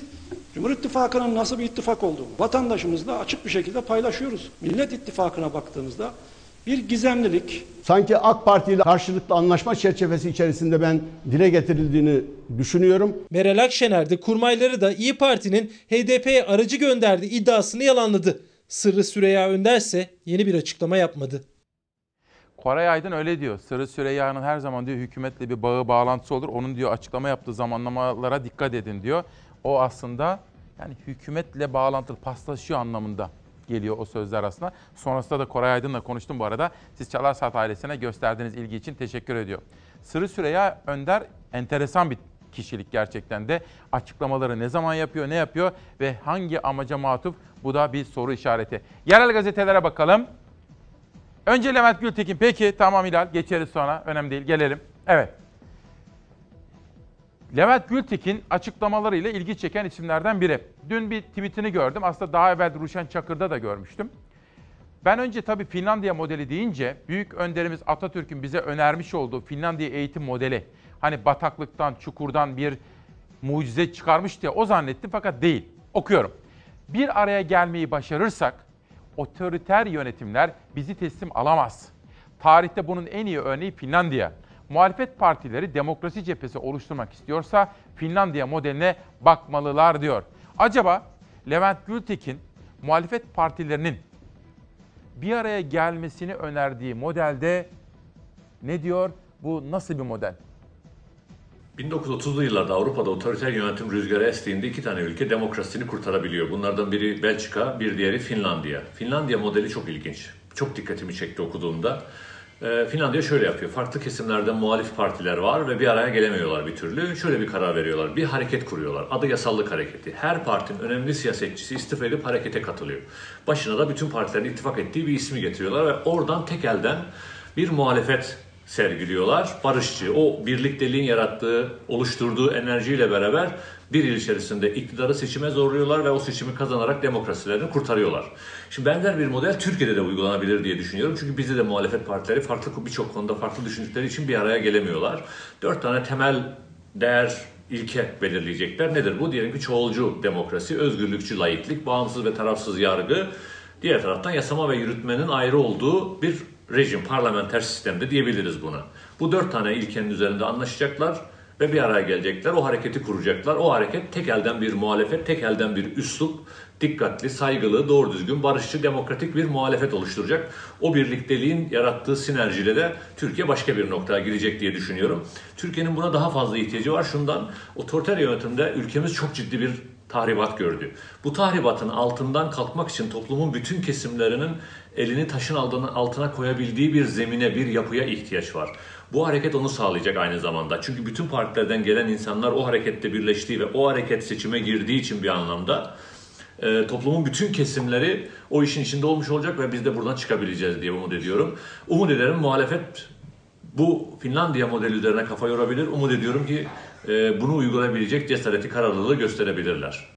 Cumhur İttifakı'nın nasıl bir ittifak olduğunu vatandaşımızla açık bir şekilde paylaşıyoruz. Millet İttifakı'na baktığımızda bir gizemlilik, Sanki AK Parti ile karşılıklı anlaşma çerçevesi içerisinde ben dile getirildiğini düşünüyorum. Meral Akşener de kurmayları da İyi Parti'nin HDP'ye aracı gönderdiği iddiasını yalanladı. Sırrı Süreyya Önder ise yeni bir açıklama yapmadı. Koray Aydın öyle diyor. Sırrı Süreyya'nın her zaman diyor hükümetle bir bağı bağlantısı olur. Onun diyor açıklama yaptığı zamanlamalara dikkat edin diyor. O aslında yani hükümetle bağlantılı paslaşıyor anlamında geliyor o sözler aslında. Sonrasında da Koray Aydın'la konuştum bu arada. Siz Çalar Saat ailesine gösterdiğiniz ilgi için teşekkür ediyor. Sırrı Süreyya Önder enteresan bir kişilik gerçekten de. Açıklamaları ne zaman yapıyor, ne yapıyor ve hangi amaca matuf bu da bir soru işareti. Yerel gazetelere bakalım. Önce Levent Gültekin. Peki tamam Hilal geçeriz sonra. Önemli değil gelelim. Evet. Levent Gültekin açıklamalarıyla ilgi çeken isimlerden biri. Dün bir tweetini gördüm. Aslında daha evvel Ruşen Çakır'da da görmüştüm. Ben önce tabii Finlandiya modeli deyince büyük önderimiz Atatürk'ün bize önermiş olduğu Finlandiya eğitim modeli. Hani bataklıktan, çukurdan bir mucize çıkarmış diye o zannettim fakat değil. Okuyorum. Bir araya gelmeyi başarırsak otoriter yönetimler bizi teslim alamaz. Tarihte bunun en iyi örneği Finlandiya. Muhalefet partileri demokrasi cephesi oluşturmak istiyorsa Finlandiya modeline bakmalılar diyor. Acaba Levent Gültekin muhalefet partilerinin bir araya gelmesini önerdiği modelde ne diyor? Bu nasıl bir model? 1930'lu yıllarda Avrupa'da otoriter yönetim rüzgarı estiğinde iki tane ülke demokrasisini kurtarabiliyor. Bunlardan biri Belçika, bir diğeri Finlandiya. Finlandiya modeli çok ilginç. Çok dikkatimi çekti okuduğumda. Ee, Finlandiya şöyle yapıyor. Farklı kesimlerden muhalif partiler var ve bir araya gelemiyorlar bir türlü. Şöyle bir karar veriyorlar. Bir hareket kuruyorlar. Adı yasallık hareketi. Her partinin önemli siyasetçisi istifa edip harekete katılıyor. Başına da bütün partilerin ittifak ettiği bir ismi getiriyorlar ve oradan tek elden bir muhalefet sergiliyorlar. Barışçı, o birlikteliğin yarattığı, oluşturduğu enerjiyle beraber bir yıl içerisinde iktidarı seçime zorluyorlar ve o seçimi kazanarak demokrasilerini kurtarıyorlar. Şimdi benzer bir model Türkiye'de de uygulanabilir diye düşünüyorum. Çünkü bizde de muhalefet partileri farklı birçok konuda farklı düşündükleri için bir araya gelemiyorlar. Dört tane temel değer ilke belirleyecekler. Nedir bu? Diyelim ki çoğulcu demokrasi, özgürlükçü laiklik, bağımsız ve tarafsız yargı. Diğer taraftan yasama ve yürütmenin ayrı olduğu bir rejim, parlamenter sistemde diyebiliriz buna. Bu dört tane ilkenin üzerinde anlaşacaklar ve bir araya gelecekler. O hareketi kuracaklar. O hareket tek elden bir muhalefet, tek elden bir üslup, dikkatli, saygılı, doğru düzgün, barışçı, demokratik bir muhalefet oluşturacak. O birlikteliğin yarattığı sinerjiyle de Türkiye başka bir noktaya girecek diye düşünüyorum. Türkiye'nin buna daha fazla ihtiyacı var. Şundan, otoriter yönetimde ülkemiz çok ciddi bir tahribat gördü. Bu tahribatın altından kalkmak için toplumun bütün kesimlerinin elini taşın altına koyabildiği bir zemine, bir yapıya ihtiyaç var. Bu hareket onu sağlayacak aynı zamanda. Çünkü bütün partilerden gelen insanlar o harekette birleştiği ve o hareket seçime girdiği için bir anlamda e, toplumun bütün kesimleri o işin içinde olmuş olacak ve biz de buradan çıkabileceğiz diye umut ediyorum. Umut ederim muhalefet bu Finlandiya modeli üzerine kafa yorabilir. Umut ediyorum ki e, bunu uygulayabilecek cesareti, kararlılığı gösterebilirler.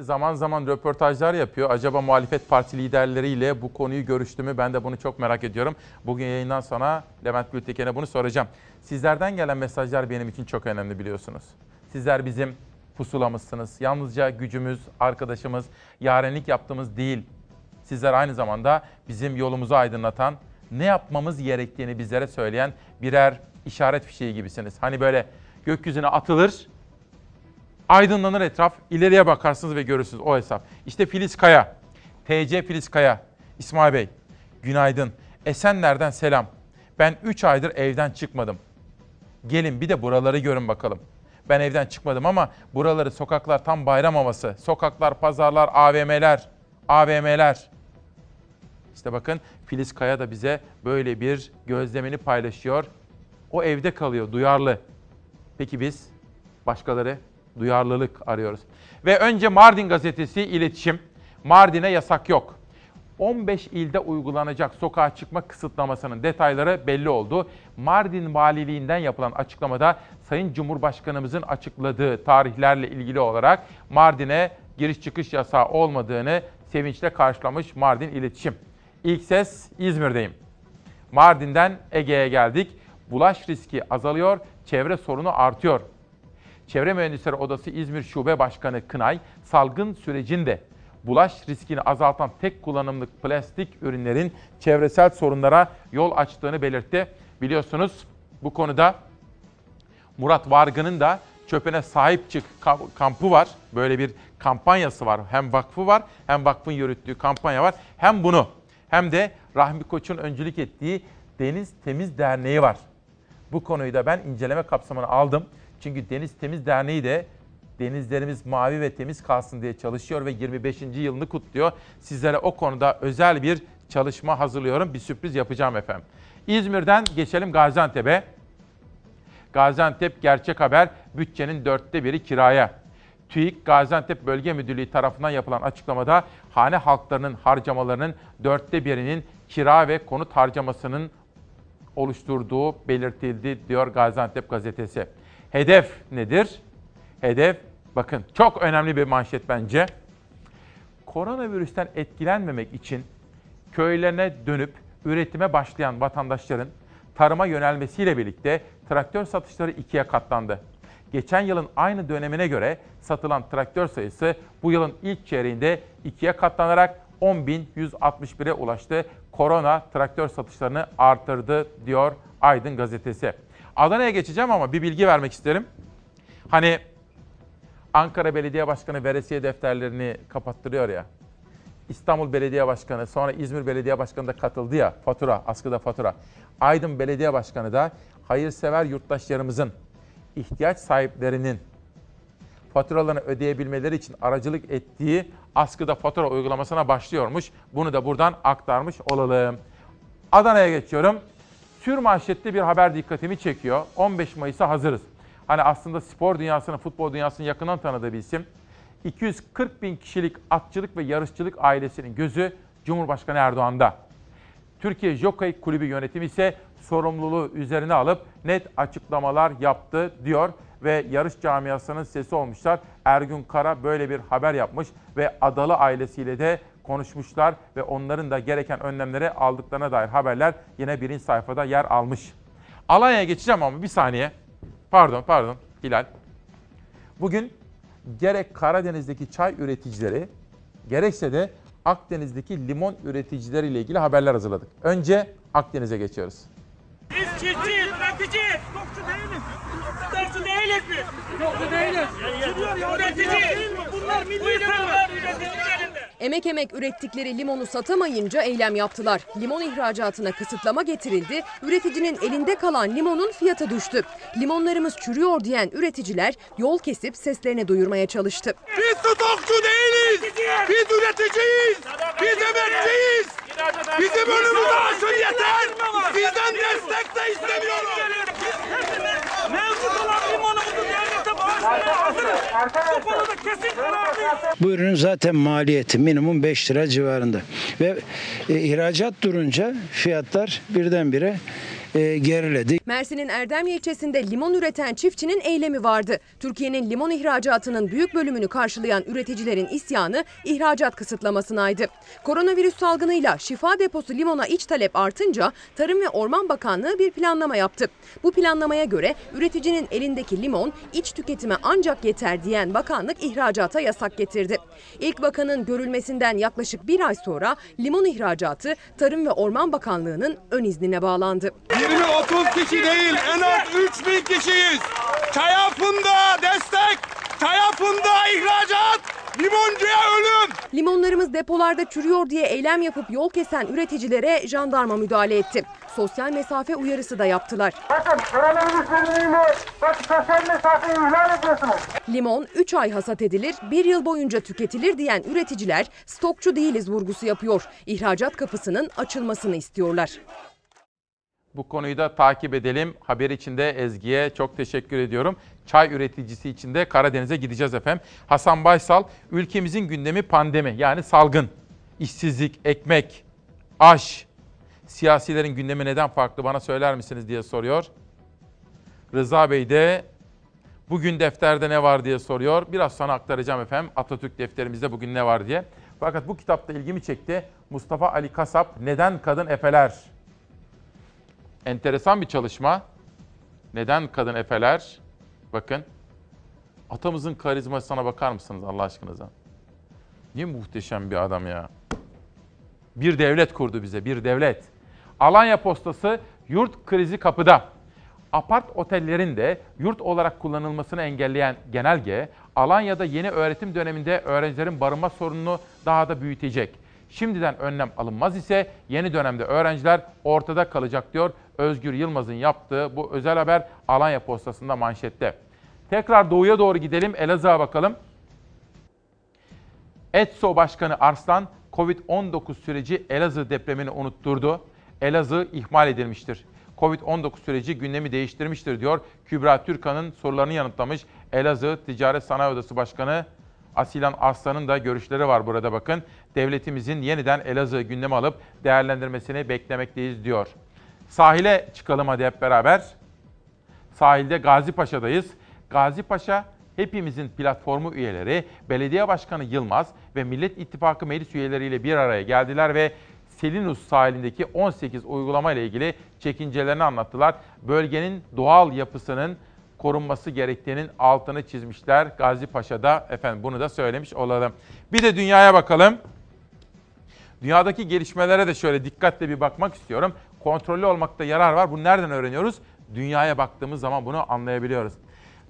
Zaman zaman röportajlar yapıyor. Acaba muhalefet parti liderleriyle bu konuyu görüştü mü? Ben de bunu çok merak ediyorum. Bugün yayından sonra Levent Gültekin'e bunu soracağım. Sizlerden gelen mesajlar benim için çok önemli biliyorsunuz. Sizler bizim pusulamızsınız. Yalnızca gücümüz, arkadaşımız, yarenlik yaptığımız değil. Sizler aynı zamanda bizim yolumuzu aydınlatan, ne yapmamız gerektiğini bizlere söyleyen birer işaret fişeği gibisiniz. Hani böyle gökyüzüne atılır, aydınlanır etraf, ileriye bakarsınız ve görürsünüz o hesap. İşte Filiz Kaya, TC Filiz Kaya, İsmail Bey, günaydın. Esenler'den selam. Ben 3 aydır evden çıkmadım. Gelin bir de buraları görün bakalım. Ben evden çıkmadım ama buraları, sokaklar tam bayram havası. Sokaklar, pazarlar, AVM'ler, AVM'ler. İşte bakın Filiz Kaya da bize böyle bir gözlemini paylaşıyor. O evde kalıyor, duyarlı. Peki biz başkaları duyarlılık arıyoruz. Ve önce Mardin gazetesi iletişim. Mardin'e yasak yok. 15 ilde uygulanacak sokağa çıkma kısıtlamasının detayları belli oldu. Mardin Valiliğinden yapılan açıklamada Sayın Cumhurbaşkanımızın açıkladığı tarihlerle ilgili olarak Mardin'e giriş çıkış yasağı olmadığını sevinçle karşılamış Mardin İletişim. İlk ses İzmir'deyim. Mardin'den Ege'ye geldik. Bulaş riski azalıyor, çevre sorunu artıyor. Çevre Mühendisleri Odası İzmir Şube Başkanı Kınay, salgın sürecinde bulaş riskini azaltan tek kullanımlık plastik ürünlerin çevresel sorunlara yol açtığını belirtti. Biliyorsunuz bu konuda Murat Vargın'ın da çöpene sahip çık kampı var. Böyle bir kampanyası var. Hem vakfı var hem vakfın yürüttüğü kampanya var. Hem bunu hem de Rahmi Koç'un öncülük ettiği Deniz Temiz Derneği var. Bu konuyu da ben inceleme kapsamına aldım. Çünkü Deniz Temiz Derneği de denizlerimiz mavi ve temiz kalsın diye çalışıyor ve 25. yılını kutluyor. Sizlere o konuda özel bir çalışma hazırlıyorum. Bir sürpriz yapacağım efendim. İzmir'den geçelim Gaziantep'e. Gaziantep Gerçek Haber bütçenin dörtte biri kiraya. TÜİK Gaziantep Bölge Müdürlüğü tarafından yapılan açıklamada hane halklarının harcamalarının dörtte birinin kira ve konut harcamasının oluşturduğu belirtildi diyor Gaziantep gazetesi. Hedef nedir? Hedef bakın çok önemli bir manşet bence. Koronavirüsten etkilenmemek için köylerine dönüp üretime başlayan vatandaşların tarıma yönelmesiyle birlikte traktör satışları ikiye katlandı. Geçen yılın aynı dönemine göre satılan traktör sayısı bu yılın ilk çeyreğinde ikiye katlanarak 10.161'e ulaştı. Korona traktör satışlarını artırdı diyor Aydın gazetesi. Adana'ya geçeceğim ama bir bilgi vermek isterim. Hani Ankara Belediye Başkanı veresiye defterlerini kapattırıyor ya. İstanbul Belediye Başkanı, sonra İzmir Belediye Başkanı da katıldı ya fatura, askıda fatura. Aydın Belediye Başkanı da hayırsever yurttaşlarımızın, ihtiyaç sahiplerinin faturalarını ödeyebilmeleri için aracılık ettiği askıda fatura uygulamasına başlıyormuş. Bunu da buradan aktarmış olalım. Adana'ya geçiyorum. Tür manşetli bir haber dikkatimi çekiyor. 15 Mayıs'a hazırız. Hani aslında spor dünyasını, futbol dünyasını yakından tanıdığı bir isim. 240 bin kişilik atçılık ve yarışçılık ailesinin gözü Cumhurbaşkanı Erdoğan'da. Türkiye Jockey Kulübü yönetimi ise sorumluluğu üzerine alıp net açıklamalar yaptı diyor ve yarış camiasının sesi olmuşlar. Ergün Kara böyle bir haber yapmış ve Adalı ailesiyle de konuşmuşlar ve onların da gereken önlemleri aldıklarına dair haberler yine birinci sayfada yer almış. Alanya'ya geçeceğim ama bir saniye. Pardon, pardon Hilal. Bugün gerek Karadeniz'deki çay üreticileri, gerekse de Akdeniz'deki limon üreticileri ile ilgili haberler hazırladık. Önce Akdeniz'e geçiyoruz. Biz çiftçiyiz, üreticiyiz. Stokçu değiliz. Stokçu değiliz biz. Stokçu değiliz. Üretici. Bunlar milli sınırlar üreticilerinde. Emek emek ürettikleri limonu satamayınca eylem yaptılar. Limon ihracatına kısıtlama getirildi. Üreticinin elinde kalan limonun fiyatı düştü. Limonlarımız çürüyor diyen üreticiler yol kesip seslerini duyurmaya çalıştı. Biz stokçu değiliz. Biz üreticiyiz. Biz emekçiyiz. Bizim önümüzü açın yeter. Sizden destek de istemiyoruz. Mevcut olan limonumuzu devlete bağışlamaya hazırız. Bu konuda kesin kararlıyız. Bu ürünün zaten maliyeti minimum 5 lira civarında. Ve e, ihracat durunca fiyatlar birdenbire e, geriledi. Mersin'in Erdemli ilçesinde limon üreten çiftçinin eylemi vardı. Türkiye'nin limon ihracatının büyük bölümünü karşılayan üreticilerin isyanı ihracat kısıtlamasınaydı. Koronavirüs salgınıyla şifa deposu limona iç talep artınca Tarım ve Orman Bakanlığı bir planlama yaptı. Bu planlamaya göre üreticinin elindeki limon iç tüketime ancak yeter diyen bakanlık ihracata yasak getirdi. İlk vakanın görülmesinden yaklaşık bir ay sonra limon ihracatı Tarım ve Orman Bakanlığı'nın ön iznine bağlandı. 20-30 kişi değil en az 3000 kişiyiz. Çaya funda destek, çaya funda ihracat, limoncuya ölüm. Limonlarımız depolarda çürüyor diye eylem yapıp yol kesen üreticilere jandarma müdahale etti. Sosyal mesafe uyarısı da yaptılar. Bakın koronavirüs nedeniyle sosyal mesafeyi ihlal ediyorsunuz. Limon 3 ay hasat edilir, 1 yıl boyunca tüketilir diyen üreticiler stokçu değiliz vurgusu yapıyor. İhracat kapısının açılmasını istiyorlar. Bu konuyu da takip edelim. Haber içinde Ezgi'ye çok teşekkür ediyorum. Çay üreticisi için de Karadeniz'e gideceğiz efendim. Hasan Baysal, ülkemizin gündemi pandemi yani salgın, işsizlik, ekmek, aş. Siyasilerin gündemi neden farklı bana söyler misiniz diye soruyor. Rıza Bey de bugün defterde ne var diye soruyor. Biraz sana aktaracağım efendim Atatürk defterimizde bugün ne var diye. Fakat bu kitapta ilgimi çekti. Mustafa Ali Kasap Neden Kadın Efeler? Enteresan bir çalışma. Neden kadın efeler? Bakın. Atamızın karizmasına bakar mısınız Allah aşkınıza? Ne muhteşem bir adam ya. Bir devlet kurdu bize, bir devlet. Alanya Postası yurt krizi kapıda. Apart otellerin de yurt olarak kullanılmasını engelleyen genelge, Alanya'da yeni öğretim döneminde öğrencilerin barınma sorununu daha da büyütecek. Şimdiden önlem alınmaz ise yeni dönemde öğrenciler ortada kalacak diyor Özgür Yılmaz'ın yaptığı bu özel haber Alanya Postası'nda manşette. Tekrar doğuya doğru gidelim, Elazığ'a bakalım. ETSO Başkanı Arslan, Covid-19 süreci Elazığ depremini unutturdu. Elazığ ihmal edilmiştir. Covid-19 süreci gündemi değiştirmiştir diyor. Kübra Türkan'ın sorularını yanıtlamış. Elazığ Ticaret Sanayi Odası Başkanı Asilan Arslan'ın da görüşleri var burada bakın. Devletimizin yeniden Elazığ gündeme alıp değerlendirmesini beklemekteyiz diyor. Sahile çıkalım hadi hep beraber. Sahilde Gazi Paşa'dayız. Gazi Paşa hepimizin platformu üyeleri, belediye başkanı Yılmaz ve Millet İttifakı meclis üyeleriyle bir araya geldiler ve Selinus sahilindeki 18 uygulama ile ilgili çekincelerini anlattılar. Bölgenin doğal yapısının korunması gerektiğinin altını çizmişler. Gazi Paşa'da efendim bunu da söylemiş olalım. Bir de dünyaya bakalım. Dünyadaki gelişmelere de şöyle dikkatle bir bakmak istiyorum. Kontrollü olmakta yarar var. Bunu nereden öğreniyoruz? Dünyaya baktığımız zaman bunu anlayabiliyoruz.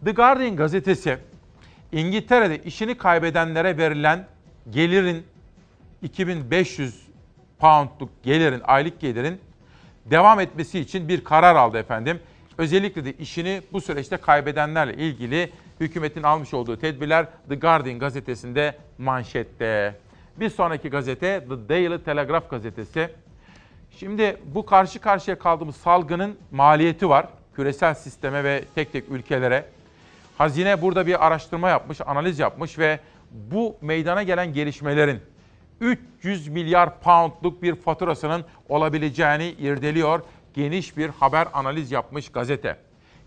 The Guardian gazetesi İngiltere'de işini kaybedenlere verilen gelirin 2500 poundluk gelirin, aylık gelirin devam etmesi için bir karar aldı efendim. Özellikle de işini bu süreçte kaybedenlerle ilgili hükümetin almış olduğu tedbirler The Guardian gazetesinde manşette. Bir sonraki gazete The Daily Telegraph gazetesi. Şimdi bu karşı karşıya kaldığımız salgının maliyeti var. Küresel sisteme ve tek tek ülkelere. Hazine burada bir araştırma yapmış, analiz yapmış ve bu meydana gelen gelişmelerin 300 milyar poundluk bir faturasının olabileceğini irdeliyor. Geniş bir haber analiz yapmış gazete.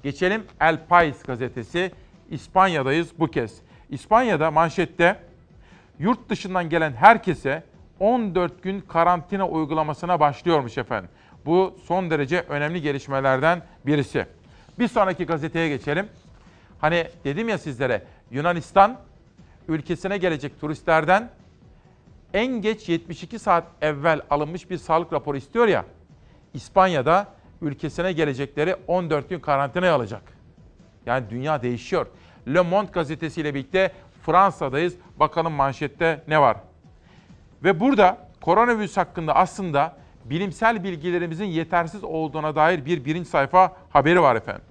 Geçelim El País gazetesi. İspanya'dayız bu kez. İspanya'da manşette yurt dışından gelen herkese 14 gün karantina uygulamasına başlıyormuş efendim. Bu son derece önemli gelişmelerden birisi. Bir sonraki gazeteye geçelim. Hani dedim ya sizlere Yunanistan ülkesine gelecek turistlerden en geç 72 saat evvel alınmış bir sağlık raporu istiyor ya. İspanya'da ülkesine gelecekleri 14 gün karantinaya alacak. Yani dünya değişiyor. Le Monde gazetesiyle birlikte Fransa'dayız. Bakalım manşette ne var? Ve burada koronavirüs hakkında aslında bilimsel bilgilerimizin yetersiz olduğuna dair bir birinci sayfa haberi var efendim.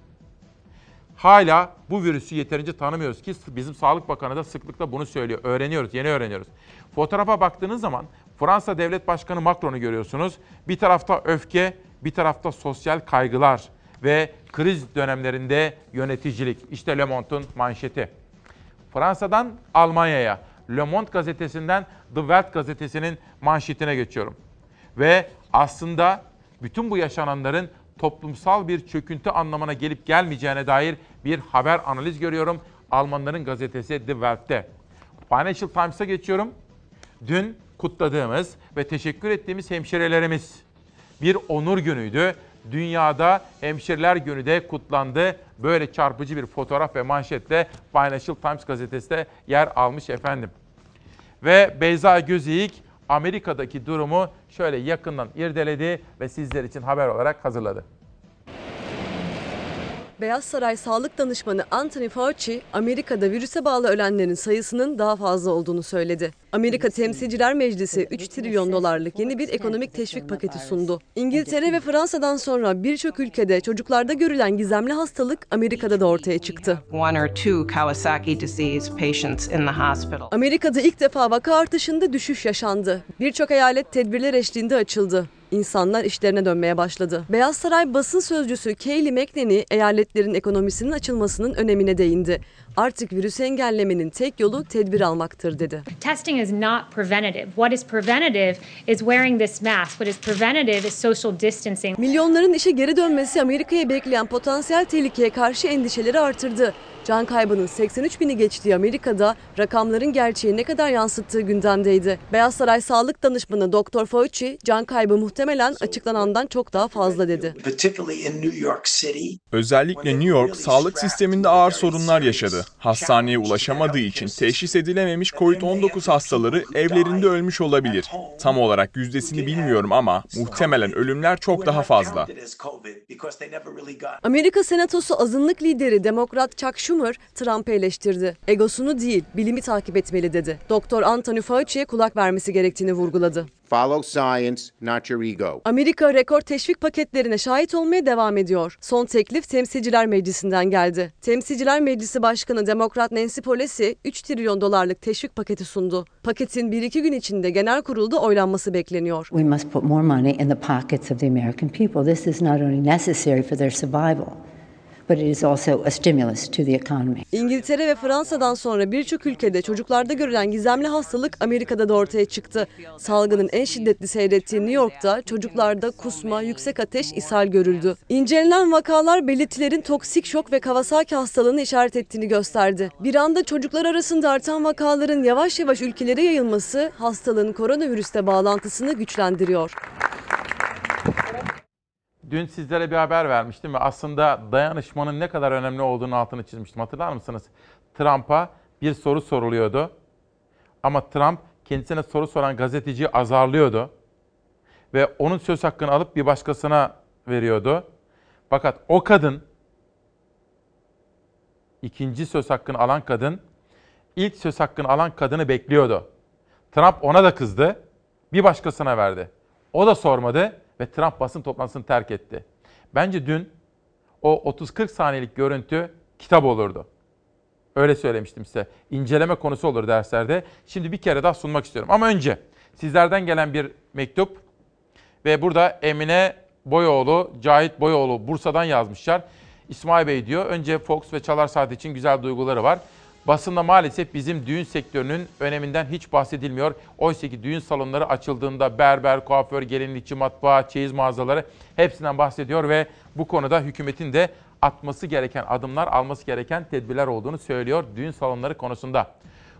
Hala bu virüsü yeterince tanımıyoruz ki bizim Sağlık Bakanı da sıklıkla bunu söylüyor. Öğreniyoruz, yeni öğreniyoruz. Fotoğrafa baktığınız zaman Fransa Devlet Başkanı Macron'u görüyorsunuz. Bir tarafta öfke, bir tarafta sosyal kaygılar ve kriz dönemlerinde yöneticilik. İşte Le Monde'un manşeti. Fransa'dan Almanya'ya, Le Monde gazetesinden The Welt gazetesinin manşetine geçiyorum. Ve aslında bütün bu yaşananların toplumsal bir çöküntü anlamına gelip gelmeyeceğine dair bir haber analiz görüyorum. Almanların gazetesi The Welt'te. Financial Times'a geçiyorum. Dün kutladığımız ve teşekkür ettiğimiz hemşirelerimiz bir onur günüydü. Dünyada Hemşireler Günü de kutlandı. Böyle çarpıcı bir fotoğraf ve manşetle Financial Times gazetesinde yer almış efendim. Ve Beyza Gözeyik Amerika'daki durumu şöyle yakından irdeledi ve sizler için haber olarak hazırladı. Beyaz Saray Sağlık Danışmanı Anthony Fauci, Amerika'da virüse bağlı ölenlerin sayısının daha fazla olduğunu söyledi. Amerika Temsilciler Meclisi 3 trilyon dolarlık yeni bir ekonomik teşvik paketi sundu. İngiltere ve Fransa'dan sonra birçok ülkede çocuklarda görülen gizemli hastalık Amerika'da da ortaya çıktı. Amerika'da ilk defa vaka artışında düşüş yaşandı. Birçok eyalet tedbirler eşliğinde açıldı. İnsanlar işlerine dönmeye başladı. Beyaz Saray basın sözcüsü Kayleigh McEnany eyaletlerin ekonomisinin açılmasının önemine değindi. Artık virüsü engellemenin tek yolu tedbir almaktır dedi. Testing is not preventative. What is preventative is wearing this mask. What is preventative is social distancing. Milyonların işe geri dönmesi Amerika'yı bekleyen potansiyel tehlikeye karşı endişeleri artırdı. Can kaybının 83 bini geçtiği Amerika'da rakamların gerçeği ne kadar yansıttığı gündemdeydi. Beyaz Saray Sağlık Danışmanı Dr. Fauci, can kaybı muhtemelen açıklanandan çok daha fazla dedi. Özellikle New York sağlık sisteminde ağır sorunlar yaşadı. Hastaneye ulaşamadığı için teşhis edilememiş COVID-19 hastaları evlerinde ölmüş olabilir. Tam olarak yüzdesini bilmiyorum ama muhtemelen ölümler çok daha fazla. Amerika Senatosu azınlık lideri Demokrat Chuck Schumer Trump'ı eleştirdi. Egosunu değil, bilimi takip etmeli dedi. Doktor Anthony Fauci'ye kulak vermesi gerektiğini vurguladı. Follow science, not your ego. Amerika rekor teşvik paketlerine şahit olmaya devam ediyor. Son teklif Temsilciler Meclisi'nden geldi. Temsilciler Meclisi Başkanı Demokrat Nancy Pelosi 3 trilyon dolarlık teşvik paketi sundu. Paketin 1-2 gün içinde genel kurulda oylanması bekleniyor. We must put more money in the pockets of the American people. This is not only necessary for their survival, but it is also a stimulus to the economy. İngiltere ve Fransa'dan sonra birçok ülkede çocuklarda görülen gizemli hastalık Amerika'da da ortaya çıktı. Salgının en şiddetli seyrettiği New York'ta çocuklarda kusma, yüksek ateş, ishal görüldü. İncelenen vakalar belirtilerin toksik şok ve Kawasaki hastalığını işaret ettiğini gösterdi. Bir anda çocuklar arasında artan vakaların yavaş yavaş ülkelere yayılması hastalığın koronavirüste bağlantısını güçlendiriyor. Dün sizlere bir haber vermiştim ve aslında dayanışmanın ne kadar önemli olduğunu altını çizmiştim. Hatırlar mısınız? Trump'a bir soru soruluyordu. Ama Trump kendisine soru soran gazeteciyi azarlıyordu. Ve onun söz hakkını alıp bir başkasına veriyordu. Fakat o kadın, ikinci söz hakkını alan kadın, ilk söz hakkını alan kadını bekliyordu. Trump ona da kızdı, bir başkasına verdi. O da sormadı ve Trump basın toplantısını terk etti. Bence dün o 30-40 saniyelik görüntü kitap olurdu. Öyle söylemiştim size. İnceleme konusu olur derslerde. Şimdi bir kere daha sunmak istiyorum. Ama önce sizlerden gelen bir mektup ve burada Emine Boyoğlu, Cahit Boyoğlu Bursa'dan yazmışlar. İsmail Bey diyor, önce Fox ve Çalar Saat için güzel duyguları var. Basında maalesef bizim düğün sektörünün öneminden hiç bahsedilmiyor. Oysa ki düğün salonları açıldığında berber, kuaför, gelinlikçi, matbaa, çeyiz mağazaları hepsinden bahsediyor ve bu konuda hükümetin de atması gereken adımlar, alması gereken tedbirler olduğunu söylüyor düğün salonları konusunda.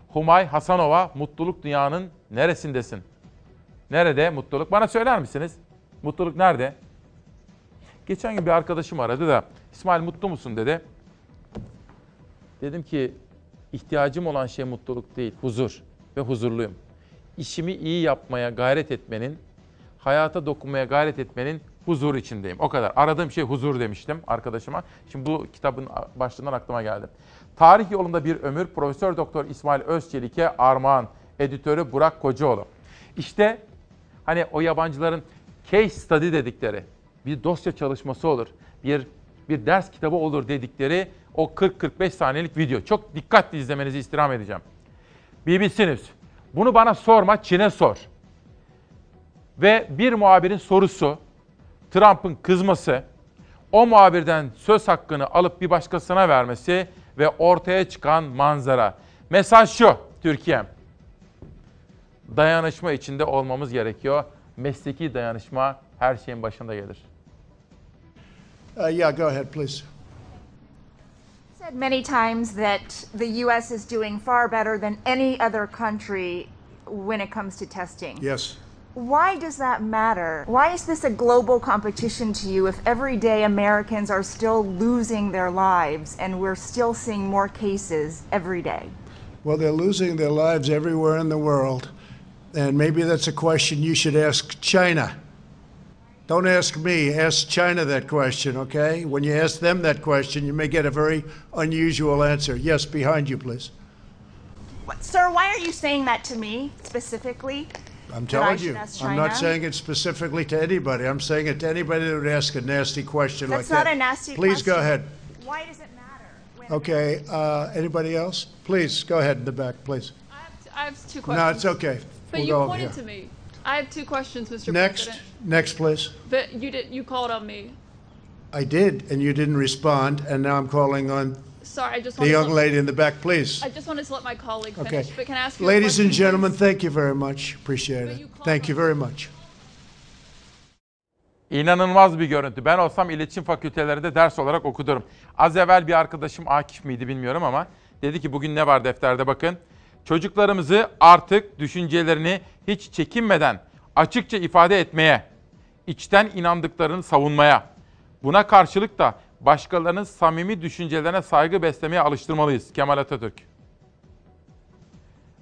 Humay Hasanova, mutluluk dünyanın neresindesin? Nerede mutluluk? Bana söyler misiniz? Mutluluk nerede? Geçen gün bir arkadaşım aradı da İsmail mutlu musun dedi. Dedim ki ihtiyacım olan şey mutluluk değil, huzur ve huzurluyum. İşimi iyi yapmaya gayret etmenin, hayata dokunmaya gayret etmenin huzur içindeyim. O kadar. Aradığım şey huzur demiştim arkadaşıma. Şimdi bu kitabın başlığından aklıma geldi. Tarih yolunda bir ömür Profesör Doktor İsmail Özçelik'e armağan. Editörü Burak Kocaoğlu. İşte hani o yabancıların case study dedikleri bir dosya çalışması olur. Bir bir ders kitabı olur dedikleri o 40-45 saniyelik video. Çok dikkatli izlemenizi istirham edeceğim. BBC News. Bunu bana sorma, Çin'e sor. Ve bir muhabirin sorusu, Trump'ın kızması, o muhabirden söz hakkını alıp bir başkasına vermesi ve ortaya çıkan manzara. Mesaj şu Türkiye. Dayanışma içinde olmamız gerekiyor. Mesleki dayanışma her şeyin başında gelir. Uh, yeah, go ahead, please. Said many times that the U.S. is doing far better than any other country when it comes to testing. Yes. Why does that matter? Why is this a global competition to you if every day Americans are still losing their lives and we're still seeing more cases every day? Well, they're losing their lives everywhere in the world. And maybe that's a question you should ask China. Don't ask me, ask China that question, okay? When you ask them that question, you may get a very unusual answer. Yes, behind you, please. What, sir, why are you saying that to me specifically? I'm telling you. I'm not saying it specifically to anybody. I'm saying it to anybody that would ask a nasty question That's like not a nasty question. Please go ahead. Why does it matter? Okay, uh, anybody else? Please, go ahead in the back, please. I have two questions. No, it's okay. But We'll you go over pointed here. to me. I have two questions, Mr. Next, President. next, please. But you did you called on me. I did, and you didn't respond, and now I'm calling on Sorry, I just the wanted young to, lady in the back, please. I just wanted to let my colleague finish. Okay. But can I ask you a Ladies and question, gentlemen, please? thank you very much. Appreciate it. Thank you very much. İnanılmaz bir görüntü. Ben olsam iletişim fakültelerinde ders olarak okudurum. Az evvel bir arkadaşım Akif miydi bilmiyorum ama dedi ki bugün ne var defterde bakın. Çocuklarımızı artık düşüncelerini hiç çekinmeden açıkça ifade etmeye, içten inandıklarını savunmaya, buna karşılık da başkalarının samimi düşüncelerine saygı beslemeye alıştırmalıyız. Kemal Atatürk.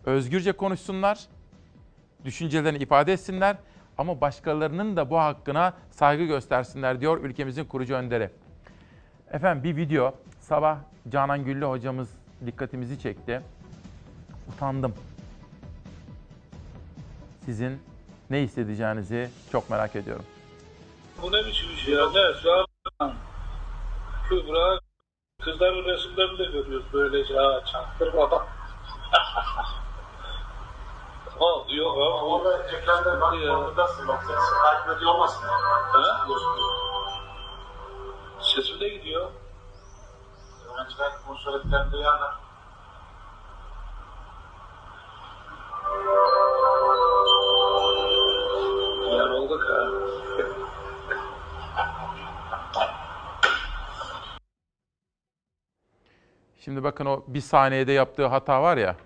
Özgürce konuşsunlar, düşüncelerini ifade etsinler ama başkalarının da bu hakkına saygı göstersinler diyor ülkemizin kurucu önderi. Efendim bir video sabah Canan Güllü hocamız dikkatimizi çekti. Utandım. Sizin ne hissedeceğinizi çok merak ediyorum. Bu ne biçim iş ya? Ne? Şu an Kübra kızların resimlerini de görüyoruz böylece ha çaktırmadan. [LAUGHS] Al yok abi. Orada ekranda bak ses takip ediyor olmasın? Ha? Sesim de gidiyor. Öğrenciler bu söylediklerini Yorulduk ha. Şimdi bakın o bir saniyede yaptığı hata var ya,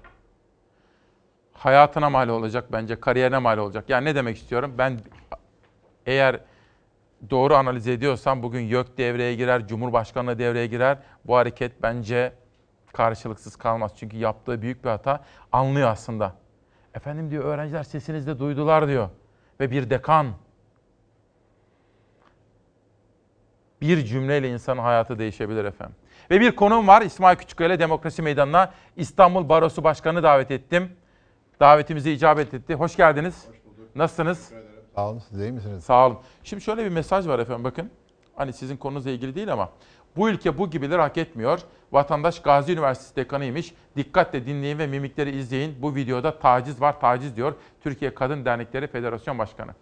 hayatına mal olacak bence, kariyerine mal olacak. Yani ne demek istiyorum? Ben eğer doğru analiz ediyorsam bugün YÖK devreye girer, Cumhurbaşkanlığı devreye girer. Bu hareket bence karşılıksız kalmaz. Çünkü yaptığı büyük bir hata anlıyor aslında. Efendim diyor öğrenciler sesinizde duydular diyor. Ve bir dekan bir cümleyle insanın hayatı değişebilir efendim. Ve bir konum var İsmail Küçükkaya Demokrasi Meydanı'na İstanbul Barosu Başkanı davet ettim. Davetimize icabet etti. Hoş geldiniz. Nasılsınız? Sağ olun, siz iyi misiniz? Sağ olun. Şimdi şöyle bir mesaj var efendim bakın. Hani sizin konunuzla ilgili değil ama bu ülke bu gibileri hak etmiyor. Vatandaş Gazi Üniversitesi dekanıymış. Dikkatle dinleyin ve mimikleri izleyin. Bu videoda taciz var, taciz diyor. Türkiye Kadın Dernekleri Federasyon Başkanı.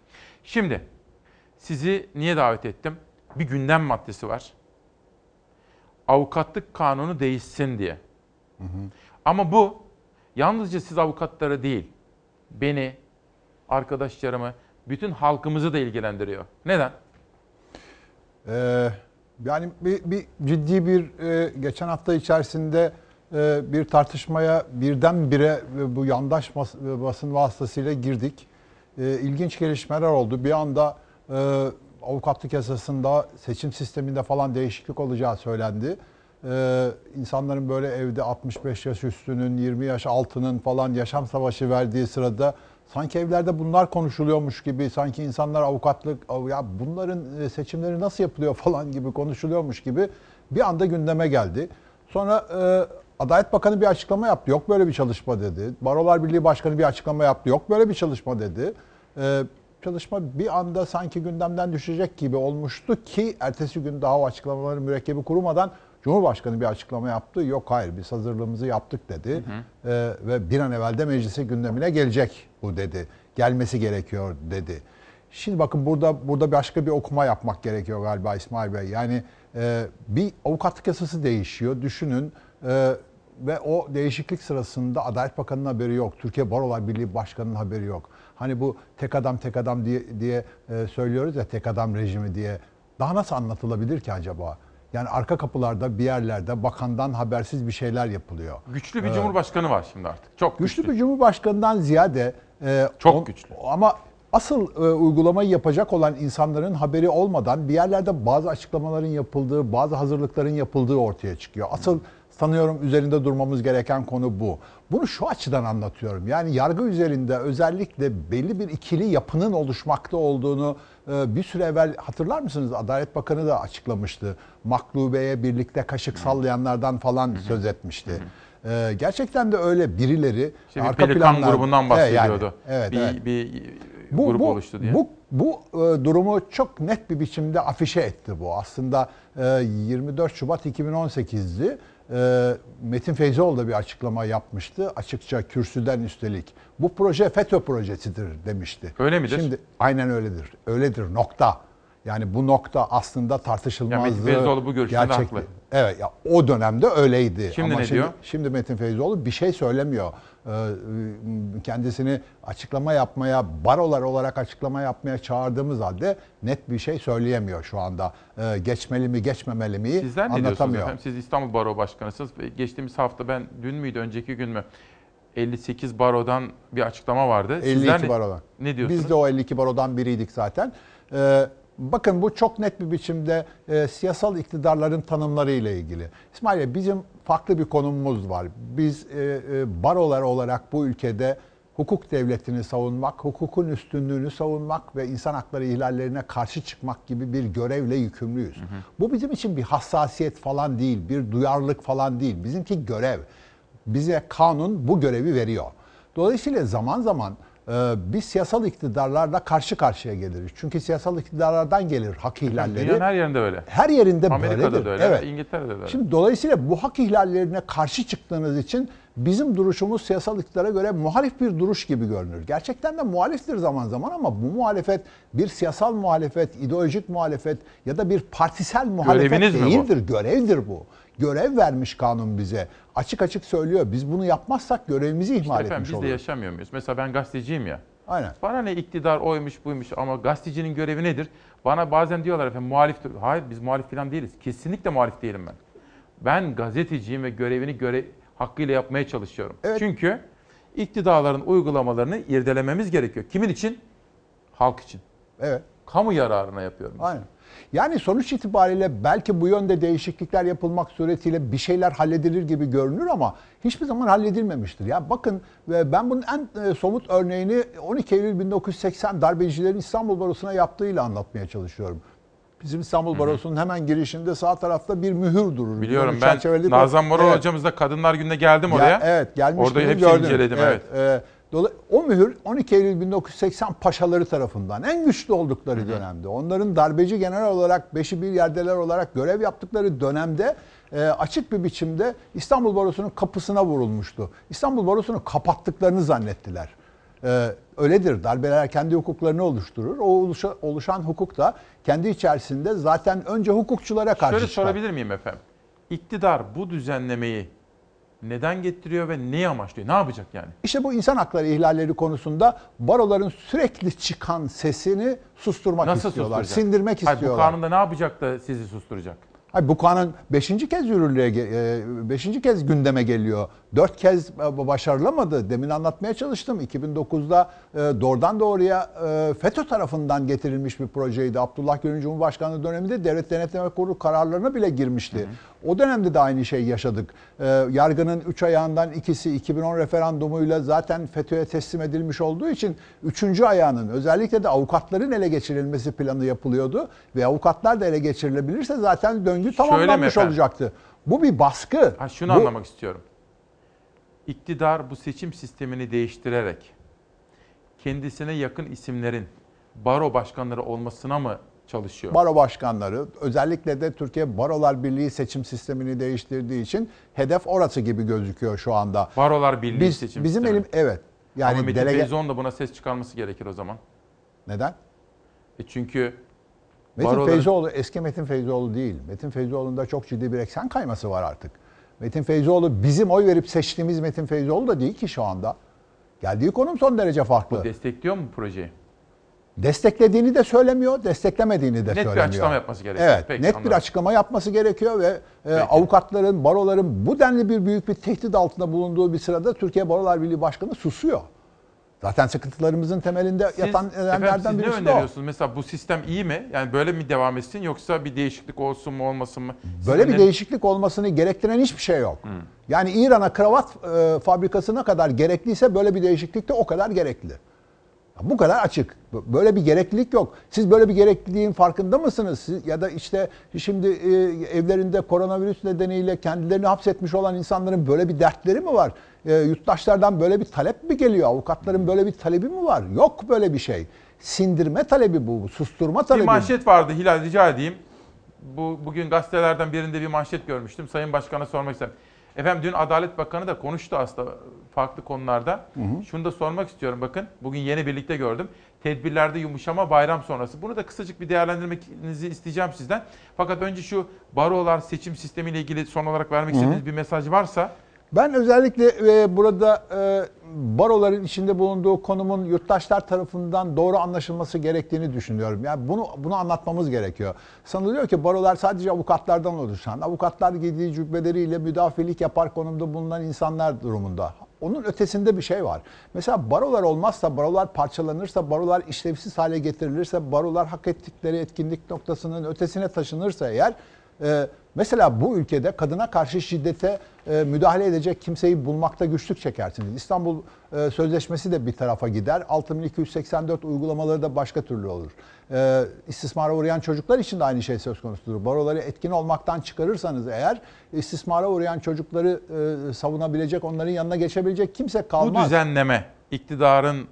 Şimdi sizi niye davet ettim? Bir gündem maddesi var. Avukatlık kanunu değişsin diye. Ama bu yalnızca siz avukatları değil, beni, arkadaşlarımı, bütün halkımızı da ilgilendiriyor. Neden? Ee, yani bir, bir ciddi bir e, geçen hafta içerisinde e, bir tartışmaya birdenbire e, bu yandaş bas, e, basın vasıtasıyla girdik. E, ilginç gelişmeler oldu. Bir anda e, avukatlık yasasında seçim sisteminde falan değişiklik olacağı söylendi. Ee, insanların böyle evde 65 yaş üstünün, 20 yaş altının falan yaşam savaşı verdiği sırada sanki evlerde bunlar konuşuluyormuş gibi, sanki insanlar avukatlık, av- ya bunların e, seçimleri nasıl yapılıyor [LAUGHS] falan gibi konuşuluyormuş gibi bir anda gündeme geldi. Sonra e, Adalet Bakanı bir açıklama yaptı. Yok böyle bir çalışma dedi. Barolar Birliği Başkanı bir açıklama yaptı. Yok böyle bir çalışma dedi. E, çalışma bir anda sanki gündemden düşecek gibi olmuştu ki ertesi gün daha o açıklamaların mürekkebi kurumadan Cumhurbaşkanı bir açıklama yaptı. Yok hayır biz hazırlığımızı yaptık dedi. Ee, ve bir an evvel de meclise gündemine gelecek bu dedi. Gelmesi gerekiyor dedi. Şimdi bakın burada burada başka bir okuma yapmak gerekiyor galiba İsmail Bey. Yani e, bir avukatlık yasası değişiyor. Düşünün e, ve o değişiklik sırasında Adalet Bakanı'nın haberi yok. Türkiye Barolar Birliği Başkanı'nın haberi yok. Hani bu tek adam tek adam diye, diye e, söylüyoruz ya tek adam rejimi diye. Daha nasıl anlatılabilir ki acaba? Yani arka kapılarda bir yerlerde bakandan habersiz bir şeyler yapılıyor. Güçlü bir Ee, cumhurbaşkanı var şimdi artık. Çok güçlü, bir cumhurbaşkanından ziyade e, Çok güçlü. Ama asıl e, uygulamayı yapacak olan insanların haberi olmadan bir yerlerde bazı açıklamaların yapıldığı, bazı hazırlıkların yapıldığı ortaya çıkıyor. Asıl sanıyorum üzerinde durmamız gereken konu bu. Bunu şu açıdan anlatıyorum. Yani yargı üzerinde özellikle belli bir ikili yapının oluşmakta olduğunu bir süre evvel hatırlar mısınız? Adalet Bakanı da açıklamıştı. Maklubeye birlikte kaşık sallayanlardan falan söz etmişti. E, gerçekten de öyle birileri İşte bir pelikan grubundan bahsediyordu. Bir- bir grup oluştu diye. Bu Bu e, durumu çok net bir biçimde afişe etti bu. Aslında e, 24 Şubat 2018'di. E, Metin Feyzoğlu da bir açıklama yapmıştı. Açıkça kürsüden üstelik. Bu proje FETÖ projesidir demişti. Öyle midir? Şimdi aynen öyledir. Öyledir nokta. Yani bu nokta aslında tartışılmazdı. Ya Metin Feyzoğlu bu görüşünde haklı. Evet ya o dönemde öyleydi. Şimdi Ama ne şimdi, diyor? Şimdi Metin Feyzoğlu bir şey söylemiyor. Ee, kendisini açıklama yapmaya, barolar olarak açıklama yapmaya çağırdığımız halde net bir şey söyleyemiyor şu anda. Ee, geçmeli mi, geçmemeli mi Sizler ne anlatamıyor. efendim? Siz İstanbul Baro Başkanısınız. Geçtiğimiz hafta ben dün müydü, önceki gün mü? 58 barodan bir açıklama vardı. 52 Sizler ne, barodan. Ne diyorsunuz? Biz de o 52 barodan biriydik zaten. Ee, bakın bu çok net bir biçimde e, siyasal iktidarların tanımları ile ilgili. İsmail Bey, bizim farklı bir konumumuz var. Biz e, e, barolar olarak bu ülkede hukuk devletini savunmak, hukukun üstünlüğünü savunmak ve insan hakları ihlallerine karşı çıkmak gibi bir görevle yükümlüyüz. Bu bizim için bir hassasiyet falan değil, bir duyarlılık falan değil. Bizimki görev. Bize kanun bu görevi veriyor. Dolayısıyla zaman zaman biz siyasal iktidarlarla karşı karşıya geliriz. Çünkü siyasal iktidarlardan gelir hak ihlalleri. Dünyanın her yerinde öyle. Her yerinde Amerika'da böyledir. da öyle, Evet. İngiltere'de de öyle. Şimdi dolayısıyla bu hak ihlallerine karşı çıktığınız için bizim duruşumuz siyasal iktidara göre muhalif bir duruş gibi görünür. Gerçekten de muhaliftir zaman zaman ama bu muhalefet bir siyasal muhalefet, ideolojik muhalefet ya da bir partisel muhalefet Göreviniz mi bu? değildir. Görevdir bu. Görev vermiş kanun bize. Açık açık söylüyor. Biz bunu yapmazsak görevimizi ihmal Efendim etmiş biz de yaşamıyor muyuz? Mesela ben gazeteciyim ya. Aynen. Bana ne iktidar oymuş buymuş ama gazetecinin görevi nedir? Bana bazen diyorlar efendim muhaliftir. Hayır biz muhalif falan değiliz. Kesinlikle muhalif değilim ben. Ben gazeteciyim ve görevini göre hakkıyla yapmaya çalışıyorum. Çünkü iktidarların uygulamalarını irdelememiz gerekiyor. Kimin için? Halk için. Evet. Kamu yararına yapıyorum. Aynen. Yani sonuç itibariyle belki bu yönde değişiklikler yapılmak suretiyle bir şeyler halledilir gibi görünür ama hiçbir zaman halledilmemiştir. Ya bakın e, ben bunun en e, somut örneğini 12 Eylül 1980 darbecilerin İstanbul Barosu'na yaptığıyla anlatmaya çalışıyorum. Bizim İstanbul Barosu'nun hemen girişinde sağ tarafta bir mühür durur. Biliyorum ben Nazan Moral Evet. hocamız da Kadınlar Günü'nde geldim Ya, oraya. evet gelmiştiniz Orada hepsini gördüm. inceledim evet. e, dola- o mühür 12 Eylül 1980 paşaları tarafından en güçlü oldukları dönemde. Onların darbeci general olarak beşi bir yerdeler olarak görev yaptıkları dönemde e, açık bir biçimde İstanbul Barosu'nun kapısına vurulmuştu. İstanbul Barosu'nu kapattıklarını zannettiler. E, öyledir. Darbeler kendi hukuklarını oluşturur. O oluşa- oluşan hukuk da kendi içerisinde zaten önce hukukçulara karşı Şöyle çıkar. sorabilir miyim efendim? İktidar bu düzenlemeyi neden getiriyor ve neyi amaçlıyor? Ne yapacak yani? İşte bu insan hakları ihlalleri konusunda baroların sürekli çıkan sesini susturmak Nasıl istiyorlar, susturacak? sindirmek Hayır, istiyorlar. bu kanunda ne yapacak da sizi susturacak? Hayır, bu kanun 5. kez yürürlüğe, ge- 5. kez gündeme geliyor. 4 kez e, başarılamadı. Demin anlatmaya çalıştım. 2009'da e, doğrudan doğruya e, FETÖ tarafından getirilmiş bir projeydi. Abdullah Gül'ün Cumhurbaşkanlığı döneminde Devlet Denetleme Kurulu kararlarına bile girmişti. O dönemde de aynı şeyi yaşadık. Yargının 3 ayağından ikisi 2010 referandumuyla zaten FETÖ'ye teslim edilmiş olduğu için 3. ayağının özellikle de avukatların ele geçirilmesi planı yapılıyordu. Ve avukatlar da ele geçirilebilirse zaten döngü tamamlanmış olacaktı. Bu bir baskı. Ha, şunu Bu- anlamak istiyorum. İktidar bu seçim sistemini değiştirerek kendisine yakın isimlerin baro başkanları olmasına mı çalışıyor? Baro başkanları özellikle de Türkiye Barolar Birliği seçim sistemini değiştirdiği için hedef orası gibi gözüküyor şu anda. Barolar Birliği Biz, seçim bizim sistemi. elim evet. Yani Ama Metin delege- Feyzoğlu'nun da buna ses çıkarması gerekir o zaman. Neden? E çünkü Metin baroların- Feyzoğlu eski Metin Feyzoğlu değil. Metin Feyzoğlu'nda çok ciddi bir eksen kayması var artık. Metin Feyzoğlu bizim oy verip seçtiğimiz Metin Feyzoğlu da değil ki şu anda. Geldiği konum son derece farklı. bu destekliyor mu projeyi? Desteklediğini de söylemiyor, desteklemediğini de Net bir söylemiyor. açıklama yapması gerekiyor. Evet, Peki, net bir anladım. açıklama yapması gerekiyor ve e, avukatların, baroların bu denli bir büyük bir tehdit altında bulunduğu bir sırada Türkiye Barolar Birliği Başkanı susuyor. Zaten sıkıntılarımızın temelinde Siz, yatan nedenlerden siz ne birisi de o. öneriyorsunuz? Mesela bu sistem iyi mi? Yani böyle mi devam etsin yoksa bir değişiklik olsun mu olmasın mı? Siz Böyle bir öner- değişiklik olmasını gerektiren hiçbir şey yok. Yani İran'a kravat e, fabrikasına kadar gerekliyse böyle bir değişiklik de o kadar gerekli. Bu kadar açık. Böyle bir gereklilik yok. Siz böyle bir gerekliliğin farkında mısınız? Siz, ya da işte şimdi e, evlerinde koronavirüs nedeniyle kendilerini hapsetmiş olan insanların böyle bir dertleri mi var? E, yurttaşlardan böyle bir talep mi geliyor? Avukatların böyle bir talebi mi var? Yok böyle bir şey. sindirme talebi bu, susturma Bir talebi. manşet vardı Hilal rica edeyim. Bu bugün gazetelerden birinde bir manşet görmüştüm. Sayın Başkan'a sormak istedim. Efendim dün Adalet Bakanı da konuştu aslında farklı konularda. hı. Şunu da sormak istiyorum bakın. Bugün yeni birlikte gördüm. Tedbirlerde yumuşama bayram sonrası. Bunu da kısacık bir değerlendirmenizi isteyeceğim sizden. Fakat önce şu barolar seçim sistemiyle ilgili son olarak vermek Hı hı. istediğiniz bir mesaj varsa Ben özellikle e, burada e, baroların içinde bulunduğu konumun yurttaşlar tarafından doğru anlaşılması gerektiğini düşünüyorum. Yani bunu bunu anlatmamız gerekiyor. Sanılıyor ki barolar sadece avukatlardan oluşan, avukatlar giydiği cübbeleriyle müdafilik yapar konumda bulunan insanlar durumunda. Onun ötesinde bir şey var. Mesela barolar olmazsa, barolar parçalanırsa, barolar işlevsiz hale getirilirse, barolar hak ettikleri etkinlik noktasının ötesine taşınırsa eğer ee, mesela bu ülkede kadına karşı şiddete e, müdahale edecek kimseyi bulmakta güçlük çekersiniz. İstanbul e, Sözleşmesi de bir tarafa gider. 6284 uygulamaları da başka türlü olur. Ee, istismara uğrayan çocuklar için de aynı şey söz konusudur. Baroları etkin olmaktan çıkarırsanız eğer istismara uğrayan çocukları e, savunabilecek, onların yanına geçebilecek kimse bu kalmaz. düzenleme, iktidarın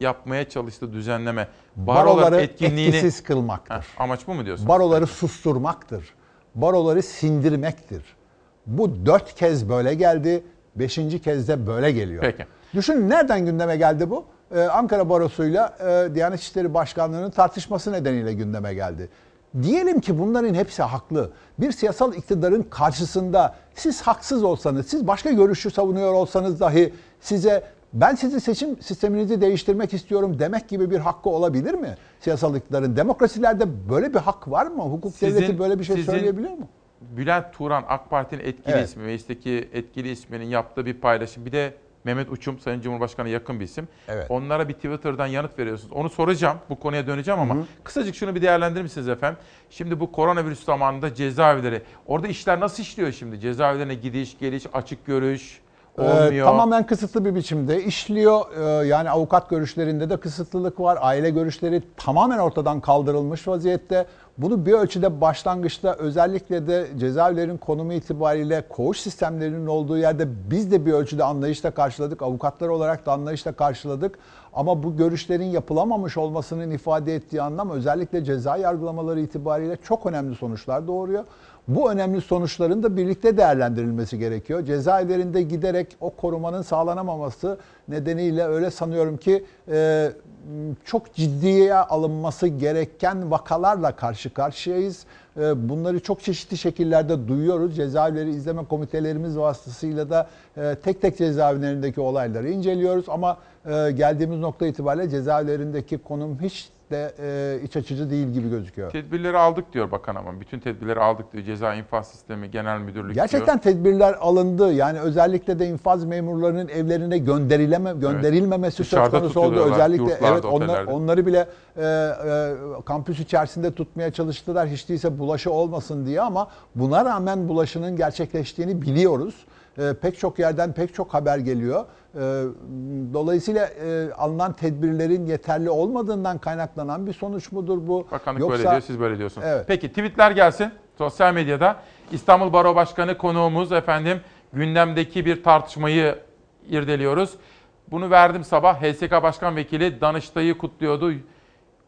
yapmaya çalıştığı düzenleme, barolar Baroları etkinliğini... etkisiz kılmaktır. Heh, amaç bu mu diyorsun? Baroları susturmaktır. Baroları sindirmektir. Bu dört kez böyle geldi. Beşinci kez de böyle geliyor. Peki. Düşünün nereden gündeme geldi bu? Ee, Ankara Barosu'yla e, Diyanet İşleri Başkanlığı'nın tartışması nedeniyle gündeme geldi. Diyelim ki bunların hepsi haklı. Bir siyasal iktidarın karşısında siz haksız olsanız, siz başka görüşü savunuyor olsanız dahi size ben sizi seçim sisteminizi değiştirmek istiyorum demek gibi bir hakkı olabilir mi? Siyasal iktidarın. Demokrasilerde böyle bir hak var mı? Hukuk Sizin- devleti böyle bir şey sizin- söyleyebiliyor mu? Bülent Turan AK Parti'nin etkili Evet. ismi, meclisteki etkili isminin yaptığı bir paylaşım. Bir de Mehmet Uçum, Sayın Cumhurbaşkanı yakın bir isim. Evet. Onlara bir Twitter'dan yanıt veriyorsunuz. Onu soracağım, bu konuya döneceğim ama Hı kısacık şunu bir değerlendirir misiniz efendim? Şimdi bu koronavirüs zamanında cezaevleri, orada işler nasıl işliyor şimdi? Cezaevlerine gidiş, geliş, açık görüş Ee, olmuyor. tamamen kısıtlı bir biçimde işliyor. Ee, yani avukat görüşlerinde de kısıtlılık var. Aile görüşleri tamamen ortadan kaldırılmış vaziyette. Bunu bir ölçüde başlangıçta özellikle de cezaevlerin konumu itibariyle koğuş sistemlerinin olduğu yerde biz de bir ölçüde anlayışla karşıladık. Avukatlar olarak da anlayışla karşıladık. Ama bu görüşlerin yapılamamış olmasının ifade ettiği anlam özellikle ceza yargılamaları itibariyle çok önemli sonuçlar doğuruyor. Bu önemli sonuçların da birlikte değerlendirilmesi gerekiyor. Cezaevlerinde giderek o korumanın sağlanamaması nedeniyle öyle sanıyorum ki e, çok ciddiye alınması gereken vakalarla karşı karşıyayız. E, bunları çok çeşitli şekillerde duyuyoruz. Cezaevleri izleme komitelerimiz vasıtasıyla da e, tek tek cezaevlerindeki olayları inceliyoruz. Ama geldiğimiz nokta itibariyle cezaevlerindeki konum hiç de e, iç açıcı değil gibi gözüküyor. Tedbirleri aldık diyor bakan ama. Bütün tedbirleri aldık diyor. Ceza infaz sistemi genel müdürlük Gerçekten diyor. tedbirler alındı. Yani özellikle de infaz memurlarının evlerine gönderileme gönderilmemesi söz Dışarıda konusu oldu. Özellikle evet onlar, otellerde. onları bile e, e, kampüs içerisinde tutmaya çalıştılar. Hiç değilse bulaşı olmasın diye ama buna rağmen bulaşının gerçekleştiğini biliyoruz. E, pek çok yerden pek çok haber geliyor. E, dolayısıyla e, alınan tedbirlerin yeterli olmadığından kaynaklanan bir sonuç mudur bu? Bakanlık böyle diyor, siz böyle diyorsunuz. Evet. Peki tweetler gelsin sosyal medyada. İstanbul Baro Başkanı konuğumuz efendim gündemdeki bir tartışmayı irdeliyoruz. Bunu verdim sabah. HSK Başkan Vekili Danıştay'ı kutluyordu.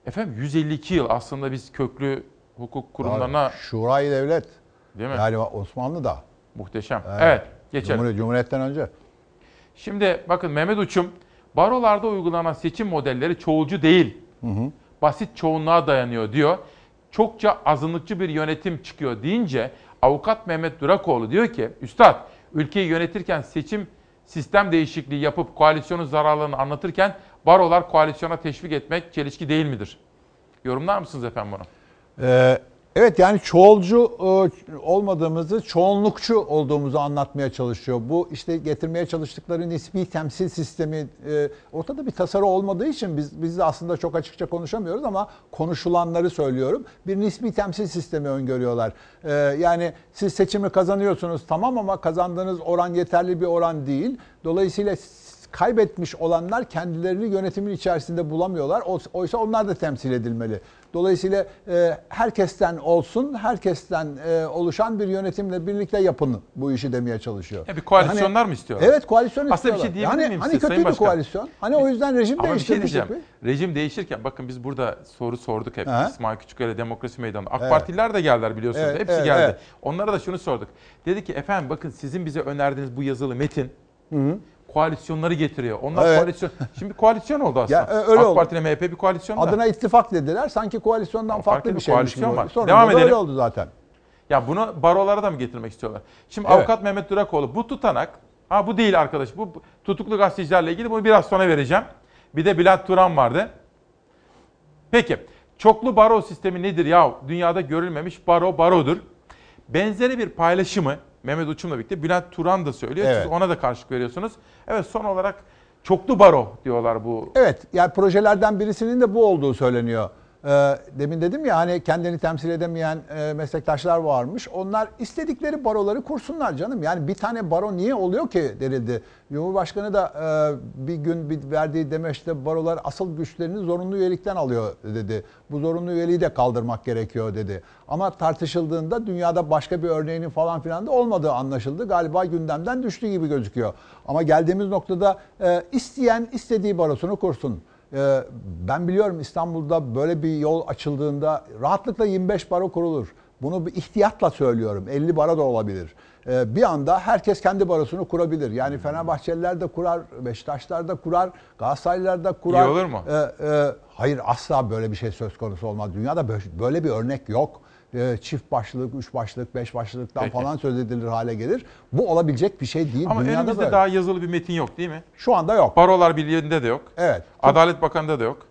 Efendim 152 yıl aslında biz köklü hukuk kurumlarına... Şurayı devlet. Değil mi? Yani Osmanlı'da. Muhteşem. Evet, geçelim. Cumhuriyet, Cumhuriyet'ten önce. Şimdi bakın Mehmet Uçum, barolarda uygulanan seçim modelleri çoğulcu değil. Basit çoğunluğa dayanıyor diyor. Çokça azınlıkçı bir yönetim çıkıyor deyince avukat Mehmet Durakoğlu diyor ki, Üstad ülkeyi yönetirken seçim sistem değişikliği yapıp koalisyonun zararlarını anlatırken barolar koalisyona teşvik etmek çelişki değil midir? Yorumlar mısınız efendim bunu? Ee, evet yani çoğulcu e, olmadığımızı, çoğunlukçu olduğumuzu anlatmaya çalışıyor. Bu işte getirmeye çalıştıkları nispi temsil sistemi e, ortada bir tasarı olmadığı için biz biz de aslında çok açıkça konuşamıyoruz ama konuşulanları söylüyorum. Bir nispi temsil sistemi öngörüyorlar. Ee, yani siz seçimi kazanıyorsunuz tamam ama kazandığınız oran yeterli bir oran değil. Dolayısıyla kaybetmiş olanlar kendilerini yönetimin içerisinde bulamıyorlar. Oysa onlar da temsil edilmeli. Dolayısıyla e, herkesten olsun, herkesten e, oluşan bir yönetimle birlikte yapın bu işi demeye çalışıyor. Ya bir koalisyonlar Hani- mı istiyorlar? Evet koalisyon Aslında istiyorlar. bir şey diyebilir hani, miyim hani size kötüydü Başkan? koalisyon. Hani o yüzden rejim Ama bir şey diyeceğim. Rejim değişirken bakın biz burada soru sorduk hep. Ha. İsmail Küçüköy'le Demokrasi Meydanı'nda. AK Evet. Partililer de geldiler biliyorsunuz. Evet, Hepsi evet, geldi. evet. Onlara da şunu sorduk. Dedi ki efendim bakın sizin bize önerdiğiniz bu yazılı metin Hı hı. Koalisyonları getiriyor. Onlar Evet. koalisyon. [LAUGHS] Şimdi koalisyon oldu aslında. Ya, e, öyle AK. Parti ile MHP bir koalisyon. Adına ittifak dediler. Sanki koalisyondan farklı farklı bir şeymiş gibi. var. Sonunda Devam da öyle edelim. oldu zaten. Ya bunu barolara da mı getirmek istiyorlar? Şimdi Evet. avukat Mehmet Durakoğlu bu tutanak, ha bu değil arkadaş, bu tutuklu gazetecilerle ilgili bunu biraz sonra vereceğim. Bir de Bülent Turan vardı. Peki, çoklu baro sistemi nedir ya? Dünyada görülmemiş baro barodur. Benzeri bir paylaşımı Mehmet Uçum'la birlikte Bülent Turan da söylüyor. Evet. Siz ona da karşılık veriyorsunuz. Evet son olarak çoklu baro diyorlar bu. Evet yani projelerden birisinin de bu olduğu söyleniyor. Ee, demin dedim ya hani kendini temsil edemeyen e, meslektaşlar varmış. Onlar istedikleri baroları kursunlar canım. Yani bir tane baro niye oluyor ki denildi. Cumhurbaşkanı da e, bir gün bir verdiği demeçte barolar asıl güçlerini zorunlu üyelikten alıyor dedi. Bu zorunlu üyeliği de kaldırmak gerekiyor dedi. Ama tartışıldığında dünyada başka bir örneğinin falan filan da olmadığı anlaşıldı. Galiba gündemden düştü gibi gözüküyor. Ama geldiğimiz noktada e, isteyen istediği barosunu kursun. Ee, Ben biliyorum İstanbul'da böyle bir yol açıldığında rahatlıkla 25 baro kurulur. Bunu bir ihtiyatla söylüyorum. 50 baro da olabilir. Ee, Bir anda herkes kendi barosunu kurabilir. Yani Fenerbahçeliler de kurar, Beşiktaşlar da kurar, Galatasaraylılar da kurar. İyi olur mu? Ee, e, Hayır asla böyle bir şey söz konusu olmaz. Dünyada bö- böyle bir örnek yok. Ee, Çift başlılık, üç başlılık, beş başlılıktan Peki. falan söz edilir hale gelir. Bu olabilecek bir şey değil. Ama Dünyada elimizde böyle. daha yazılı bir metin yok değil mi? Şu anda yok. Barolar Birliği'nde de yok. Evet. Adalet Bakanı'nda da yok.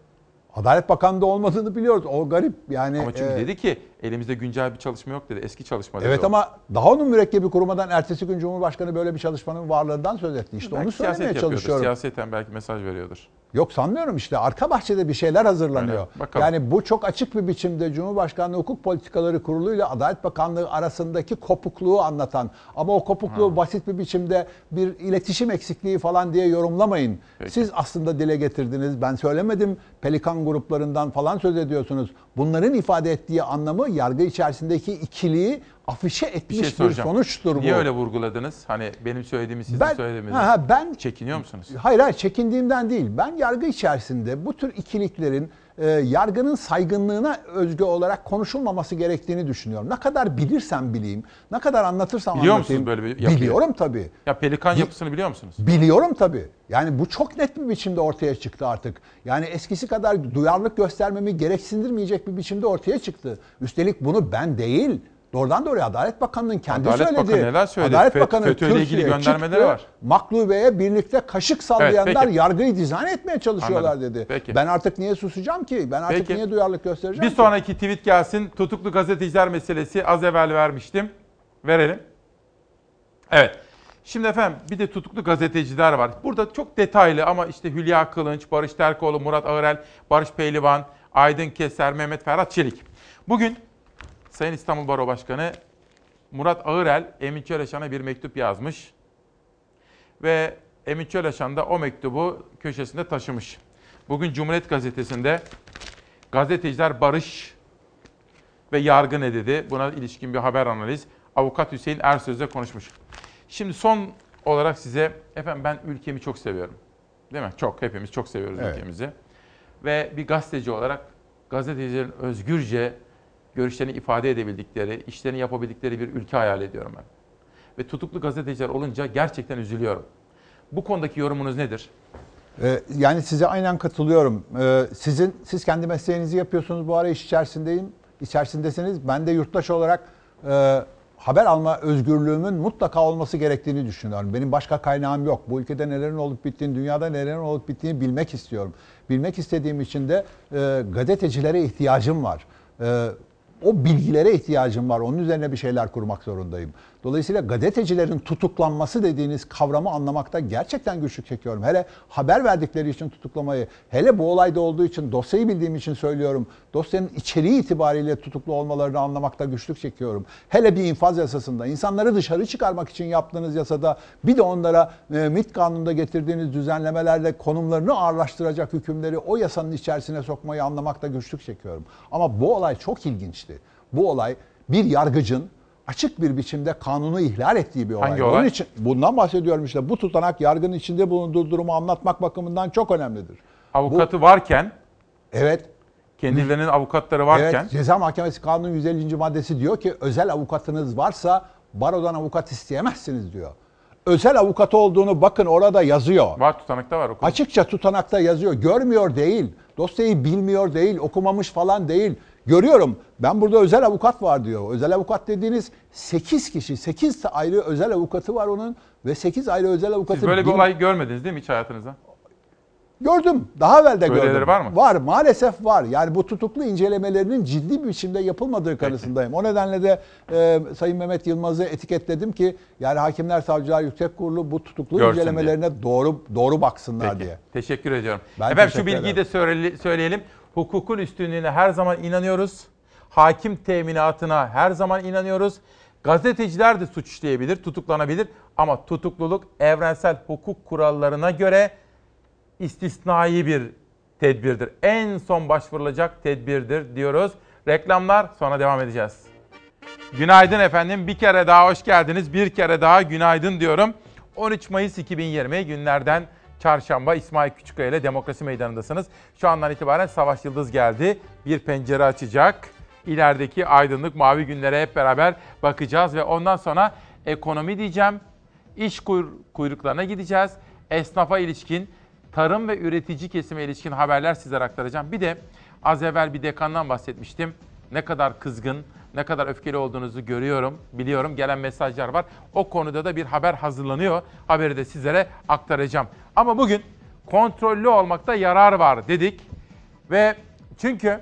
Adalet Bakanı'nda olmadığını biliyoruz. O garip. Yani Ama çünkü e, dedi ki elimizde güncel bir çalışma yok dedi. Eski çalışma dedi. Evet o. ama daha onun mürekkebi kurumadan ertesi gün Cumhurbaşkanı böyle bir çalışmanın varlığından söz etti. İşte Belki onu söylemeye çalışıyorum. Siyaseten belki mesaj veriyordur. Yok sanmıyorum işte arka bahçede bir şeyler hazırlanıyor. Bakalım. Yani bu çok açık bir biçimde Cumhurbaşkanlığı Hukuk Politikaları Kurulu ile Adalet Bakanlığı arasındaki kopukluğu anlatan ama o kopukluğu basit bir biçimde bir iletişim eksikliği falan diye yorumlamayın. Siz aslında dile getirdiniz. Ben söylemedim. Pelikan gruplarından falan söz ediyorsunuz. Bunların ifade ettiği anlamı yargı içerisindeki ikiliği afişe Bir etmiş şey bir, sonuçtur bu. Niye öyle vurguladınız? Hani benim söylediğimi sizin Ben- söylediğinizi. Ha, ha, ben- Çekiniyor musunuz? Hayır hayır çekindiğimden değil. Ben yargı içerisinde bu tür ikiliklerin e, yargının saygınlığına özgü olarak konuşulmaması gerektiğini düşünüyorum. Ne kadar bilirsem bileyim, ne kadar anlatırsam Biliyor anlatayım. musunuz böyle bir yapıyı? Biliyorum tabii. Ya pelikan yapısını biliyor musunuz? Biliyorum tabii. Yani bu çok net bir biçimde ortaya çıktı artık. Yani eskisi kadar duyarlılık göstermemi gereksindirmeyecek bir biçimde ortaya çıktı. Üstelik bunu ben değil, doğrudan doğruya Adalet Bakanı'nın kendi Adalet söyledi. Bakanı neler söyledi? Adalet FET- Bakanı FETÖ'yle ilgili göndermeleri çıktı, var. Maklube'ye birlikte kaşık sallayanlar peki. yargıyı dizayn etmeye çalışıyorlar Anladım. dedi. Peki. Ben artık niye susacağım ki? Ben artık Peki. niye duyarlılık göstereceğim Bir ki? sonraki tweet gelsin. Tutuklu gazeteciler meselesi az evvel vermiştim. Verelim. Evet. Şimdi efendim bir de tutuklu gazeteciler var. Burada çok detaylı ama işte Hülya Kılınç, Barış Terkoğlu, Murat Ağırel, Barış Pehlivan, Aydın Keser, Mehmet Ferhat Çelik. Bugün Sayın İstanbul Baro Başkanı Murat Ağırel Emin Çöleşan'a bir mektup yazmış. Ve Emin Çöleşan da o mektubu köşesinde taşımış. Bugün Cumhuriyet Gazetesi'nde gazeteciler barış ve yargı ne dedi? Buna ilişkin bir haber analiz. Avukat Hüseyin Ersöz'le konuşmuş. Şimdi son olarak size, efendim ben ülkemi çok seviyorum. Değil mi? Çok, hepimiz çok seviyoruz Evet. ülkemizi. Ve bir gazeteci olarak gazetecilerin özgürce görüşlerini ifade edebildikleri, işlerini yapabildikleri bir ülke hayal ediyorum ben. Ve tutuklu gazeteciler olunca gerçekten üzülüyorum. Bu konudaki yorumunuz nedir? Ee, yani size aynen katılıyorum. Ee, sizin siz kendi mesleğinizi yapıyorsunuz bu ara iş içerisindeyim. içerisindesiniz. Ben de yurttaş olarak e, haber alma özgürlüğümün mutlaka olması gerektiğini düşünüyorum. Benim başka kaynağım yok. Bu ülkede nelerin olup bittiğini, dünyada nelerin olup bittiğini bilmek istiyorum. Bilmek istediğim için de e, gazetecilere ihtiyacım var. E, o bilgilere ihtiyacım var. Onun üzerine bir şeyler kurmak zorundayım. Dolayısıyla gazetecilerin tutuklanması dediğiniz kavramı anlamakta gerçekten güçlük çekiyorum. Hele haber verdikleri için tutuklamayı, hele bu olayda olduğu için, dosyayı bildiğim için söylüyorum. Dosyanın içeriği itibariyle tutuklu olmalarını anlamakta güçlük çekiyorum. Hele bir infaz yasasında, insanları dışarı çıkarmak için yaptığınız yasada bir de onlara e, MİT kanununda getirdiğiniz düzenlemelerle konumlarını ağırlaştıracak hükümleri o yasanın içerisine sokmayı anlamakta güçlük çekiyorum. Ama bu olay çok ilginçti. Bu olay bir yargıcın açık bir biçimde kanunu ihlal ettiği bir olay. Hangi olay? Onun için bundan bahsediyorum işte. Bu tutanak yargının içinde bulunduğu durumu anlatmak bakımından çok önemlidir. Avukatı varken Evet. kendilerinin avukatları varken Evet, Ceza Mahkemesi Kanunu 150. maddesi diyor ki özel avukatınız varsa barodan avukat isteyemezsiniz diyor. Özel avukatı olduğunu bakın orada yazıyor. var tutanakta var okudum. Açıkça tutanakta yazıyor. Görmüyor değil. Dosyayı bilmiyor değil. Okumamış falan değil. Görüyorum. Ben burada özel avukat var diyor. Özel avukat dediğiniz 8 kişi, 8 ayrı özel avukatı var onun ve 8 ayrı özel avukatı Siz böyle bir olay görmediniz değil mi hiç hayatınızda? Gördüm. Daha evvel de Böyleleri gördüm. var mı? Var. Maalesef var. Yani bu tutuklu incelemelerinin ciddi bir biçimde yapılmadığı kanısındayım. O nedenle de e, Sayın Mehmet Yılmaz'ı etiketledim ki yani Hakimler Savcılar Yüksek Kurulu bu tutuklu Görsün incelemelerine doğru doğru baksınlar Peki, diye. Teşekkür ediyorum. Ben Efendim şu teşekkür bilgiyi ederim. de söyle- söyleyelim. Hukukun üstünlüğüne her zaman inanıyoruz. Hakim teminatına her zaman inanıyoruz. Gazeteciler de suç tutuklanabilir ama tutukluluk evrensel hukuk kurallarına göre istisnai bir tedbirdir. En son başvurulacak tedbirdir diyoruz. Reklamlar sonra devam edeceğiz. Günaydın efendim. Bir kere daha hoş geldiniz. Bir kere daha günaydın diyorum. 13 Mayıs 2020 günlerden çarşamba İsmail Küçükkaya ile Demokrasi Meydanı'ndasınız. Şu andan itibaren Savaş Yıldız geldi. Bir pencere açacak. İlerideki aydınlık mavi günlere hep beraber bakacağız ve ondan sonra ekonomi diyeceğim. İş kuyr- kuyruklarına gideceğiz. Esnafa ilişkin, tarım ve üretici kesime ilişkin haberler sizlere aktaracağım. Bir de az evvel bir dekandan bahsetmiştim. Ne kadar kızgın, ne kadar öfkeli olduğunuzu görüyorum, biliyorum. Gelen mesajlar var. O konuda da bir haber hazırlanıyor. Haberi de sizlere aktaracağım. Ama bugün kontrollü olmakta yarar var dedik. Ve çünkü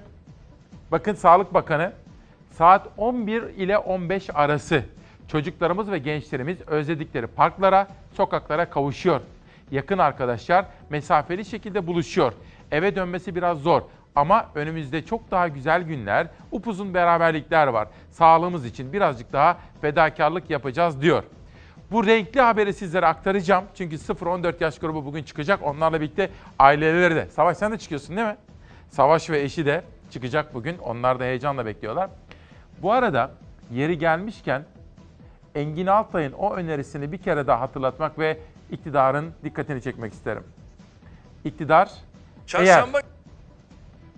bakın Sağlık Bakanı saat 11 ile 15 arası çocuklarımız ve gençlerimiz özledikleri parklara, sokaklara kavuşuyor. Yakın arkadaşlar mesafeli şekilde buluşuyor. Eve dönmesi biraz zor ama önümüzde çok daha güzel günler, upuzun beraberlikler var. Sağlığımız için birazcık daha fedakarlık yapacağız diyor. Bu renkli haberi sizlere aktaracağım. Çünkü 0-14 yaş grubu bugün çıkacak. Onlarla birlikte aileleri de. Savaş sen de çıkıyorsun değil mi? Savaş ve eşi de çıkacak bugün. Onlar da heyecanla bekliyorlar. Bu arada yeri gelmişken Engin Altay'ın o önerisini bir kere daha hatırlatmak ve iktidarın dikkatini çekmek isterim. İktidar Çarşamba eğer...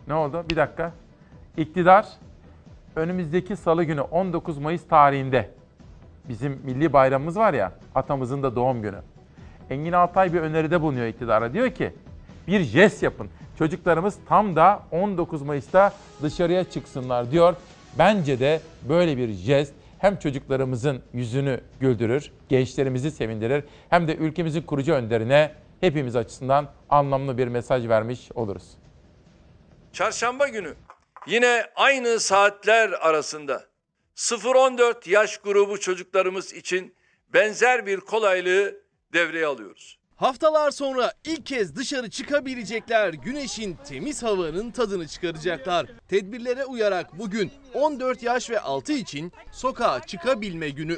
Ne oldu? Bir dakika. İktidar önümüzdeki salı günü 19 Mayıs tarihinde bizim milli bayramımız var ya atamızın da doğum günü. Engin Altay bir öneride bulunuyor iktidara. Diyor ki bir jest yapın. Çocuklarımız tam da 19 Mayıs'ta dışarıya çıksınlar diyor. Bence de böyle bir jest hem çocuklarımızın yüzünü güldürür, gençlerimizi sevindirir hem de ülkemizin kurucu önderine hepimiz açısından anlamlı bir mesaj vermiş oluruz. Çarşamba günü yine aynı saatler arasında 0-14 yaş grubu çocuklarımız için benzer bir kolaylığı devreye alıyoruz. Haftalar sonra ilk kez dışarı çıkabilecekler, güneşin temiz havanın tadını çıkaracaklar. Tedbirlere uyarak bugün 14 yaş ve altı için sokağa çıkabilme günü.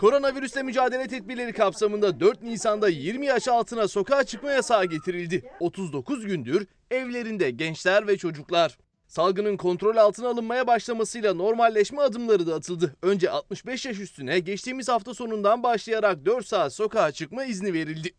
Koronavirüsle mücadele tedbirleri kapsamında 4 Nisan'da 20 yaş altına sokağa çıkma yasağı getirildi. 39 gündür evlerinde gençler ve çocuklar. Salgının kontrol altına alınmaya başlamasıyla normalleşme adımları da atıldı. Önce 65 yaş üstüne geçtiğimiz hafta sonundan başlayarak 4 saat sokağa çıkma izni verildi.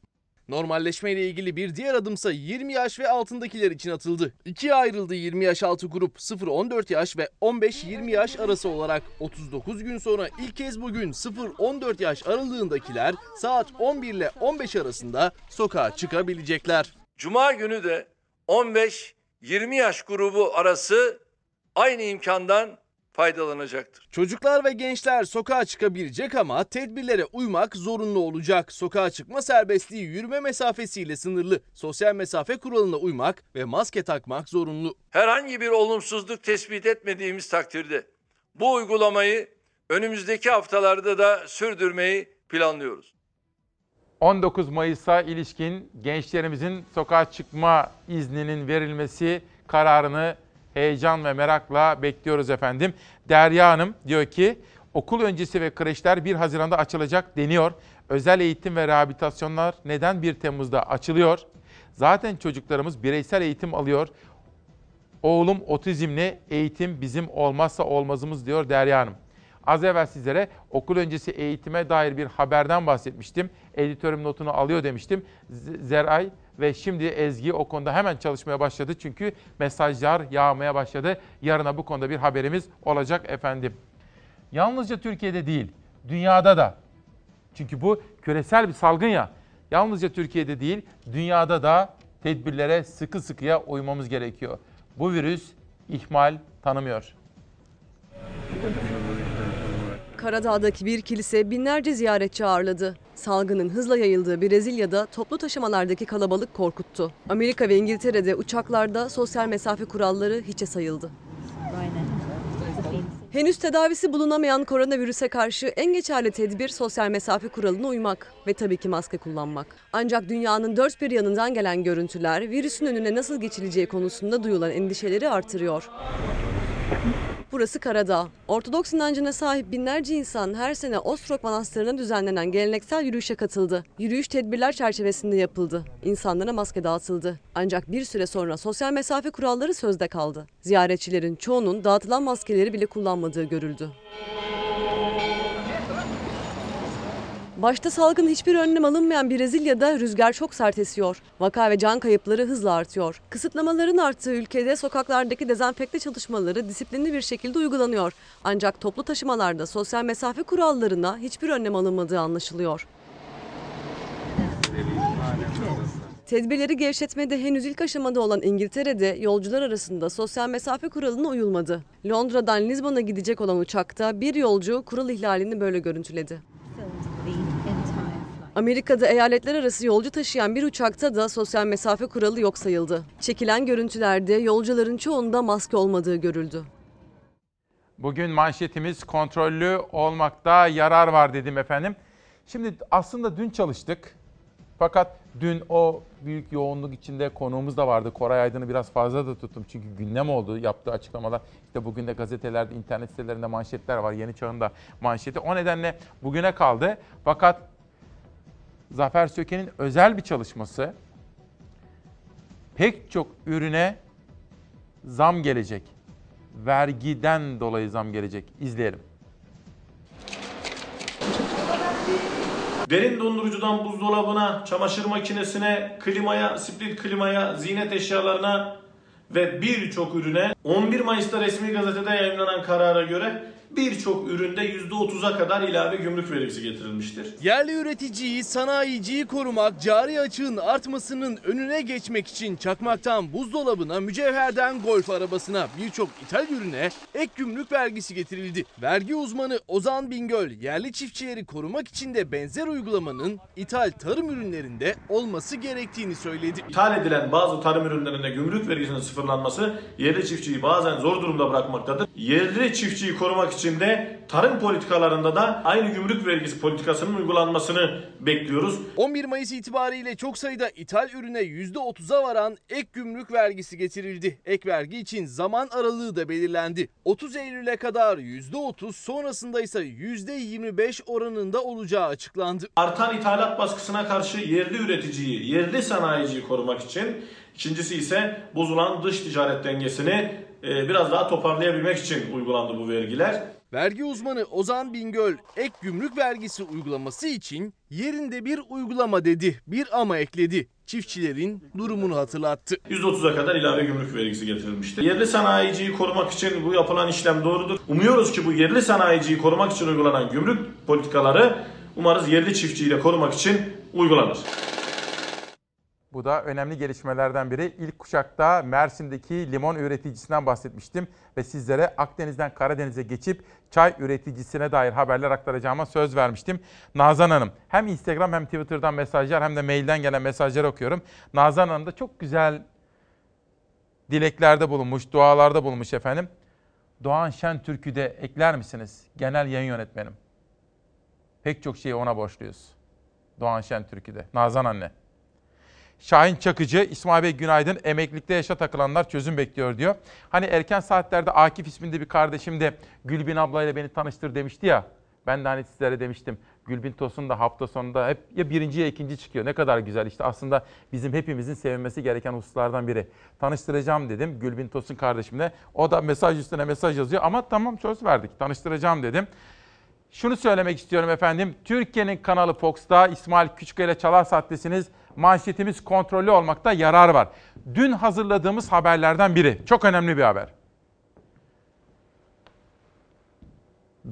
Normalleşme ile ilgili bir diğer adımsa 20 yaş ve altındakiler için atıldı. İkiye ayrıldı 20 yaş altı grup 0-14 yaş ve 15-20 yaş arası olarak 39 gün sonra ilk kez bugün 0-14 yaş aralığındakiler saat 11 ile 15 arasında sokağa çıkabilecekler. Cuma günü de 15-20 yaş grubu arası aynı imkandan faydalanacaktır. Çocuklar ve gençler sokağa çıkabilecek ama tedbirlere uymak zorunlu olacak. Sokağa çıkma serbestliği yürüme mesafesiyle sınırlı. Sosyal mesafe kuralına uymak ve maske takmak zorunlu. Herhangi bir olumsuzluk tespit etmediğimiz takdirde bu uygulamayı Önümüzdeki haftalarda da sürdürmeyi planlıyoruz. 19 Mayıs'a ilişkin gençlerimizin sokağa çıkma izninin verilmesi kararını heyecan ve merakla bekliyoruz efendim. Derya Hanım diyor ki okul öncesi ve kreşler 1 Haziran'da açılacak deniyor. Özel eğitim ve rehabilitasyonlar neden 1 Temmuz'da açılıyor? Zaten çocuklarımız bireysel eğitim alıyor. Oğlum otizmli eğitim bizim olmazsa olmazımız diyor Derya Hanım. Az evvel sizlere okul öncesi eğitime dair bir haberden bahsetmiştim. Editörüm notunu alıyor demiştim. Zeray ve şimdi Ezgi o konuda hemen çalışmaya başladı. Çünkü mesajlar yağmaya başladı. Yarına bu konuda bir haberimiz olacak efendim. Yalnızca Türkiye'de değil, dünyada da. Çünkü bu küresel bir salgın ya. Yalnızca Türkiye'de değil, dünyada da tedbirlere sıkı sıkıya uymamız gerekiyor. Bu virüs ihmal tanımıyor. Karadağ'daki bir kilise binlerce ziyaretçi ağırladı. Salgının hızla yayıldığı Brezilya'da toplu taşımalardaki kalabalık korkuttu. Amerika ve İngiltere'de uçaklarda sosyal mesafe kuralları hiçe sayıldı. Henüz tedavisi bulunamayan koronavirüse karşı en geçerli tedbir sosyal mesafe kuralına uymak ve tabii ki maske kullanmak. Ancak dünyanın dört bir yanından gelen görüntüler virüsün önüne nasıl geçileceği konusunda duyulan endişeleri artırıyor. Burası Karadağ. Ortodoks inancına sahip binlerce insan her sene Ostrog Manastırı'na düzenlenen geleneksel yürüyüşe katıldı. Yürüyüş tedbirler çerçevesinde yapıldı. İnsanlara maske dağıtıldı. Ancak bir süre sonra sosyal mesafe kuralları sözde kaldı. Ziyaretçilerin çoğunun dağıtılan maskeleri bile kullanmadığı görüldü. Başta salgın hiçbir önlem alınmayan Brezilya'da rüzgar çok sert esiyor. Vaka ve can kayıpları hızla artıyor. Kısıtlamaların arttığı ülkede sokaklardaki dezenfekte çalışmaları disiplinli bir şekilde uygulanıyor. Ancak toplu taşımalarda sosyal mesafe kurallarına hiçbir önlem alınmadığı anlaşılıyor. Tedbirleri gevşetmede henüz ilk aşamada olan İngiltere'de yolcular arasında sosyal mesafe kuralına uyulmadı. Londra'dan Lizbon'a gidecek olan uçakta bir yolcu kural ihlalini böyle görüntüledi. Amerika'da eyaletler arası yolcu taşıyan bir uçakta da sosyal mesafe kuralı yok sayıldı. Çekilen görüntülerde yolcuların çoğunda maske olmadığı görüldü. Bugün manşetimiz kontrollü olmakta yarar var dedim efendim. Şimdi aslında dün çalıştık. Fakat dün o büyük yoğunluk içinde konuğumuz da vardı. Koray Aydın'ı biraz fazla da tuttum. Çünkü gündem oldu yaptığı açıklamalar. İşte bugün de gazetelerde, internet sitelerinde manşetler var. Yeni Çağ'ın da manşeti. O nedenle bugüne kaldı. Fakat Zafer Söke'nin özel bir çalışması. Pek çok ürüne zam gelecek. Vergiden dolayı zam gelecek. İzleyelim. Derin dondurucudan buzdolabına, çamaşır makinesine, klimaya, split klimaya, ziynet eşyalarına ve birçok ürüne 11 Mayıs'ta resmi gazetede yayınlanan karara göre birçok üründe %30'a kadar ilave gümrük vergisi getirilmiştir. Yerli üreticiyi, sanayiciyi korumak, cari açığın artmasının önüne geçmek için çakmaktan buzdolabına, mücevherden golf arabasına birçok ithal ürüne ek gümrük vergisi getirildi. Vergi uzmanı Ozan Bingöl, yerli çiftçileri korumak için de benzer uygulamanın ithal tarım ürünlerinde olması gerektiğini söyledi. İthal edilen bazı tarım ürünlerinde gümrük vergisinin sıfırlanması yerli çiftçiyi bazen zor durumda bırakmaktadır. Yerli çiftçiyi korumak için de tarım politikalarında da aynı gümrük vergisi politikasının uygulanmasını bekliyoruz. 11 Mayıs itibariyle çok sayıda ithal ürüne %30'a varan ek gümrük vergisi getirildi. Ek vergi için zaman aralığı da belirlendi. 30 Eylül'e kadar %30 sonrasında ise %25 oranında olacağı açıklandı. Artan ithalat baskısına karşı yerli üreticiyi, yerli sanayiciyi korumak için ikincisi ise bozulan dış ticaret dengesini e, biraz daha toparlayabilmek için uygulandı bu vergiler. Vergi uzmanı Ozan Bingöl ek gümrük vergisi uygulaması için yerinde bir uygulama dedi. Bir ama ekledi. Çiftçilerin durumunu hatırlattı. %30'a kadar ilave gümrük vergisi getirilmiştir. Yerli sanayiciyi korumak için bu yapılan işlem doğrudur. Umuyoruz ki bu yerli sanayiciyi korumak için uygulanan gümrük politikaları umarız yerli çiftçiyi de korumak için uygulanır. Bu da önemli gelişmelerden biri. İlk kuşakta Mersin'deki limon üreticisinden bahsetmiştim ve sizlere Akdeniz'den Karadeniz'e geçip çay üreticisine dair haberler aktaracağıma söz vermiştim. Nazan Hanım hem Instagram hem Twitter'dan mesajlar hem de mailden gelen mesajları okuyorum. Nazan Hanım da çok güzel dileklerde bulunmuş, dualarda bulunmuş efendim. Doğan Şentürk'ü de ekler misiniz? Genel yayın yönetmenim. Pek çok şeyi ona borçluyuz. Doğan Şentürk'ü de. Nazan anne. Şahin Çakıcı, İsmail Bey günaydın. Emeklilikte yaşa takılanlar çözüm bekliyor diyor. Hani erken saatlerde Akif isminde bir kardeşim de Gülbin ablayla beni tanıştır demişti ya. Ben de hani sizlere demiştim. Gülbin Tosun da hafta sonunda hep ya birinci ya ikinci çıkıyor. Ne kadar güzel işte aslında bizim hepimizin sevinmesi gereken hususlardan biri. Tanıştıracağım dedim Gülbin Tosun kardeşimle. O da mesaj üstüne mesaj yazıyor ama tamam söz verdik tanıştıracağım dedim. Şunu söylemek istiyorum efendim. Türkiye'nin kanalı Fox'ta İsmail Küçükkaya ile Çalar Saat'tesiniz. Manşetimiz kontrollü olmakta yarar var. Dün hazırladığımız haberlerden biri. Çok önemli bir haber.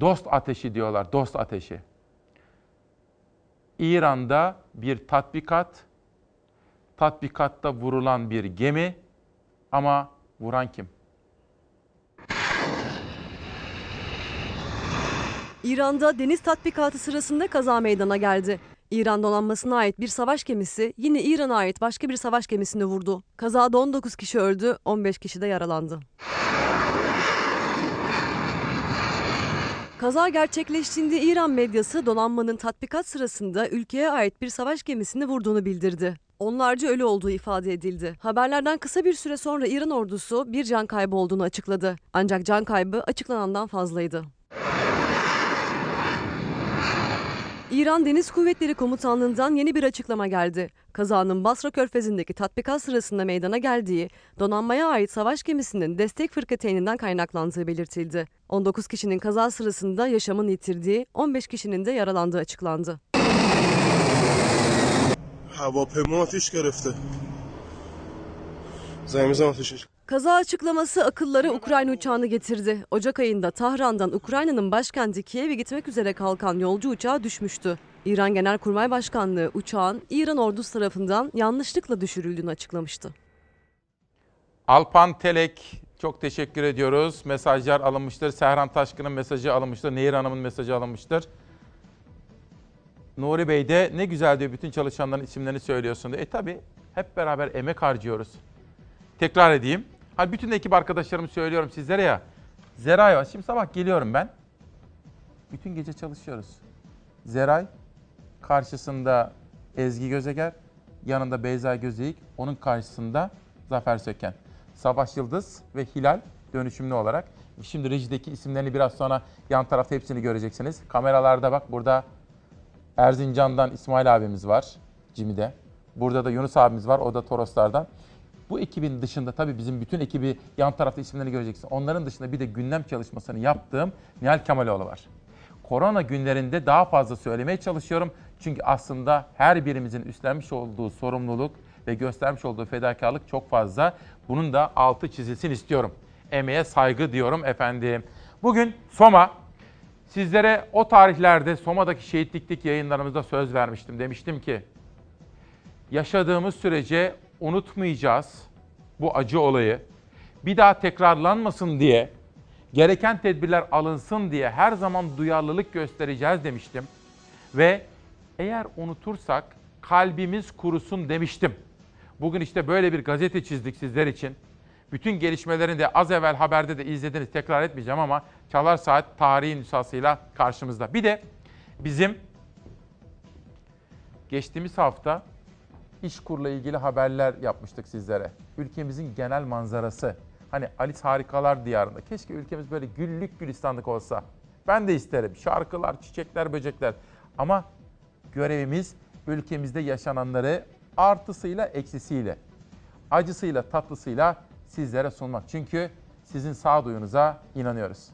Dost ateşi diyorlar, dost ateşi. İran'da bir tatbikat, tatbikatta vurulan bir gemi ama vuran kim? İran'da deniz tatbikatı sırasında kaza meydana geldi. İran donanmasına ait bir savaş gemisi yine İran'a ait başka bir savaş gemisini vurdu. Kazada 19 kişi öldü, 15 kişi de yaralandı. Kaza gerçekleştiğinde İran medyası donanmanın tatbikat sırasında ülkeye ait bir savaş gemisini vurduğunu bildirdi. Onlarca ölü olduğu ifade edildi. Haberlerden kısa bir süre sonra İran ordusu bir can kaybı olduğunu açıkladı. Ancak can kaybı açıklanandan fazlaydı. İran Deniz Kuvvetleri Komutanlığı'ndan yeni bir açıklama geldi. Kazanın Basra Körfezi'ndeki tatbikat sırasında meydana geldiği, donanmaya ait savaş gemisinin destek fırkateyninden kaynaklandığı belirtildi. 19 kişinin kaza sırasında yaşamını yitirdiği, 15 kişinin de yaralandığı açıklandı. Hava ateş gerefti. Zayımızdan ateş Kaza açıklaması akıllara Ukrayna uçağını getirdi. Ocak ayında Tahran'dan Ukrayna'nın başkenti Kiev'e gitmek üzere kalkan yolcu uçağı düşmüştü. İran Genelkurmay Başkanlığı uçağın İran ordusu tarafından yanlışlıkla düşürüldüğünü açıklamıştı. Alpan Telek çok teşekkür ediyoruz. Mesajlar alınmıştır. Serhan Taşkın'ın mesajı alınmıştır. Nehir Hanım'ın mesajı alınmıştır. Nuri Bey de ne güzel diyor bütün çalışanların isimlerini söylüyorsun diyor. E tabi hep beraber emek harcıyoruz. Tekrar edeyim. Hani bütün ekip arkadaşlarımı söylüyorum sizlere ya. Zeray var. Şimdi sabah geliyorum ben. Bütün gece çalışıyoruz. Zeray karşısında Ezgi Gözeger, yanında Beyza Gözeyik, onun karşısında Zafer Söken. Savaş Yıldız ve Hilal dönüşümlü olarak. Şimdi rejideki isimlerini biraz sonra yan tarafta hepsini göreceksiniz. Kameralarda bak burada Erzincan'dan İsmail abimiz var Cimi'de. Burada da Yunus abimiz var, o da Toroslardan. Bu ekibin dışında tabii bizim bütün ekibi yan tarafta isimlerini göreceksin. Onların dışında bir de gündem çalışmasını yaptığım Nihal Kemaloğlu var. Korona günlerinde daha fazla söylemeye çalışıyorum. Çünkü aslında her birimizin üstlenmiş olduğu sorumluluk ve göstermiş olduğu fedakarlık çok fazla. Bunun da altı çizilsin istiyorum. Emeğe saygı diyorum efendim. Bugün Soma Sizlere o tarihlerde Soma'daki şehitliklik yayınlarımızda söz vermiştim. Demiştim ki yaşadığımız sürece unutmayacağız bu acı olayı. Bir daha tekrarlanmasın diye, gereken tedbirler alınsın diye her zaman duyarlılık göstereceğiz demiştim. Ve eğer unutursak kalbimiz kurusun demiştim. Bugün işte böyle bir gazete çizdik sizler için. Bütün gelişmelerini de az evvel haberde de izlediniz. Tekrar etmeyeceğim ama Çalar Saat tarihi nüshasıyla karşımızda. Bir de bizim geçtiğimiz hafta İşkur'la ilgili haberler yapmıştık sizlere. Ülkemizin genel manzarası. Hani Alice Harikalar Diyarı'nda. Keşke ülkemiz böyle güllük gülistanlık olsa. Ben de isterim. Şarkılar, çiçekler, böcekler. Ama görevimiz ülkemizde yaşananları artısıyla eksisiyle, acısıyla tatlısıyla sizlere sunmak. Çünkü sizin sağduyunuza inanıyoruz.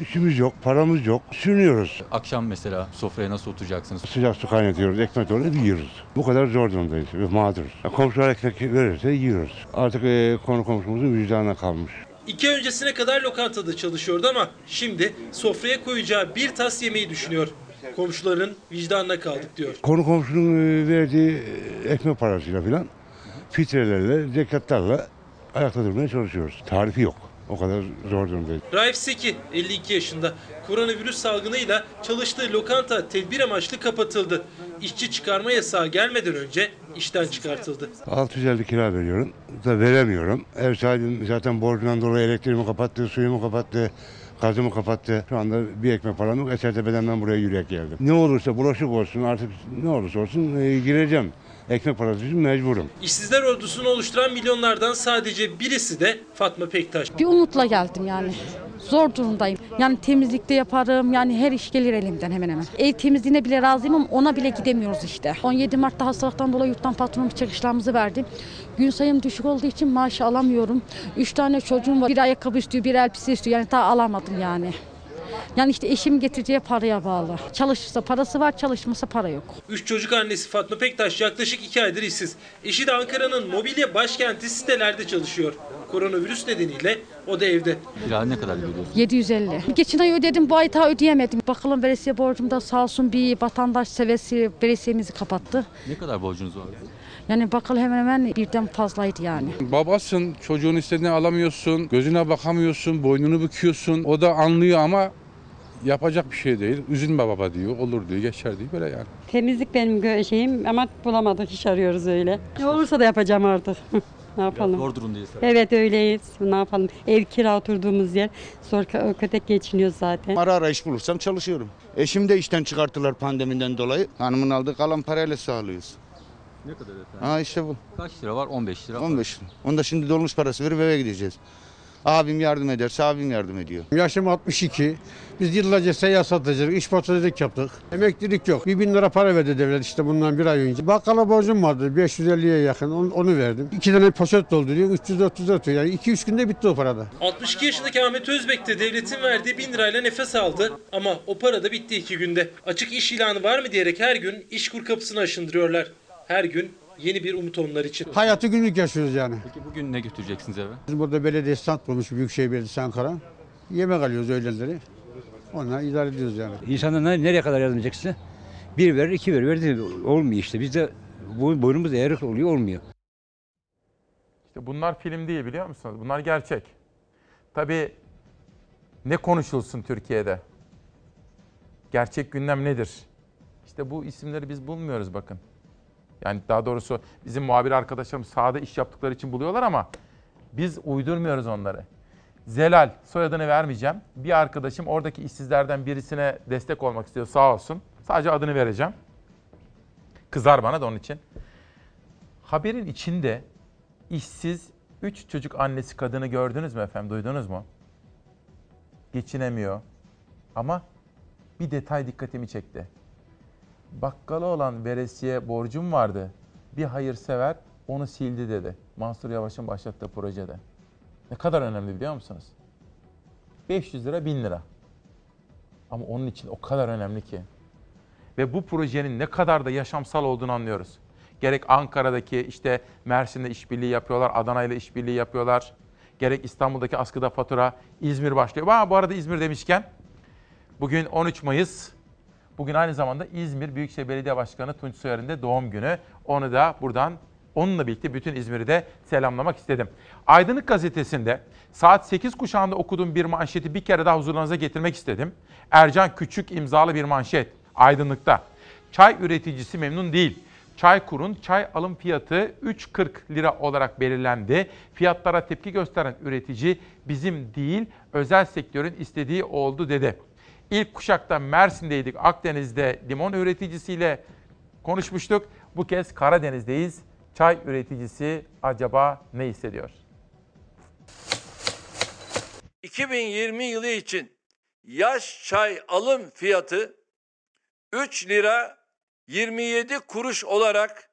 İşimiz yok, paramız yok. Sürünüyoruz. Akşam mesela sofraya nasıl oturacaksınız? Sıcak su kaynatıyoruz, ekmek öyle yiyoruz. Bu kadar zor durumdayız ve mağduruz. Komşular ekmek verirse yiyoruz. Artık e, konu komşumuzun vicdanına kalmış. İki ay öncesine kadar lokantada çalışıyordu ama şimdi sofraya koyacağı bir tas yemeği düşünüyor. Komşuların vicdanına kaldık diyor. Konu komşunun e, verdiği e, ekmek parasıyla filan fitrelerle, zekatlarla ayakta durmaya çalışıyoruz. Tarifi yok. O kadar zor durumdayız. Raif Seki 52 yaşında. Koronavirüs salgınıyla çalıştığı lokanta tedbir amaçlı kapatıldı. İşçi çıkarma yasağı gelmeden önce işten çıkartıldı. 650 kira veriyorum. Da veremiyorum. Ev sahibim zaten borcundan dolayı elektriğimi kapattı, suyumu kapattı, gazımı kapattı. Şu anda bir ekmek param yok. Esertepe'den ben buraya yürüyerek geldim. Ne olursa bulaşık olsun artık ne olursa olsun e, gireceğim. Ekmek parası için mecburum. İşsizler ordusunu oluşturan milyonlardan sadece birisi de Fatma Pektaş. Bir umutla geldim yani. Zor durumdayım. Yani temizlikte yaparım. Yani her iş gelir elimden hemen hemen. Ev temizliğine bile razıyım ama ona bile gidemiyoruz işte. 17 Mart'ta hastalıktan dolayı yurttan patronum çıkışlarımızı verdim. Gün sayım düşük olduğu için maaşı alamıyorum. 3 tane çocuğum var. Bir ayakkabı istiyor, bir elbise istiyor. Yani daha alamadım yani. Yani işte eşim getireceği paraya bağlı. Çalışırsa parası var, çalışmasa para yok. Üç çocuk annesi Fatma Pektaş yaklaşık iki aydır işsiz. Eşi de Ankara'nın mobilya başkenti sitelerde çalışıyor. Koronavirüs nedeniyle o da evde. Kira ne kadar veriyorsun? 750. Geçen ay ödedim bu ay daha ödeyemedim. Bakalım veresiye borcum da sağ olsun bir vatandaş sevesi veresiyemizi kapattı. Ne kadar borcunuz var? Yani bakalım hemen hemen birden fazlaydı yani. Babasın, çocuğun istediğini alamıyorsun, gözüne bakamıyorsun, boynunu büküyorsun. O da anlıyor ama yapacak bir şey değil. Üzülme baba diyor, olur diyor, geçer diyor böyle yani. Temizlik benim şeyim ama bulamadık iş arıyoruz öyle. Ne olursa da yapacağım artık. [LAUGHS] ne yapalım? Zor durumdayız. Evet öyleyiz. Ne yapalım? Ev kira oturduğumuz yer. Zor kö- kötek geçiniyoruz zaten. Ara ara iş bulursam çalışıyorum. Eşim de işten çıkarttılar pandemiden dolayı. Hanımın aldığı kalan parayla sağlıyoruz. Ne kadar efendim? Ha işte bu. Kaç lira var? 15 lira. 15 lira. Onda şimdi dolmuş parası verip eve gideceğiz. Abim yardım ederse abim yardım ediyor. Yaşım 62. Biz yıllarca seyyar satıcılık, iş portacılık yaptık. Emeklilik yok. Bir bin lira para verdi devlet işte bundan bir ay önce. Bakkala borcum vardı 550'ye yakın onu, onu verdim. İki tane poşet dolduruyor 300-400 atıyor. Yani 2-3 günde bitti o parada. 62 yaşındaki Ahmet Özbek de devletin verdiği 1000 lirayla nefes aldı ama o para da bitti iki günde. Açık iş ilanı var mı diyerek her gün işkur kapısını aşındırıyorlar. Her gün yeni bir umut onlar için. Hayatı günlük yaşıyoruz yani. Peki bugün ne götüreceksiniz eve? Biz burada belediye stand kurmuş Büyükşehir Belediyesi Ankara. Yemek alıyoruz öğlenleri. Onunla idare ediyoruz yani. İnsanlar ne- nereye kadar yardım edeceksin? Bir verir, iki verir. Verdi olmuyor işte. Bizde bu boynumuz eğrik oluyor, olmuyor. İşte bunlar film değil biliyor musunuz? Bunlar gerçek. Tabii ne konuşulsun Türkiye'de? Gerçek gündem nedir? İşte bu isimleri biz bulmuyoruz bakın. Yani daha doğrusu bizim muhabir arkadaşlarımız sahada iş yaptıkları için buluyorlar ama biz uydurmuyoruz onları. Zelal soyadını vermeyeceğim. Bir arkadaşım oradaki işsizlerden birisine destek olmak istiyor sağ olsun. Sadece adını vereceğim. Kızar bana da onun için. Haberin içinde işsiz 3 çocuk annesi kadını gördünüz mü efendim? Duydunuz mu? Geçinemiyor. Ama bir detay dikkatimi çekti. Bakkala olan veresiye borcum vardı. Bir hayırsever onu sildi dedi. Mansur Yavaş'ın başlattığı projede. Ne kadar önemli biliyor musunuz? 500 lira 1000 lira. Ama onun için o kadar önemli ki. Ve bu projenin ne kadar da yaşamsal olduğunu anlıyoruz. Gerek Ankara'daki işte Mersin'de işbirliği yapıyorlar, Adana ile işbirliği yapıyorlar. Gerek İstanbul'daki askıda fatura, İzmir başlıyor. Aa, bu arada İzmir demişken bugün 13 Mayıs. Bugün aynı zamanda İzmir Büyükşehir Belediye Başkanı Tunç Soyer'in de doğum günü. Onu da buradan onunla birlikte bütün İzmir'i de selamlamak istedim. Aydınlık Gazetesi'nde saat 8 kuşağında okuduğum bir manşeti bir kere daha huzurlarınıza getirmek istedim. Ercan Küçük imzalı bir manşet Aydınlık'ta. Çay üreticisi memnun değil. Çaykur'un çay alım fiyatı 3.40 lira olarak belirlendi. Fiyatlara tepki gösteren üretici bizim değil özel sektörün istediği oldu dedi. İlk kuşakta Mersin'deydik. Akdeniz'de limon üreticisiyle konuşmuştuk. Bu kez Karadeniz'deyiz. Çay üreticisi acaba ne hissediyor? 2020 yılı için yaş çay alım fiyatı 3 lira 27 kuruş olarak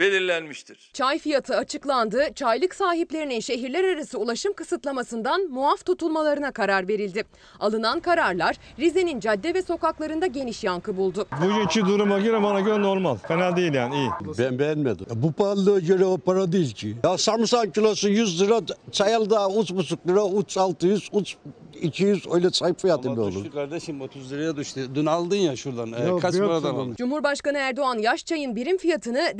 belirlenmiştir. Çay fiyatı açıklandı. Çaylık sahiplerinin şehirler arası ulaşım kısıtlamasından muaf tutulmalarına karar verildi. Alınan kararlar Rize'nin cadde ve sokaklarında geniş yankı buldu. Bugünkü duruma göre bana göre normal. Fena değil yani iyi. Ben beğenmedim. Bu pahalılığa göre o para değil ki. Ya sarımsak kilosu 100 lira, çayal da 3,5 lira, 3 600, 3 200 öyle sayfa fiyatı mı olur? Düştü kardeşim 30 liraya düştü. Dün aldın ya şuradan. Ee, Yok, kaç paradan aldın? Cumhurbaşkanı Erdoğan yaş çayın birim fiyatını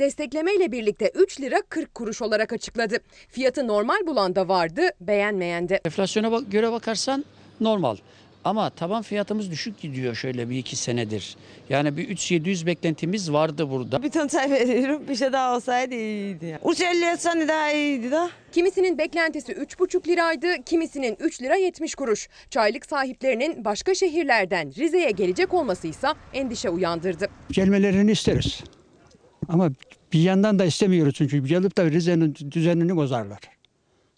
desteklemeyle birlikte 3 lira 40 kuruş olarak açıkladı. Fiyatı normal bulan da vardı, beğenmeyen de. Enflasyona bak- göre bakarsan normal. Ama taban fiyatımız düşük gidiyor şöyle bir iki senedir. Yani bir 3-700 beklentimiz vardı burada. Bir ton çay veriyorum. Bir şey daha olsaydı iyiydi. Uç 50 etsene daha iyiydi de. Kimisinin beklentisi 3,5 liraydı, kimisinin 3 lira 70 kuruş. Çaylık sahiplerinin başka şehirlerden Rize'ye gelecek olması ise endişe uyandırdı. Gelmelerini isteriz. Ama bir yandan da istemiyoruz çünkü gelip de Rize'nin düzenini bozarlar.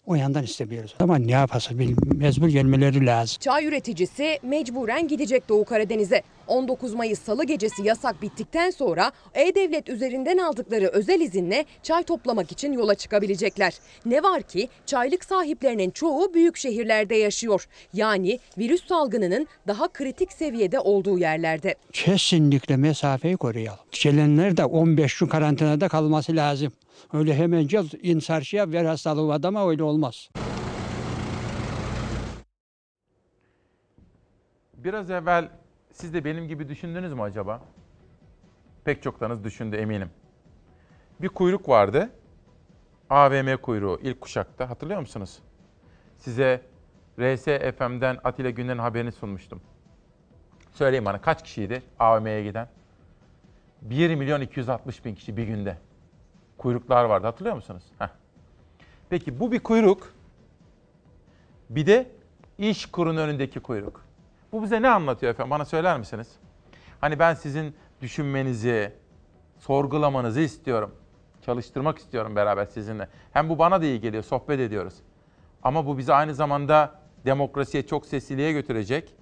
O yandan istemiyoruz. Ama ne yapasın bil- mecbur gelmeleri lazım. Çay üreticisi mecburen gidecek Doğu Karadeniz'e. 19 Mayıs Salı gecesi yasak bittikten sonra E-Devlet üzerinden aldıkları özel izinle çay toplamak için yola çıkabilecekler. Ne var ki çaylık sahiplerinin çoğu büyük şehirlerde yaşıyor. Yani virüs salgınının daha kritik seviyede olduğu yerlerde. Kesinlikle mesafeyi koruyalım. Gelenler de 15 gün karantinada kalması lazım. Öyle hemen gel in çarşıya ver hastalığı adama öyle olmaz. Biraz evvel siz de benim gibi düşündünüz mü acaba? Pek çoktanız düşündü eminim. Bir kuyruk vardı. AVM kuyruğu ilk kuşakta hatırlıyor musunuz? Size RSFM'den Atilla Günler'in haberini sunmuştum. Söyleyin bana kaç kişiydi AVM'ye giden? 1 milyon 260 bin kişi bir günde. Kuyruklar vardı hatırlıyor musunuz? Heh. Peki bu bir kuyruk. Bir de iş kurun önündeki kuyruk. Bu bize ne anlatıyor efendim? Bana söyler misiniz? Hani ben sizin düşünmenizi, sorgulamanızı istiyorum. Çalıştırmak istiyorum beraber sizinle. Hem bu bana da iyi geliyor, sohbet ediyoruz. Ama bu bizi aynı zamanda demokrasiye çok sesliliğe götürecek.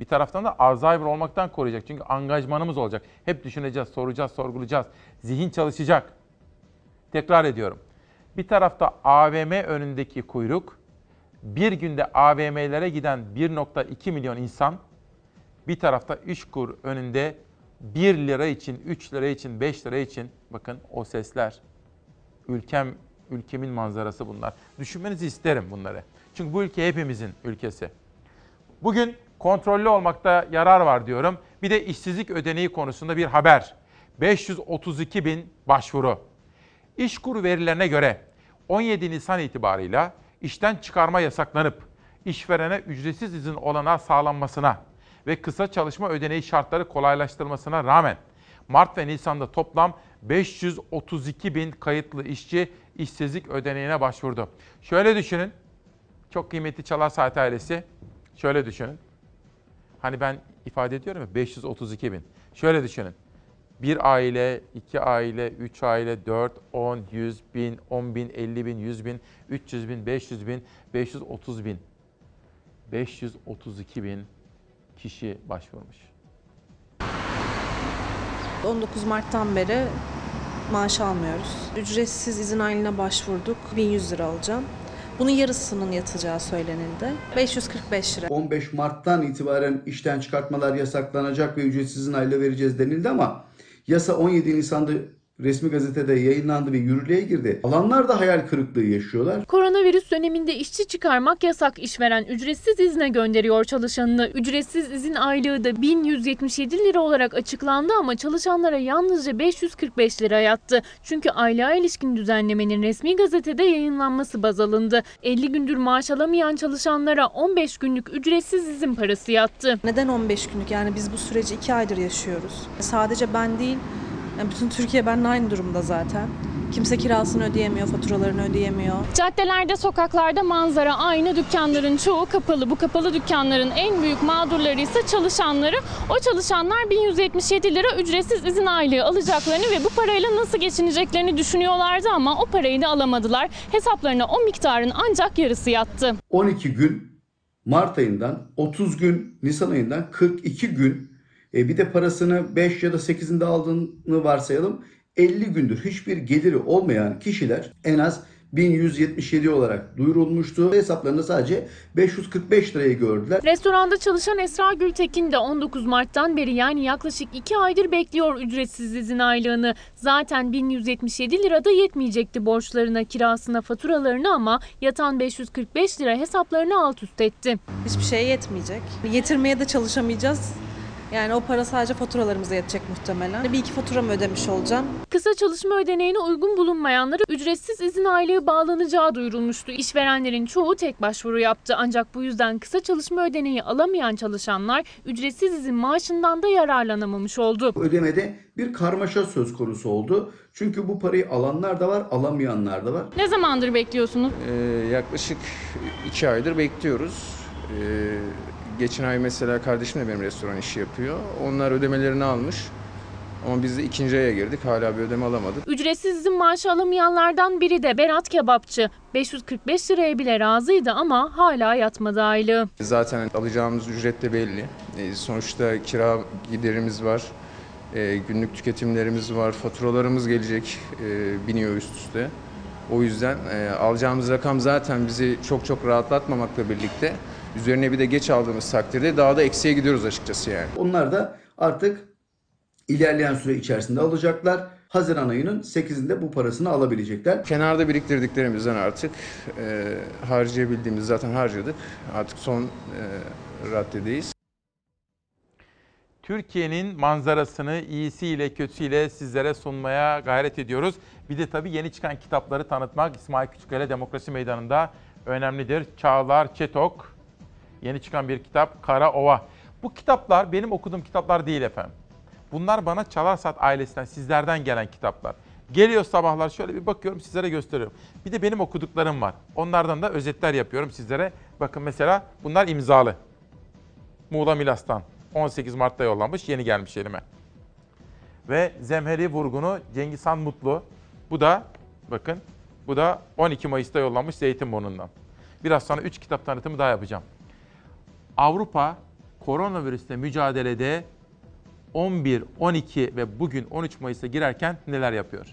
Bir taraftan da Alzheimer olmaktan koruyacak. Çünkü angajmanımız olacak. Hep düşüneceğiz, soracağız, sorgulayacağız. Zihin çalışacak. Tekrar ediyorum. Bir tarafta AVM önündeki kuyruk, bir günde AVM'lere giden 1.2 milyon insan, bir tarafta İşkur önünde 1 lira için, 3 lira için, 5 lira için bakın o sesler. Ülkem, ülkemin manzarası bunlar. Düşünmenizi isterim bunları. Çünkü bu ülke hepimizin ülkesi. Bugün kontrollü olmakta yarar var diyorum. Bir de işsizlik ödeneği konusunda bir haber. 532 bin başvuru. İşkur verilerine göre 17 Nisan itibarıyla işten çıkarma yasaklanıp işverene ücretsiz izin olanağı sağlanmasına ve kısa çalışma ödeneği şartları kolaylaştırılmasına rağmen Mart ve Nisan'da toplam 532 bin kayıtlı işçi işsizlik ödeneğine başvurdu. Şöyle düşünün, çok kıymetli Çalar Saat ailesi, şöyle düşünün. Hani ben ifade ediyorum ya 532 bin. Şöyle düşünün. Bir aile, iki aile, üç aile, dört, on, yüz bin, on bin, elli bin, yüz bin, üç yüz bin, beş yüz bin, beş yüz otuz bin. 532 bin kişi başvurmuş. 19 Mart'tan beri maaş almıyoruz. Ücretsiz izin ayline başvurduk. 1100 lira alacağım. Bunun yarısının yatacağı söylenildi. 545 lira. 15 Mart'tan itibaren işten çıkartmalar yasaklanacak ve ücretsiz izin aile vereceğiz denildi ama yasa 17 Nisan'da resmi gazetede yayınlandı ve yürürlüğe girdi. Alanlar da hayal kırıklığı yaşıyorlar. Koronavirüs döneminde işçi çıkarmak yasak. İşveren ücretsiz izne gönderiyor çalışanını. Ücretsiz izin aylığı da 1177 lira olarak açıklandı ama çalışanlara yalnızca 545 lira yattı. Çünkü aylığa ilişkin düzenlemenin resmi gazetede yayınlanması baz alındı. 50 gündür maaş alamayan çalışanlara 15 günlük ücretsiz izin parası yattı. Neden 15 günlük? Yani biz bu süreci 2 aydır yaşıyoruz. Sadece ben değil, yani bütün Türkiye benimle aynı durumda zaten. Kimse kirasını ödeyemiyor, faturalarını ödeyemiyor. Caddelerde, sokaklarda manzara aynı. Dükkanların çoğu kapalı. Bu kapalı dükkanların en büyük mağdurları ise çalışanları. O çalışanlar 1177 lira ücretsiz izin aylığı alacaklarını ve bu parayla nasıl geçineceklerini düşünüyorlardı ama o parayı da alamadılar. Hesaplarına o miktarın ancak yarısı yattı. 12 gün Mart ayından, 30 gün Nisan ayından, 42 gün e, bir de parasını 5 ya da 8'inde aldığını varsayalım. 50 gündür hiçbir geliri olmayan kişiler en az 1177 olarak duyurulmuştu. Hesaplarında sadece 545 lirayı gördüler. Restoranda çalışan Esra Gültekin de 19 Mart'tan beri yani yaklaşık 2 aydır bekliyor ücretsiz izin aylığını. Zaten 1177 lira da yetmeyecekti borçlarına, kirasına, faturalarına ama yatan 545 lira hesaplarını alt üst etti. Hiçbir şeye yetmeyecek. Getirmeye de çalışamayacağız. Yani o para sadece faturalarımıza yetecek muhtemelen. Bir iki faturamı ödemiş olacağım. Kısa çalışma ödeneğine uygun bulunmayanlara ücretsiz izin aylığı bağlanacağı duyurulmuştu. İşverenlerin çoğu tek başvuru yaptı ancak bu yüzden kısa çalışma ödeneği alamayan çalışanlar ücretsiz izin maaşından da yararlanamamış oldu. Ödemede bir karmaşa söz konusu oldu. Çünkü bu parayı alanlar da var, alamayanlar da var. Ne zamandır bekliyorsunuz? Ee, yaklaşık iki aydır bekliyoruz. Ee, geçen ay mesela kardeşim de benim restoran işi yapıyor. Onlar ödemelerini almış. Ama biz de ikinci aya girdik. Hala bir ödeme alamadık. Ücretsiz izin maaşı alamayanlardan biri de Berat Kebapçı. 545 liraya bile razıydı ama hala yatmadı aylığı. Zaten alacağımız ücret de belli. Ee, sonuçta kira giderimiz var. Ee, günlük tüketimlerimiz var. Faturalarımız gelecek. Ee, biniyor üst üste. O yüzden e, alacağımız rakam zaten bizi çok çok rahatlatmamakla birlikte üzerine bir de geç aldığımız takdirde daha da eksiye gidiyoruz açıkçası yani. Onlar da artık ilerleyen süre içerisinde alacaklar. Haziran ayının 8'inde bu parasını alabilecekler. Kenarda biriktirdiklerimizden artık e, harcayabildiğimiz zaten harcadık. Artık son e, raddedeyiz. Türkiye'nin manzarasını iyisiyle kötüsüyle sizlere sunmaya gayret ediyoruz. Bir de tabii yeni çıkan kitapları tanıtmak İsmail Küçükkale Demokrasi Meydanı'nda önemlidir. Çağlar Çetok yeni çıkan bir kitap Kara Ova. Bu kitaplar benim okuduğum kitaplar değil efendim. Bunlar bana Çalarsat ailesinden, sizlerden gelen kitaplar. Geliyor sabahlar şöyle bir bakıyorum sizlere gösteriyorum. Bir de benim okuduklarım var. Onlardan da özetler yapıyorum sizlere. Bakın mesela bunlar imzalı. Muğla Milas'tan. 18 Mart'ta yollanmış, yeni gelmiş elime. Ve Zemheri Vurgun'u Cengiz Han Mutlu. Bu da bakın bu da 12 Mayıs'ta yollanmış Zeytinburnu'ndan. Biraz sonra 3 kitap tanıtımı daha yapacağım. Avrupa koronavirüsle mücadelede 11, 12 ve bugün 13 Mayıs'a girerken neler yapıyor?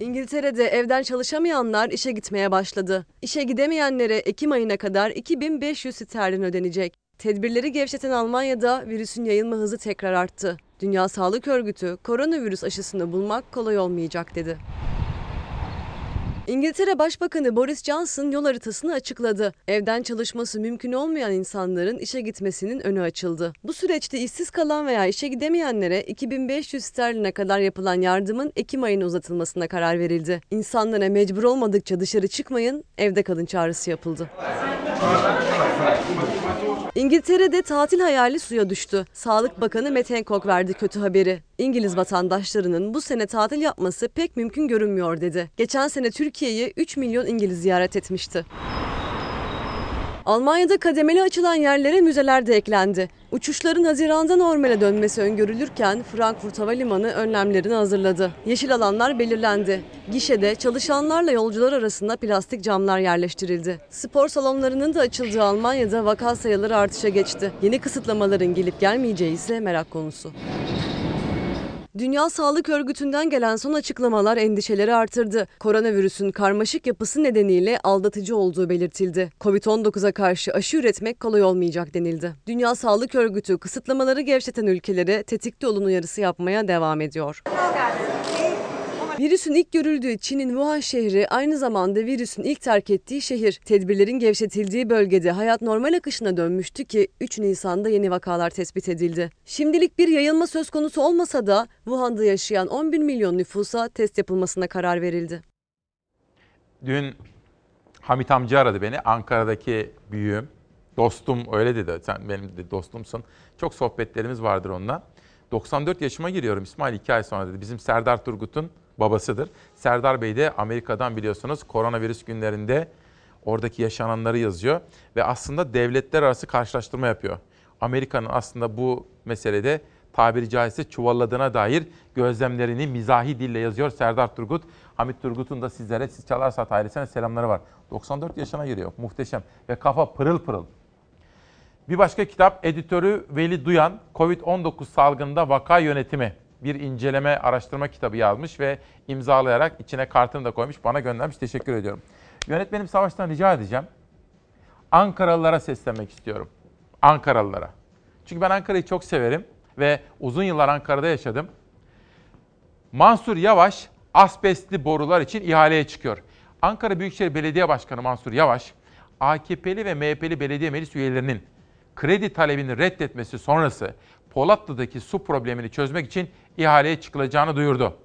İngiltere'de evden çalışamayanlar işe gitmeye başladı. İşe gidemeyenlere Ekim ayına kadar 2500 sterlin ödenecek. Tedbirleri gevşeten Almanya'da virüsün yayılma hızı tekrar arttı. Dünya Sağlık Örgütü koronavirüs aşısını bulmak kolay olmayacak dedi. İngiltere Başbakanı Boris Johnson yol haritasını açıkladı. Evden çalışması mümkün olmayan insanların işe gitmesinin önü açıldı. Bu süreçte işsiz kalan veya işe gidemeyenlere 2500 sterline kadar yapılan yardımın Ekim ayına uzatılmasına karar verildi. İnsanlara mecbur olmadıkça dışarı çıkmayın, evde kalın çağrısı yapıldı. İngiltere'de tatil hayali suya düştü. Sağlık Bakanı Matt Hancock verdi kötü haberi. İngiliz vatandaşlarının bu sene tatil yapması pek mümkün görünmüyor dedi. Geçen sene Türkiye'yi 3 milyon İngiliz ziyaret etmişti. Almanya'da kademeli açılan yerlere müzeler de eklendi. Uçuşların Haziran'da normale dönmesi öngörülürken Frankfurt Havalimanı önlemlerini hazırladı. Yeşil alanlar belirlendi. Gişede çalışanlarla yolcular arasında plastik camlar yerleştirildi. Spor salonlarının da açıldığı Almanya'da vaka sayıları artışa geçti. Yeni kısıtlamaların gelip gelmeyeceği ise merak konusu. Dünya Sağlık Örgütü'nden gelen son açıklamalar endişeleri artırdı. Koronavirüsün karmaşık yapısı nedeniyle aldatıcı olduğu belirtildi. Covid-19'a karşı aşı üretmek kolay olmayacak denildi. Dünya Sağlık Örgütü kısıtlamaları gevşeten ülkelere tetikte olun uyarısı yapmaya devam ediyor. Virüsün ilk görüldüğü Çin'in Wuhan şehri aynı zamanda virüsün ilk terk ettiği şehir. Tedbirlerin gevşetildiği bölgede hayat normal akışına dönmüştü ki 3 Nisan'da yeni vakalar tespit edildi. Şimdilik bir yayılma söz konusu olmasa da Wuhan'da yaşayan 11 milyon nüfusa test yapılmasına karar verildi. Dün Hamit amca aradı beni. Ankara'daki büyüğüm. Dostum öyle dedi. Sen benim de dostumsun. Çok sohbetlerimiz vardır onunla. 94 yaşıma giriyorum İsmail 2 ay sonra dedi. Bizim Serdar Turgut'un babasıdır. Serdar Bey de Amerika'dan biliyorsunuz koronavirüs günlerinde oradaki yaşananları yazıyor. Ve aslında devletler arası karşılaştırma yapıyor. Amerika'nın aslında bu meselede tabiri caizse çuvalladığına dair gözlemlerini mizahi dille yazıyor Serdar Turgut. Hamit Turgut'un da sizlere Siz Çalarsat ailesine selamları var. 94 yaşına giriyor. Muhteşem. Ve kafa pırıl pırıl. Bir başka kitap editörü Veli Duyan, Covid-19 salgında vaka yönetimi. bir inceleme, araştırma kitabı yazmış ve imzalayarak içine kartını da koymuş. Bana göndermiş. Teşekkür ediyorum. Yönetmenim Savaş'tan rica edeceğim. Ankaralılara seslenmek istiyorum. Ankaralılara. Çünkü ben Ankara'yı çok severim ve uzun yıllar Ankara'da yaşadım. Mansur Yavaş asbestli borular için ihaleye çıkıyor. Ankara Büyükşehir Belediye Başkanı Mansur Yavaş, AKP'li ve MHP'li belediye meclis üyelerinin kredi talebini reddetmesi sonrası Polatlı'daki su problemini çözmek için ihaleye çıkılacağını duyurdu.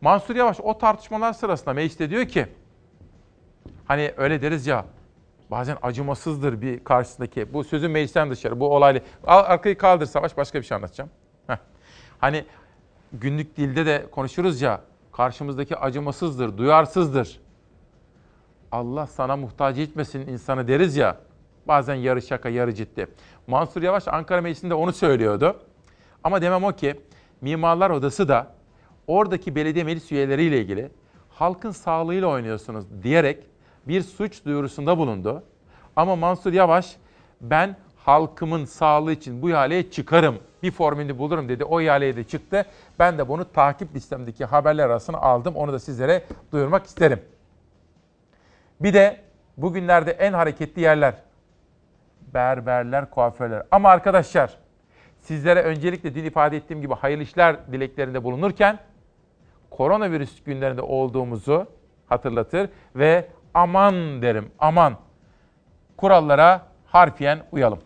Mansur Yavaş o tartışmalar sırasında mecliste diyor ki, hani öyle deriz ya, bazen acımasızdır bir karşısındaki, bu sözün meclisten dışarı, bu olaylı. Al, arkayı kaldır Savaş, başka bir şey anlatacağım. Heh. Hani günlük dilde de konuşuruz ya, karşımızdaki acımasızdır, duyarsızdır. Allah sana muhtaç etmesin insanı deriz ya. Bazen yarı şaka, yarı ciddi. Mansur Yavaş Ankara Meclisi'nde onu söylüyordu. Ama demem o ki Mimarlar Odası da oradaki belediye meclis üyeleriyle ilgili halkın sağlığıyla oynuyorsunuz diyerek bir suç duyurusunda bulundu. Ama Mansur Yavaş ben halkımın sağlığı için bu ihaleye çıkarım. Bir formülünü bulurum dedi. O ihaleye de çıktı. Ben de bunu takip listemdeki haberler arasına aldım. Onu da sizlere duyurmak isterim. Bir de bugünlerde en hareketli yerler. Berberler, kuaförler. Ama arkadaşlar sizlere öncelikle dil ifade ettiğim gibi hayırlı işler dileklerinde bulunurken koronavirüs günlerinde olduğumuzu hatırlatır ve aman derim aman kurallara harfiyen uyalım.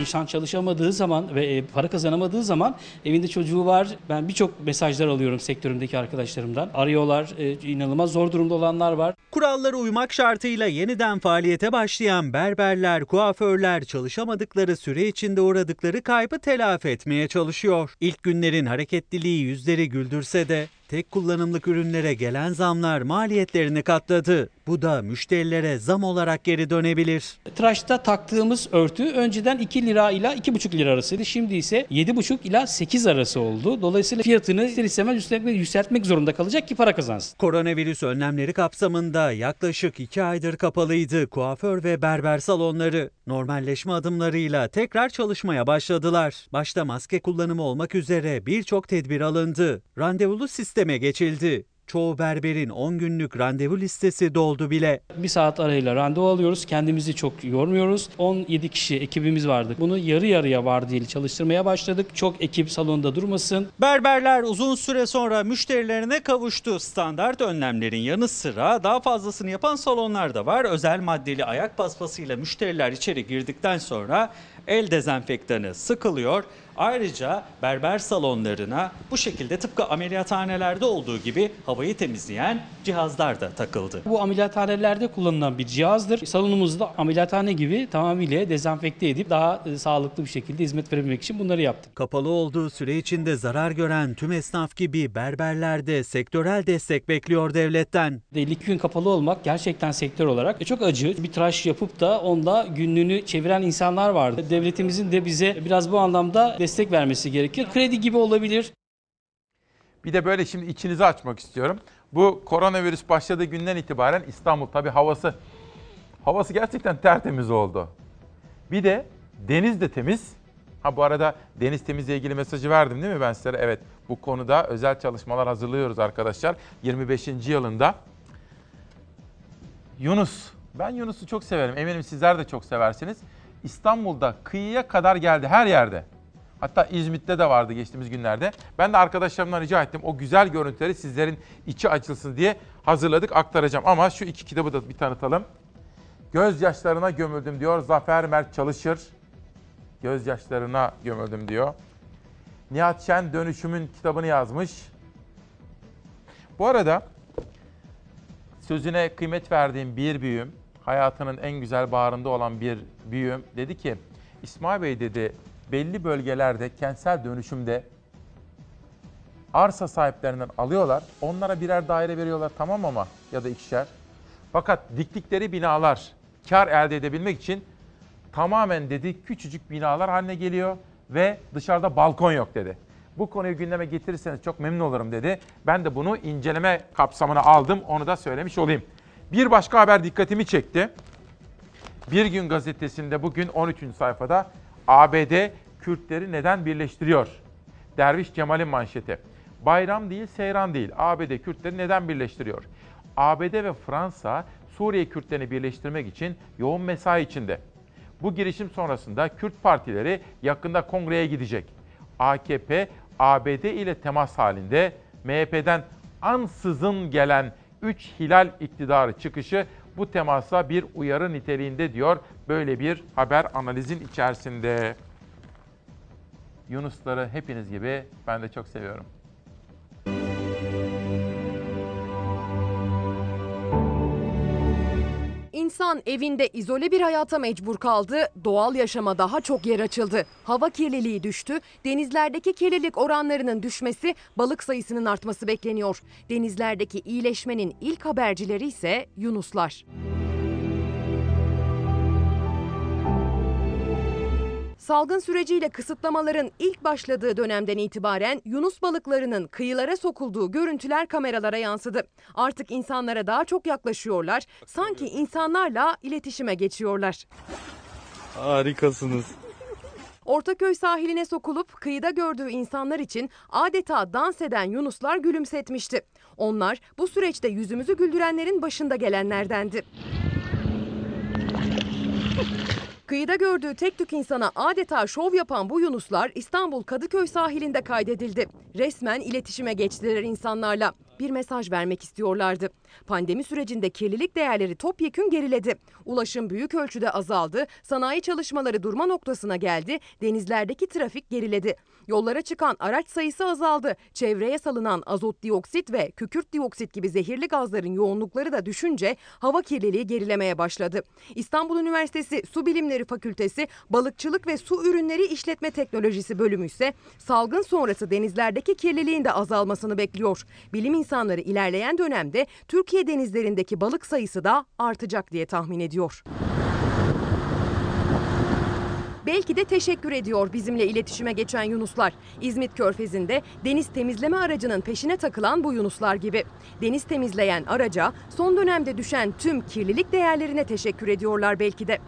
İnsan çalışamadığı zaman ve e, para kazanamadığı zaman evinde çocuğu var. Ben birçok mesajlar alıyorum sektörümdeki arkadaşlarımdan. Arıyorlar, e, inanılmaz zor durumda olanlar var. Kurallara uymak şartıyla yeniden faaliyete başlayan berberler, kuaförler çalışamadıkları süre içinde uğradıkları kaybı telafi etmeye çalışıyor. İlk günlerin hareketliliği yüzleri güldürse de tek kullanımlık ürünlere gelen zamlar maliyetlerini katladı. Bu da müşterilere zam olarak geri dönebilir. Tıraşta taktığımız örtü önceden 2 lira ile 2,5 lira arasıydı. Şimdi ise 7,5 ila 8 arası oldu. Dolayısıyla fiyatını ister istemez yükseltmek, zorunda kalacak ki para kazansın. Koronavirüs önlemleri kapsamında yaklaşık 2 aydır kapalıydı kuaför ve berber salonları. Normalleşme adımlarıyla tekrar çalışmaya başladılar. Başta maske kullanımı olmak üzere birçok tedbir alındı. Randevulu sisteme geçildi. Çoğu berberin 10 günlük randevu listesi doldu bile. Bir saat arayla randevu alıyoruz. Kendimizi çok yormuyoruz. 17 kişi ekibimiz vardı. Bunu yarı yarıya vardiyeli çalıştırmaya başladık. Çok ekip salonda durmasın. Berberler uzun süre sonra müşterilerine kavuştu. Standart önlemlerin yanı sıra daha fazlasını yapan salonlar da var. Özel maddeli ayak paspasıyla müşteriler içeri girdikten sonra el dezenfektanı sıkılıyor. Ayrıca berber salonlarına bu şekilde tıpkı ameliyathanelerde olduğu gibi havayı temizleyen cihazlar da takıldı. Bu ameliyathanelerde kullanılan bir cihazdır. Salonumuzda ameliyathane gibi tamamıyla dezenfekte edip daha e, sağlıklı bir şekilde hizmet verebilmek için bunları yaptık. Kapalı olduğu süre içinde zarar gören tüm esnaf gibi berberler de sektörel destek bekliyor devletten. 52 gün kapalı olmak gerçekten sektör olarak çok acı. Bir tıraş yapıp da onda günlüğünü çeviren insanlar vardı. Devletimizin de bize biraz bu anlamda destek vermesi gerekiyor. Kredi gibi olabilir. Bir de böyle şimdi içinizi açmak istiyorum. Bu koronavirüs başladığı günden itibaren İstanbul tabii havası havası gerçekten tertemiz oldu. Bir de deniz de temiz. Ha bu arada deniz temizle ilgili mesajı verdim değil mi ben size? Evet bu konuda özel çalışmalar hazırlıyoruz arkadaşlar. 25. yılında. Yunus. Ben Yunus'u çok severim. Eminim sizler de çok seversiniz. İstanbul'da kıyıya kadar geldi her yerde. Hatta İzmit'te de vardı geçtiğimiz günlerde. Ben de arkadaşlarımdan rica ettim. O güzel görüntüleri sizlerin içi açılsın diye hazırladık, aktaracağım. Ama şu iki kitabı da bir tanıtalım. Gözyaşlarına gömüldüm diyor Zafer Mert Çalışır. Gözyaşlarına gömüldüm diyor. Nihat Şen Dönüşümün kitabını yazmış. Bu arada sözüne kıymet verdiğim bir büyüğüm, hayatının en güzel bağrında olan bir büyüğüm dedi ki, İsmail Bey dedi belli bölgelerde kentsel dönüşümde arsa sahiplerinden alıyorlar. Onlara birer daire veriyorlar tamam ama ya da ikişer. Fakat diktikleri binalar kar elde edebilmek için tamamen dedi küçücük binalar haline geliyor ve dışarıda balkon yok dedi. Bu konuyu gündeme getirirseniz çok memnun olurum dedi. Ben de bunu inceleme kapsamına aldım. Onu da söylemiş olayım. Bir başka haber dikkatimi çekti. Bir gün gazetesinde bugün 13. sayfada ABD Kürtleri neden birleştiriyor? Derviş Cemal'in manşeti. Bayram değil, seyran değil. ABD Kürtleri neden birleştiriyor? ABD ve Fransa Suriye Kürtlerini birleştirmek için yoğun mesai içinde. Bu girişim sonrasında Kürt partileri yakında kongreye gidecek. AKP, ABD ile temas halinde MHP'den ansızın gelen 3 hilal iktidarı çıkışı bu temasa bir uyarı niteliğinde diyor. Böyle bir haber analizin içerisinde. Yunusları hepiniz gibi ben de çok seviyorum. İnsan evinde izole bir hayata mecbur kaldı, doğal yaşama daha çok yer açıldı. Hava kirliliği düştü, denizlerdeki kirlilik oranlarının düşmesi, balık sayısının artması bekleniyor. Denizlerdeki iyileşmenin ilk habercileri ise yunuslar. Salgın süreciyle kısıtlamaların ilk başladığı dönemden itibaren Yunus balıklarının kıyılara sokulduğu görüntüler kameralara yansıdı. Artık insanlara daha çok yaklaşıyorlar, sanki insanlarla iletişime geçiyorlar. Harikasınız. Ortaköy sahiline sokulup kıyıda gördüğü insanlar için adeta dans eden Yunuslar gülümsetmişti. Onlar bu süreçte yüzümüzü güldürenlerin başında gelenlerdendi. Kıyıda gördüğü tek tük insana adeta şov yapan bu Yunuslar İstanbul Kadıköy sahilinde kaydedildi. Resmen iletişime geçtiler insanlarla. Bir mesaj vermek istiyorlardı. Pandemi sürecinde kirlilik değerleri topyekün geriledi. Ulaşım büyük ölçüde azaldı, sanayi çalışmaları durma noktasına geldi, denizlerdeki trafik geriledi. Yollara çıkan araç sayısı azaldı. Çevreye salınan azot dioksit ve kükürt dioksit gibi zehirli gazların yoğunlukları da düşünce hava kirliliği gerilemeye başladı. İstanbul Üniversitesi Su Bilimleri Fakültesi Balıkçılık ve Su Ürünleri İşletme Teknolojisi bölümü ise salgın sonrası denizlerdeki kirliliğin de azalmasını bekliyor. Bilim insanları ilerleyen dönemde Türkiye denizlerindeki balık sayısı da artacak diye tahmin ediyor. Belki de teşekkür ediyor bizimle iletişime geçen Yunuslar. İzmit Körfezi'nde deniz temizleme aracının peşine takılan bu Yunuslar gibi. Deniz temizleyen araca son dönemde düşen tüm kirlilik değerlerine teşekkür ediyorlar belki de.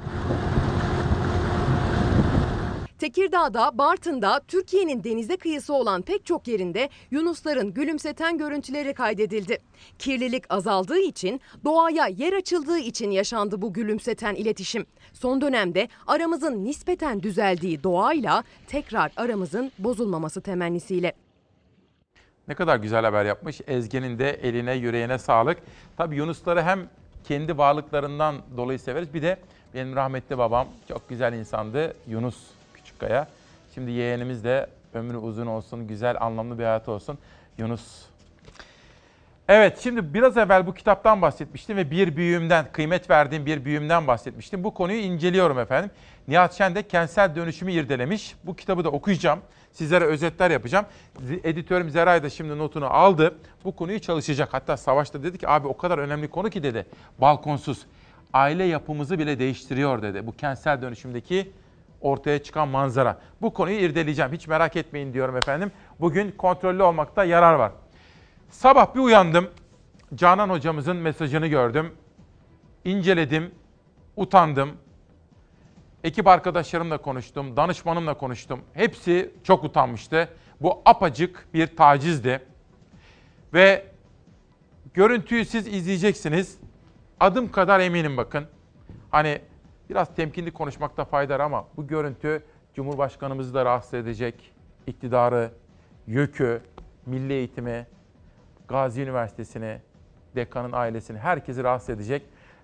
Tekirdağ'da, Bartın'da, Türkiye'nin denize kıyısı olan pek çok yerinde Yunusların gülümseten görüntüleri kaydedildi. Kirlilik azaldığı için, doğaya yer açıldığı için yaşandı bu gülümseten iletişim. Son dönemde aramızın nispeten düzeldiği doğayla tekrar aramızın bozulmaması temennisiyle. Ne kadar güzel haber yapmış. Ezgi'nin de eline yüreğine sağlık. Tabii Yunusları hem kendi varlıklarından dolayı severiz. Bir de benim rahmetli babam çok güzel insandı. Yunus Küçükkaya. Şimdi yeğenimiz de ömrü uzun olsun, güzel, anlamlı bir hayatı olsun. Yunus. Evet, şimdi biraz evvel bu kitaptan bahsetmiştim ve bir büyüğümden, kıymet verdiğim bir büyüğümden bahsetmiştim. Bu konuyu inceliyorum efendim. Nihat Şen de kentsel dönüşümü irdelemiş. Bu kitabı da okuyacağım. Sizlere özetler yapacağım. Editörüm Zeray da şimdi notunu aldı. Bu konuyu çalışacak. Hatta Savaş'ta dedi ki abi o kadar önemli konu ki dedi. Balkonsuz. Aile yapımızı bile değiştiriyor dedi. Bu kentsel dönüşümdeki ortaya çıkan manzara. Bu konuyu irdeleyeceğim. Hiç merak etmeyin diyorum efendim. Bugün kontrollü olmakta yarar var. Sabah bir uyandım. Canan hocamızın mesajını gördüm. İnceledim. Utandım. Ekip arkadaşlarımla konuştum. Danışmanımla konuştum. Hepsi çok utanmıştı. Bu apacık bir tacizdi. Ve görüntüyü siz izleyeceksiniz. Adım kadar eminim bakın. Hani Biraz temkinli konuşmakta fayda var ama bu görüntü Cumhurbaşkanımızı da rahatsız edecek. İktidarı, YÖK'ü, Milli Eğitimi, Gazi Üniversitesi'ni, dekanın ailesini, herkesi rahatsız edecek.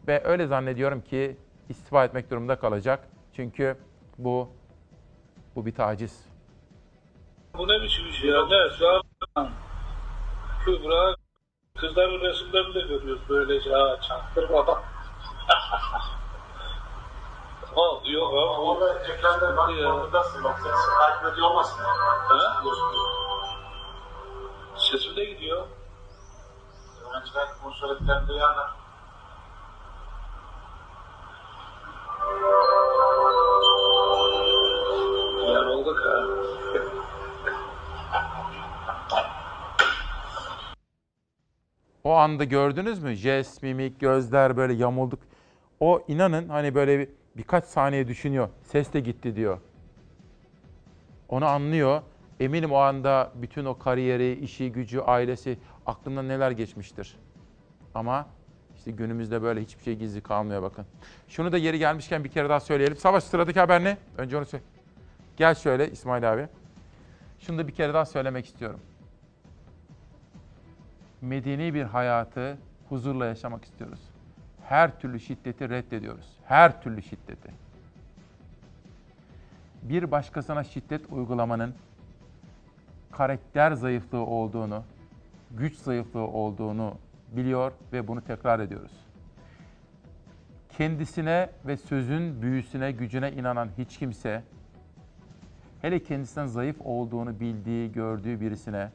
Ve öyle zannediyorum ki istifa etmek durumunda kalacak. Çünkü bu bu bir taciz. Bu ne biçim iş ya? Ne? Şu an Kübra kızların resimlerini de görüyoruz böylece ha çaktırmadan. [LAUGHS] Al, yok abi. Orada ekranda bak ortadasın. Bak ses takip ediyor olmasın? Ha? Sesim de gidiyor. Öğrenciler bu söylediklerini duyarlar. Yorulduk ha. O anda gördünüz mü? Jest, mimik, gözler böyle yamulduk. O inanın hani böyle bir birkaç saniye düşünüyor. Ses de gitti diyor. Onu anlıyor. Eminim o anda bütün o kariyeri, işi, gücü, ailesi aklından neler geçmiştir. Ama işte günümüzde böyle hiçbir şey gizli kalmıyor bakın. Şunu da yeri gelmişken bir kere daha söyleyelim. Savaş sıradaki haber ne? Önce onu söyle. Gel şöyle İsmail abi. Şunu da bir kere daha söylemek istiyorum. Medeni bir hayatı huzurla yaşamak istiyoruz. Her türlü şiddeti reddediyoruz. Her türlü şiddeti. Bir başkasına şiddet uygulamanın karakter zayıflığı olduğunu, güç zayıflığı olduğunu biliyor ve bunu tekrar ediyoruz. Kendisine ve sözün büyüsüne, gücüne inanan hiç kimse, hele kendisinden zayıf olduğunu bildiği, gördüğü birisine,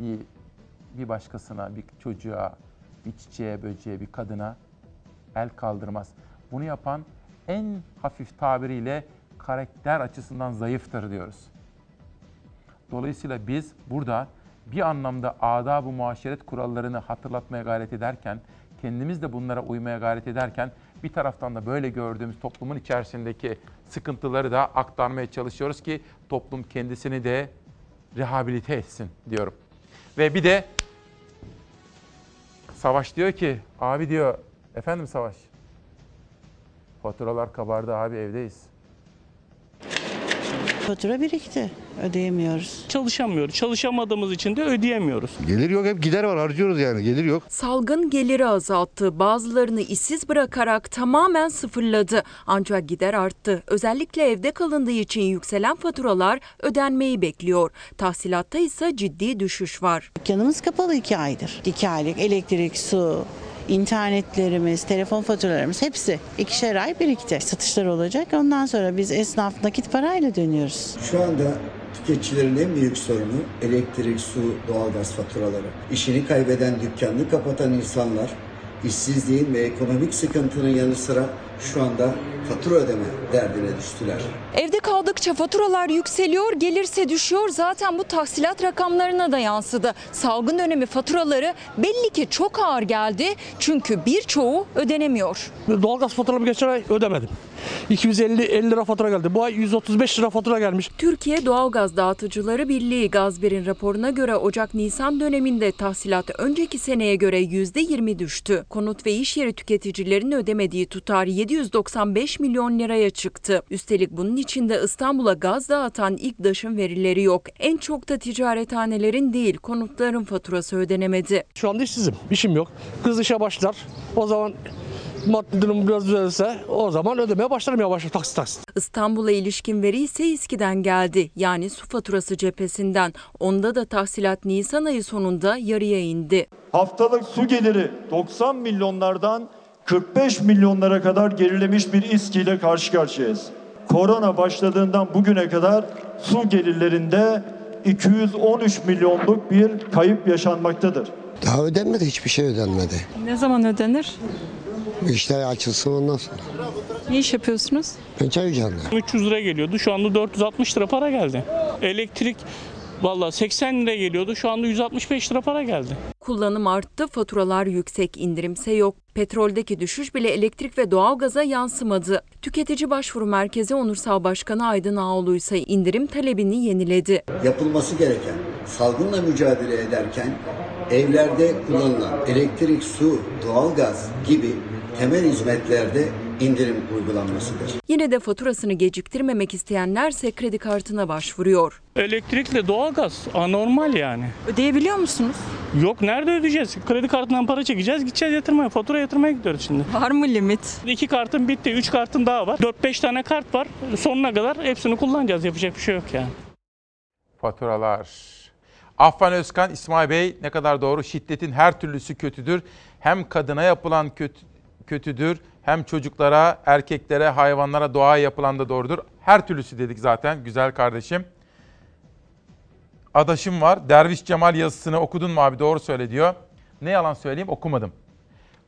bir, bir başkasına, bir çocuğa, bir çiçeğe, böceğe, bir kadına el kaldırmaz. Bunu yapan en hafif tabiriyle karakter açısından zayıftır diyoruz. Dolayısıyla biz burada bir anlamda adab-ı muaşeret kurallarını hatırlatmaya gayret ederken, kendimiz de bunlara uymaya gayret ederken bir taraftan da böyle gördüğümüz toplumun içerisindeki sıkıntıları da aktarmaya çalışıyoruz ki toplum kendisini de rehabilite etsin diyorum. Ve bir de Savaş diyor ki, abi diyor, efendim Savaş, faturalar kabardı abi evdeyiz. Fatura birikti. Ödeyemiyoruz. Çalışamıyoruz. Çalışamadığımız için de ödeyemiyoruz. Gelir yok hep gider var harcıyoruz yani gelir yok. Salgın geliri azalttı, bazılarını işsiz bırakarak tamamen sıfırladı. Ancak gider arttı. Özellikle evde kalındığı için yükselen faturalar ödenmeyi bekliyor. Tahsilatta ise ciddi düşüş var. Dükkanımız kapalı iki aydır. İki aylık elektrik, su, internetlerimiz, telefon faturalarımız hepsi ikişer ay birikti. Satışlar olacak. Ondan sonra biz esnaf nakit parayla dönüyoruz. Şu anda tüketicilerin en büyük sorunu elektrik, su, doğalgaz faturaları. İşini kaybeden, dükkanını kapatan insanlar işsizliğin ve ekonomik sıkıntının yanı sıra şu anda fatura ödeme derdine düştüler. Evde kaldıkça faturalar yükseliyor, gelirse düşüyor. Zaten bu tahsilat rakamlarına da yansıdı. Salgın dönemi faturaları belli ki çok ağır geldi. Çünkü birçoğu ödenemiyor. Doğalgaz faturamı geçen ay ödemedim. 250 lira fatura geldi. Bu ay 135 lira fatura gelmiş. Türkiye Doğalgaz Dağıtıcıları Birliği Gazber'in raporuna göre Ocak-Nisan döneminde tahsilat önceki seneye göre %20 düştü. Konut ve iş yeri tüketicilerinin ödemediği tutar 795 milyon liraya çıktı. Üstelik bunun içinde İstanbul'a gaz dağıtan ilk daşın verileri yok. En çok da ticarethanelerin değil konutların faturası ödenemedi. Şu anda işsizim. İşim yok. Kız işe başlar. O zaman maddi durum biraz düzelirse o zaman ödemeye başlarım yavaş yavaş taksit taksit. İstanbul'a ilişkin veri ise İSKİ'den geldi. Yani su faturası cephesinden. Onda da tahsilat Nisan ayı sonunda yarıya indi. Haftalık su geliri 90 milyonlardan 45 milyonlara kadar gerilemiş bir İSKİ ile karşı karşıyayız. Korona başladığından bugüne kadar su gelirlerinde 213 milyonluk bir kayıp yaşanmaktadır. Daha ödenmedi hiçbir şey ödenmedi. Ne zaman ödenir? İşler açılsın ondan sonra. Ne iş yapıyorsunuz? Ben çay ocağında. 300 lira geliyordu. Şu anda 460 lira para geldi. Elektrik Valla 80 lira geliyordu. Şu anda 165 lira para geldi. Kullanım arttı, faturalar yüksek, indirimse yok. Petroldeki düşüş bile elektrik ve doğalgaza yansımadı. Tüketici Başvuru Merkezi Onursal Başkanı Aydın Ağoğlu ise indirim talebini yeniledi. Yapılması gereken salgınla mücadele ederken evlerde kullanılan elektrik, su, doğalgaz gibi temel hizmetlerde indirim uygulanmasıdır. Yine de faturasını geciktirmemek isteyenlerse kredi kartına başvuruyor. Elektrikle doğalgaz anormal yani. Ödeyebiliyor musunuz? Yok nerede ödeyeceğiz? Kredi kartından para çekeceğiz. Gideceğiz yatırmaya. Fatura yatırmaya gidiyoruz şimdi. Var mı limit? İki kartım bitti. Üç kartım daha var. 4-5 tane kart var. Sonuna kadar hepsini kullanacağız. Yapacak bir şey yok yani. Faturalar. Affan Özkan, İsmail Bey ne kadar doğru. Şiddetin her türlüsü kötüdür. Hem kadına yapılan kötü, kötüdür, hem çocuklara, erkeklere, hayvanlara, doğaya yapılan da doğrudur. Her türlüsü dedik zaten güzel kardeşim. Adaşım var. Derviş Cemal yazısını okudun mu abi? Doğru söyle diyor. Ne yalan söyleyeyim okumadım.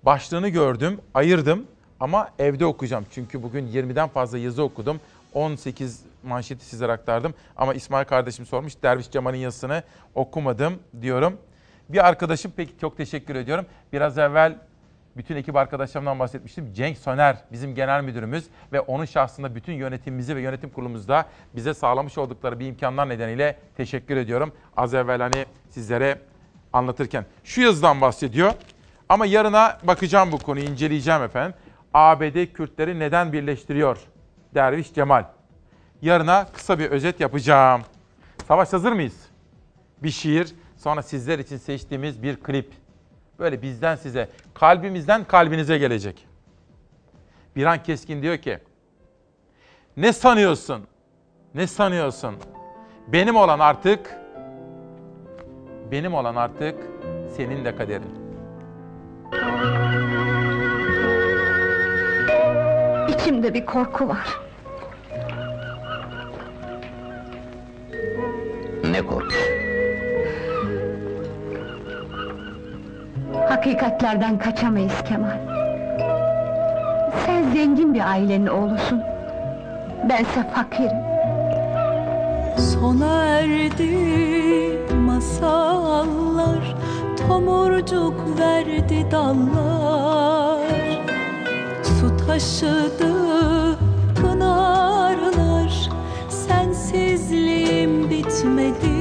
Başlığını gördüm, ayırdım ama evde okuyacağım. Çünkü bugün 20'den fazla yazı okudum. 18 manşeti sizlere aktardım. Ama İsmail kardeşim sormuş. Derviş Cemal'in yazısını okumadım diyorum. Bir arkadaşım peki çok teşekkür ediyorum. Biraz evvel bütün ekip arkadaşlarımdan bahsetmiştim. Cenk Soner bizim genel müdürümüz ve onun şahsında bütün yönetimimizi ve yönetim kurulumuzda bize sağlamış oldukları bir imkanlar nedeniyle teşekkür ediyorum. Az evvel hani sizlere anlatırken. Şu yazıdan bahsediyor. Ama yarına bakacağım bu konuyu, inceleyeceğim efendim. ABD Kürtleri neden birleştiriyor? Derviş Cemal. Yarına kısa bir özet yapacağım. Savaş hazır mıyız? Bir şiir, sonra sizler için seçtiğimiz bir klip. Böyle bizden size, kalbimizden kalbinize gelecek. Biran Keskin diyor ki, ne sanıyorsun? Ne sanıyorsun? Benim olan artık, benim olan artık senin de kaderin. İçimde bir korku var. Ne korku? Hakikatlerden kaçamayız Kemal. Sen zengin bir ailenin oğlusun. Bense fakirim. Sona erdi masallar Tomurcuk verdi dallar Su taşıdı pınarlar Sensizliğim bitmedi